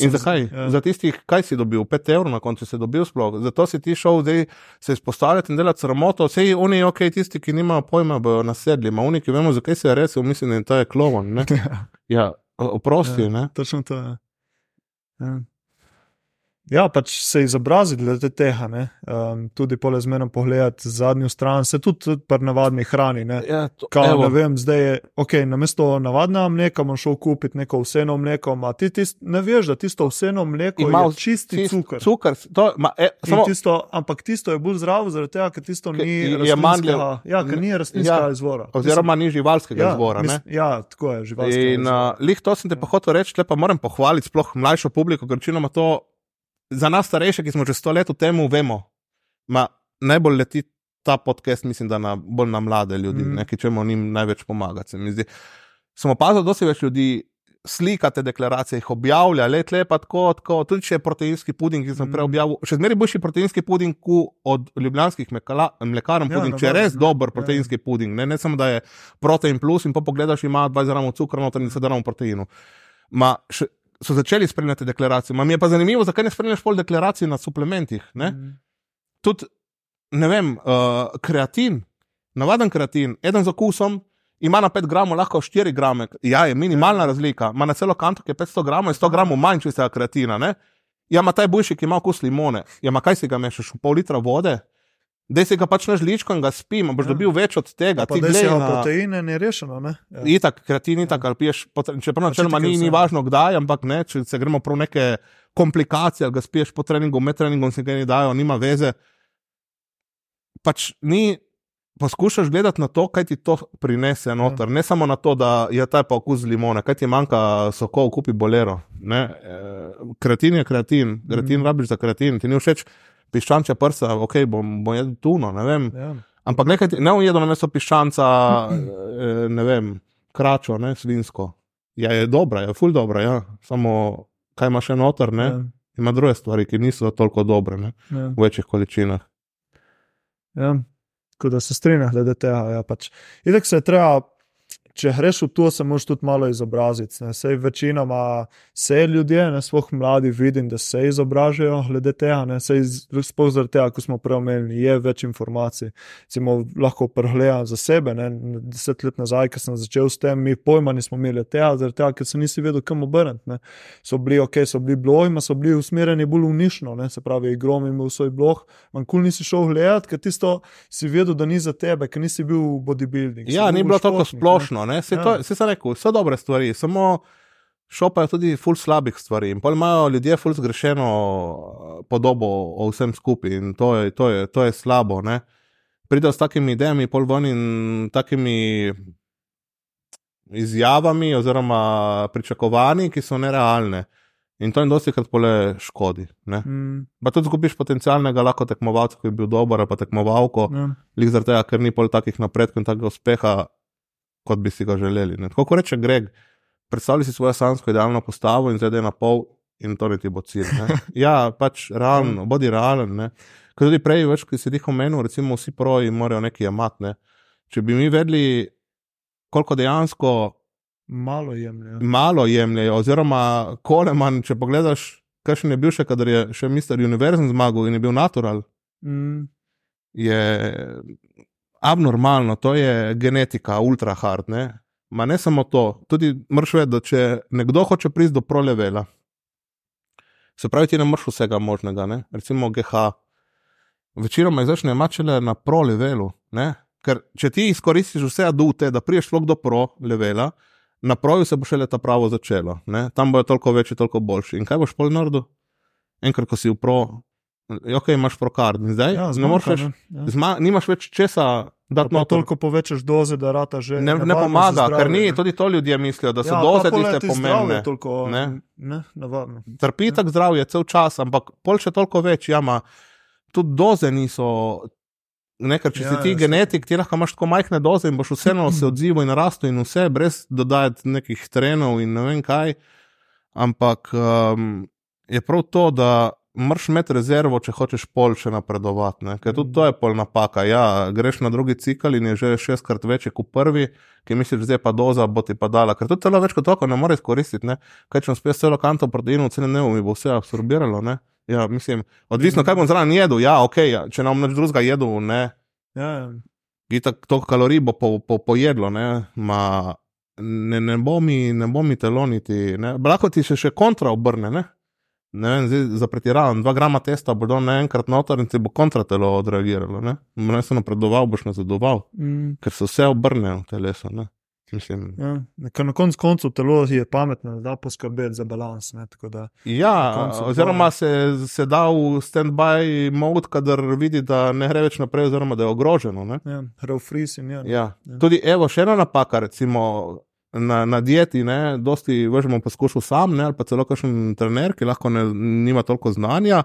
In zakaj? Ja. Za tistih, kaj si dobil, 5 evrov na koncu si dobil sploh. Zato si ti šel zdaj se izpostavljati in delati sramoto. Vse oni, ok, tisti, ki nimajo pojma, bojo nasedli. Ma oni, ki vemo, zakaj se je res, mislim, da je to klovon. Ja, oprosti. Ja, točno to je. Ja. Ja, pač se izobraziti glede tega, um, tudi pole zmerno pogledati zadnjo stran, se tudi pri navadni hrani. Ne, ja, to, Kao, ne vem, zdaj je, ok, na mesto navadnega mleka bom šel kupiti neko vseeno mleko, a ti tist, ne veš, da tisto vseeno mleko ima čisti čist, cukor. cukor to, ma, e, samo, tisto, ampak tisto je bolj zdravo, zaradi tega, ker tisto ni rastlinskega, ja, ker ni rastlinskega ja, izvora. Oziroma ni živalskega ja, izvora. Mis, ja, tako je, živalskega. In uh, lih to sem te pa hotel reči, le pa moram pohvaliti sploh mlajšo publiko, ker večinoma to za nas starejše, ki smo že sto let v tem, vemo, da najbolj leti ta podcast, mislim, da na, bolj na mlade ljudi, mm. ki čemu njim največ pomaga. Sem opazil, da se več ljudi slika te deklaracije, jih objavlja, let lepa tako, tako, tudi če je proteinski puding, ki sem mm. prej objavil. Še zmeraj boljši proteinski puding od ljubljanskih mlekarn, ja, puding, če je res dober ja. proteinski puding, ne, ne samo da je protein plus in pa pogledaš, ima 20 gramov cukra, noter in se da nam proteinu. Ma, še, so začeli spremljati deklaracije. Ma mi je pa zanimivo, zakaj ne spremljaš pol deklaracij na suplementih. Ne? Mm. Tudi, ne vem, uh, kreatin, navaden kreatin, eden z okusom. Ima na 5 gramov, lahko 4 grame, ja, je minimalna razlika, ima na celo kanto, ki je 500 gramov, je 100 gramov manj čistega kreatina. Ne? Ja, ima ta boljši, ki ima okus limone. Ja, ima kaj si ga mešaš, pol litra vode, da si ga pač na žličko in ga spim, boš ja. dobil več od tega. Ti gledi na proteine, ni rešeno. Ja. Itak, kreatin, itak, ja. ali piješ, čeprav načeloma ni, ni važno kdaj, ampak ne, če se gremo prav neke komplikacije, ali ga spiješ po treningu, med treningom se ga ne dajo, nima veze. Pač ni, poskušaš gledati na to, kaj ti to prinese ja. noter. Ja. Ne samo na to, da je ta pa okus limone, kaj ti manjka sokov, kupi bolero. Ne? E, kreatin je kreatin, kreatin mm. rabiš za kreatin, ti ni všeč piščančja prsa, ok, bom, bom jedel tuno, ne vem. Ja. Ampak nekaj, ne ujedo na mesto piščanca, e, ne vem, kračo, ne, svinsko. Ja, je dobra, je ful dobra, ja. samo kaj ima še noter, ne. Ja. Ima druge stvari, ki niso toliko dobre, ne, ja. v večjih količinah. Ja, tako da se strinjam, glede tega. Ja, pač. Itek se je treba če greš v to, se moraš tudi malo izobraziti. Sej večinoma se ljudje, ne svoh mladi, vidim, da se izobražajo glede tega. Sploh zaradi tega, ko smo preomenili, je več informacij. Cimo, lahko pregledam za sebe. Ne? Deset let nazaj, ko sem začel s tem, mi pojma nismo imeli tega, zaradi tega, ker se nisi vedel, kam obrniti. So bili ok, so bili blogi, so bili usmerjeni bolj unišno, se pravi, grom imel svoj blog. Manjkul nisi šel gledati, ker tisto si vedel, da ni za tebe, ker nisi bil bodybuilding. Ja, ni bilo tako splošno. Ne? Se, ja. to, se rekel, vse dobre stvari, samo šopajo tudi ful slabih stvari. In pol imajo ljudje ful zgrešeno eh, podobo o vsem skupaj in to je, to je, to je slabo. Ne? Pridejo s takimi idejami, pol ven in takimi izjavami oziroma pričakovanji, ki so nerealne. In to jim dosti krat pole škodi. Mm. Pa tudi zgubiš potencialnega lahko tekmovalca, ki je bil dober, pa tekmovalko, ja. zaradi tega, ker ni pol takih napredkov in takega uspeha, kot bi si ga želeli. Ne. Tako reče Greg, predstavljaj si svojo sansko idealno postavo in zdaj je na pol in to ne ti bo cilj. Ne. Ja, pač realno, bodi realen. Ne. Ker tudi prej, več, ki si jih omenil, recimo vsi proji morajo nekaj imati. Ne. Če bi mi vedeli, koliko dejansko. Malo jemljajo. Malo jemljajo, oziroma Koleman, če pogledaš, kaj še ne bil še, kadar je še Mister Univerzum zmagal in je bil natural. Mm. Je abnormalno, to je genetika, ultra hard. Ne? Ma ne samo to, tudi vedeti, da če nekdo hoče priti do prolevela, se pravi, ti ne moreš vsega možnega, ne? recimo GH. Večinoma jih začne mačele na prolevelu, ker če ti izkoristiš vse adute, da priješ sploh do prolevela, na proju se bo še leta pravo začelo, ne? tam bojo toliko večji, toliko boljši. In kaj boš pol naredil? Enkrat, ko si v pro, ok, imaš prokard, zdaj ja, zmanjka, več, ja. zma, nimaš več česa. Pa toliko povečaš doze, da rata že ne, ne pomaga, ker ni, tudi to ljudje mislijo, da so ja, doze tiste pomembne. Toliko, ne, ne, Trpi ja. tako zdravje cel čas, ampak pol še toliko več, ja, ma, tudi doze niso. Nekaj, če ja, si ti genetik, ti lahko imaš tako majhne doze in boš vseeno se odzival in rastel in vse, brez dodajati nekih trenov in ne vem kaj. Ampak um, je prav to, da moraš imeti rezervo, če hočeš pol še napredovati. Ne? Ker tudi to je pol napaka. Ja, greš na drugi cikl in je že šestkrat večji kot prvi, ki misliš, da je pa doza, bo ti pa dala. Ker to celo več kot toliko ne moreš izkoristiti. Kaj če spet celo kanto proteinov, cene ne bo, mi bo vse absorbiralo. Ne? Ja, mislim, odvisno, kaj bom zraven jedel. Ja, ok, ja, če nam neč drugega jedu, ne. Ja. Itak toliko kalorij bo po, po, pojedlo, ne. Ma, ne, ne bo mi, ne bo mi telo niti, ne. Lahko ti se še kontra obrne, ne ne vem, zdaj za pretiravam, dva grama testa bo dal naenkrat noter in ti bo kontratelo odreagiralo. Ne, ne se napredoval, boš nazadoval, mm. ker se vse obrne v telesu. Ne? Ja, na koncu koncu telo je pametno, da poskrbeti za balans. Ne, da, ja, oziroma se, se da v stand-by mod, kadar vidi, da ne gre več naprej, oziroma da je ogroženo. Ja, freezing, ja, ja. ja. Tudi, evo, še ena napaka, recimo, na, na dieti, ne, dosti vržemo poskušal sam, ne, ali pa celo kakšen trener, ki lahko ne, nima toliko znanja.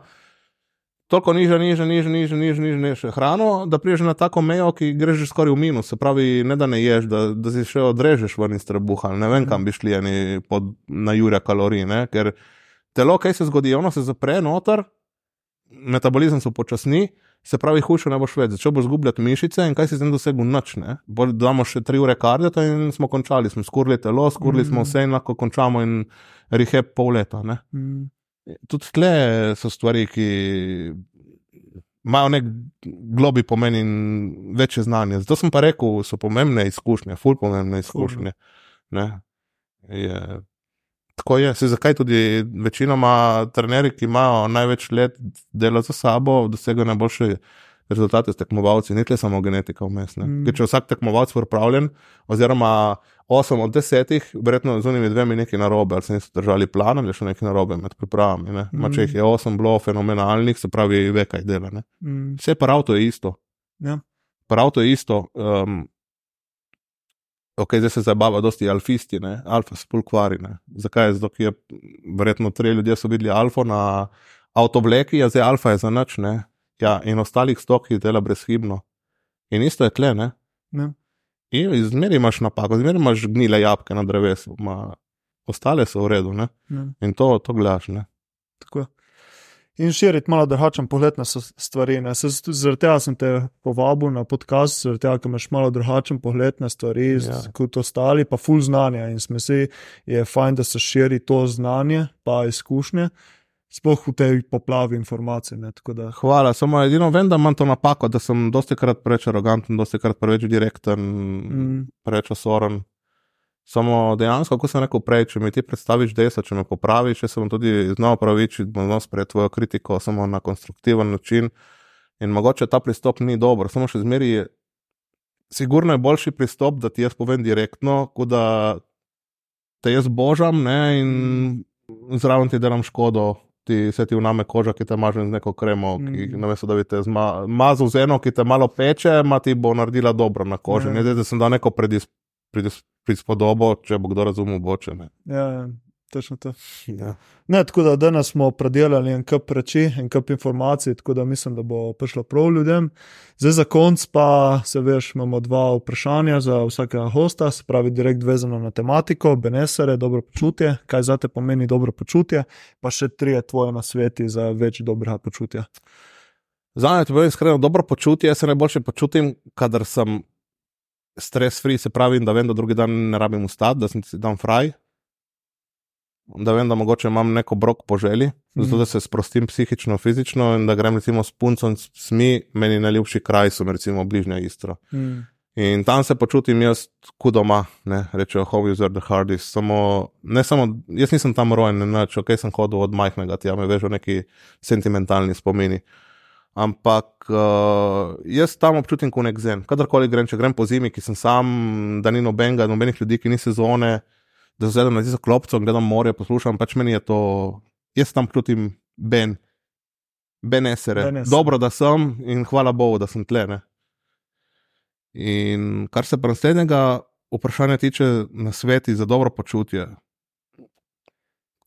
Toliko niže, niže, niže, niže, niže, niže, niže hrano, da priješ na tako mejo, ki greš že skoraj v minus. Se pravi, ne da ne ješ, da, da si še odrežeš ven iz trebuha. Ne vem, kam bi šli eni pod, na jurja kalorij. Ne? Ker telo, kaj se zgodi, ono se zapre noter, metabolizem se upočasni, se pravi, hujše ne boš več, začel boš zgubljati mišice in kaj si zdaj dosegel noč. Damo še tri ure kardita in smo končali, smo skurili telo, skurili mm. smo vse in lahko končamo in rehab pol leta. Mm. Tudi tle so stvari, ki imajo nek globi pomen in večje znanje. Zato sem pa rekel, so pomembne izkušnje, ful pomembne izkušnje. Je, tako je, se zakaj tudi večinoma trenerji, ki imajo največ let dela za sabo, dosegajo najboljše rezultate s tekmovalci, ne le samo genetika vmes. Mm. Ker če vsak tekmovalec je upravljen, oziroma 8 od 10, verjetno z unimi dvemi nekaj narobe, ali se niso držali plana, ali še nekaj narobe med pripravami. Mm. Če jih je 8 bilo fenomenalnih, se pravi, ve kaj dela. Mm. Vse pa avto je isto. Ja. prav to je isto. Um, ok, zdaj se zabava, dosti alfisti, ne? alfa se pulkvari. Zakaj? Zato, ker je verjetno tri ljudje so videli alfa na avtovleki, a zdaj alfa je za noč, ja, in ostalih stokih dela brezhibno. In isto je tle, ne. ne. In izmeri imaš napako, izmeri imaš gnile jabke na drevesu, ma, ostale so v redu, ne. ne. In to, to gledaš, ne. Tako je in širiti malo drugačen pogled na stvari. Zaradi tega sem te povabil na podcast, zaradi tega, ker imaš malo drugačen pogled na stvari, ja. kot ostali, pa full znanja. In smo si, je fajn, da se širi to znanje, pa izkušnje. Sploh v tej poplavi informacij. Da... Hvala, samo edino vem, da imam to napako, da sem dosti krat preveč aroganten, dosti krat preveč direkten, mm. preveč osoren. Samo dejansko, kot sem rekel prej, če mi ti predstaviš desa, če me popraviš, če se bom tudi znal praviči, bom znal sprejeti tvojo kritiko samo na konstruktiven način. In mogoče ta pristop ni dober, samo še zmeri je. Sigurno je boljši pristop, da ti jaz povem direktno, kot da te jaz božam ne, in zraven ti delam škodo, ti se ti vname koža, ki te maže z neko kremo, ki mm. namesto da bi te mazal z eno, ki te malo peče, ma ti bo naredila dobro na koži. Ne, zdaj, da sem dal neko predispozicijo prispodobo, če bo kdo razumel, bo če ne. Ja, ja, točno to. Ja. Ne, tako da danes smo predelali en kup reči, en kup informacij, tako da mislim, da bo prišlo prav ljudem. Zdaj za konc pa se veš, imamo dva vprašanja za vsakega hosta, se pravi direkt vezano na tematiko, benesere, dobro počutje, kaj za te pomeni dobro počutje, pa še tri je tvoje na sveti za več dobrega počutja. Za me je to iskreno dobro počutje, jaz se najboljše počutim, kadar sem stres free, se pravi, da vem, da drugi dan ne rabim ustati, da sem si dan fraj. Da vem, da mogoče imam neko brok po želji, mm. zato da se sprostim psihično, fizično in da grem recimo s puncem, smi, meni najljubši kraj so, recimo bližnja Istra. Mm. In tam se počutim jaz, kot doma, ne rečejo, hobby user the hardest. Samo, ne samo, jaz nisem tam rojen, ne, če okay, sem hodil od majhnega, ti ja me vežo neki sentimentalni spomini. Uh, Ampak uh, jaz tam občutim kot nek zen. Kadarkoli grem, če grem po zimi, ki sem sam, da ni nobenega, nobenih ljudi, ki ni sezone, da se zavedam na tisto klopco, gledam more, poslušam, pač meni je to, jaz tam občutim ben, benesere. Benes. Dobro, da sem in hvala Bogu, da sem tlene. In kar se naslednjega vprašanja tiče na sveti za dobro počutje,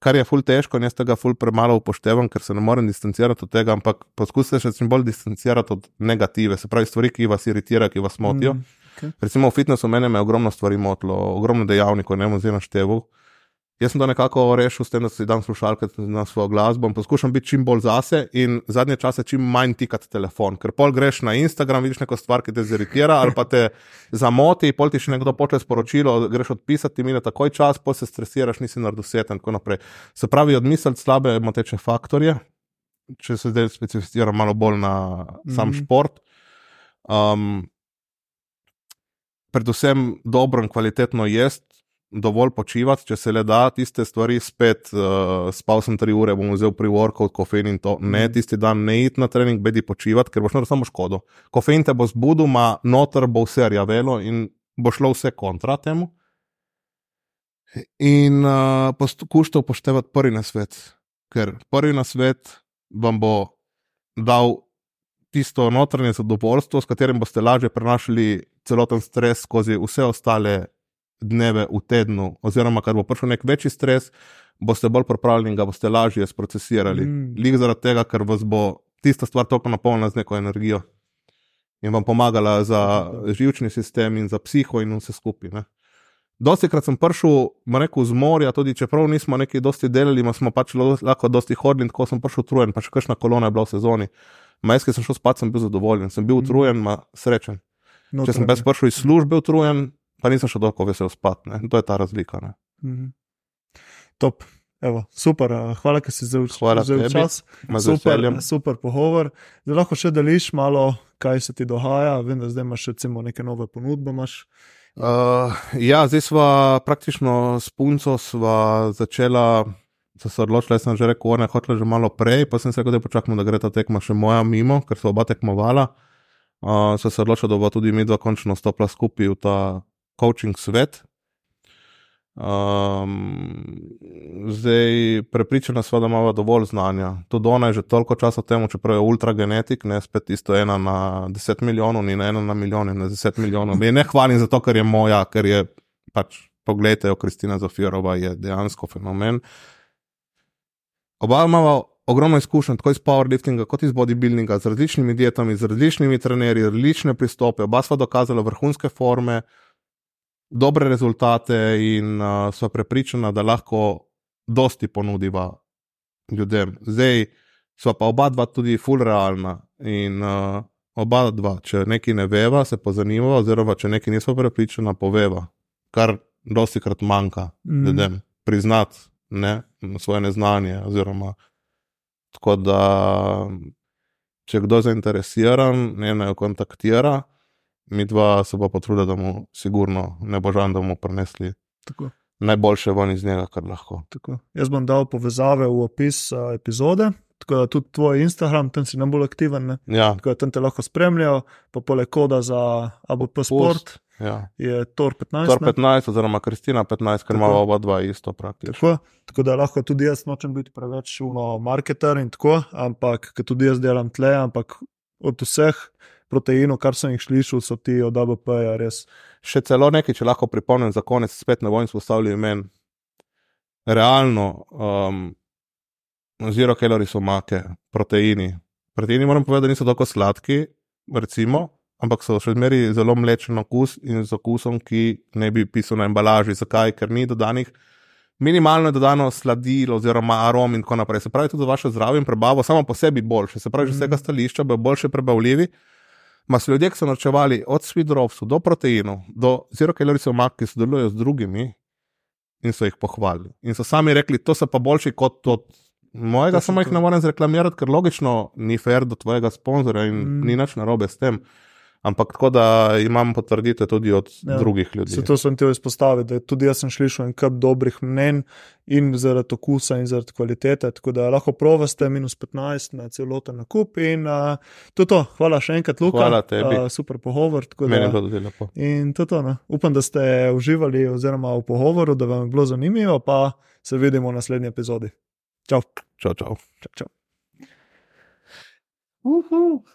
kar je ful težko in jaz tega ful premalo upoštevam, ker se ne morem distancirati od tega, ampak poskusite se čim bolj distancirati od negative, se pravi stvari, ki vas iritirajo, ki vas motijo. Mm, okay. Recimo v fitnessu mene je ogromno stvari motilo, ogromno dejavnikov, ne vem, zelo naštevu. Jaz sem to nekako rešil s tem, da si dam slušalke na svojo glasbo in poskušam biti čim bolj zase in zadnje čase čim manj tikati telefon. Ker pol greš na Instagram, vidiš neko stvar, ki te ziritira ali pa te zamoti, pol ti še nekdo pošlje sporočilo, greš odpisati, mine takoj čas, pol se stresiraš, nisi naredil svet in tako naprej. Se pravi, odmisliti slabe moteče faktorje, če se zdaj specificiram malo bolj na sam mm -hmm. šport. Um, predvsem dobro in kvalitetno jesti dovolj počivati, če se le da, tiste stvari spet, uh, spal sem tri ure, bom vzel pri workout, kofein in to. Ne, mhm. tisti dan ne id na trening, bedi počivati, ker boš naredil samo škodo. Kofein te bo zbudil, ima noter bo vse rjavelo in bo šlo vse kontra temu. In uh, poskušajte upoštevati prvi na svet, ker prvi na svet vam bo dal tisto notranje zadovoljstvo, s katerim boste lažje prenašali celoten stres skozi vse ostale dneve v tednu, oziroma kar bo prišel nek večji stres, boste bolj pripravljeni in ga boste lažje sprocesirali. Mm. Lik zaradi tega, ker vas bo tista stvar toliko napolnila z neko energijo in vam pomagala za živčni sistem in za psiho in vse skupaj. Dosti krat sem prišel, rekel, z morja, tudi čeprav nismo neki dosti delali, smo pač lahko dosti hodili, tako sem prišel utrujen, pa še kakšna kolona je bila v sezoni. Majski sem šel spat, sem bil zadovoljen, sem bil mm. utrujen, ma srečen. No, Če sem brez prišel iz službe utrujen, pa nisem še dolgo vesel spat. Ne? To je ta razlika. Mhm. Top. Evo, super, hvala, da si zdaj vzel čas. Super, super pogovor. Zdaj lahko še deliš malo, kaj se ti dogaja. Vem, da zdaj imaš recimo neke nove ponudbe. Uh, ja, zdaj smo praktično s punco začela. So se odločili, da sem že rekel, da je hotel že malo prej, pa sem se rekel, da počakamo, da gre ta tekma še moja mimo, ker so oba tekmovala. Uh, so se odločili, da bo tudi mi dva končno stopila skupaj v ta coaching svet. Um, Zdaj, prepričana sva, da imamo dovolj znanja. Tudi ona je že toliko časa temu, čeprav je ultragenetik, ne spet isto ena na deset milijonov, ni na ena na milijon, na deset milijonov. Mi ne hvalim zato, ker je moja, ker je pač, pogledajte, jo Kristina Zofirova je dejansko fenomen. Oba imamo ogromno izkušenj, tako iz powerliftinga, kot iz bodybuildinga, z različnimi dietami, z različnimi trenerji, različne pristope. Oba sva dokazala vrhunske forme, dobre rezultate in uh, sva prepričana, da lahko dosti ponudiva ljudem. Zdaj sva pa oba dva tudi full realna in uh, oba dva, če nekaj ne veva, se pozanimava, oziroma če nekaj nismo prepričana, poveva, kar dosti krat manjka mm. ljudem, priznati ne, svoje neznanje. Oziroma, tako da, če kdo zainteresiran, ne naj jo kontaktira. Mi dva se pa potrudimo, da mu sigurno ne bo žal, da bomo prenesli Tako najboljše ven iz njega, kar lahko. Tako. Jaz bom dal povezave v opis uh, epizode. Tako da tudi tvoj Instagram, tam si najbolj aktiven. Ja. Tako da tam te lahko spremljajo, pa poleg koda za ABP Sport. Ja. Je Tor 15. Tor 15, ne? oziroma Kristina 15, ker imamo oba dva isto praktično. Tako, tako da lahko tudi jaz nočem biti preveč uno marketer in tako, ampak tudi jaz delam tle, ampak od vseh proteinov, kar sem jih slišal, so ti od ABP-ja res še celo nekaj, če lahko pripomnim za konec, spet ne bom izpostavljal imen. Realno, um, zero kalori so make, proteini. Proteini moram povedati, da niso tako sladki, recimo, ampak so še zmeri zelo mlečen okus in z okusom, ki ne bi pisal na embalaži. Zakaj? Ker ni dodanih. Minimalno je dodano sladilo, oziroma arom, in tako naprej. Se pravi, tudi za vaše zdravje in prebavo, samo po sebi boljše. Se pravi, že z tega mhm. stališča bojo boljše prebavljivi. Ma so ljudje, ki so načevali od svidrovcev do proteinov, do zero kalorijev mak, ki sodelujejo z drugimi in so jih pohvalili. In so sami rekli, to so pa boljši kot to. Mojega to samo jih ne morem zreklamirati, ker logično ni fair do tvojega sponzorja in mm. ni nič narobe s tem. Ampak tako da imam potrditev tudi od ja, drugih ljudi. Zato sem ti izpostavil, da tudi jaz sem slišal en kup dobrih mnen in zaradi okusa in zaradi kvalitete. Tako da lahko provaste minus 15 na celoten nakup. In uh, to je to. Hvala še enkrat, Luka. Hvala tebi. Uh, super pogovor. Meni je bilo tudi lepo. In to je to. Ne? Upam, da ste uživali oziroma v pogovoru, da vam je bilo zanimivo, pa se vidimo v naslednji epizodi. Čau. Čau, čau. čau, čau. Uh -huh.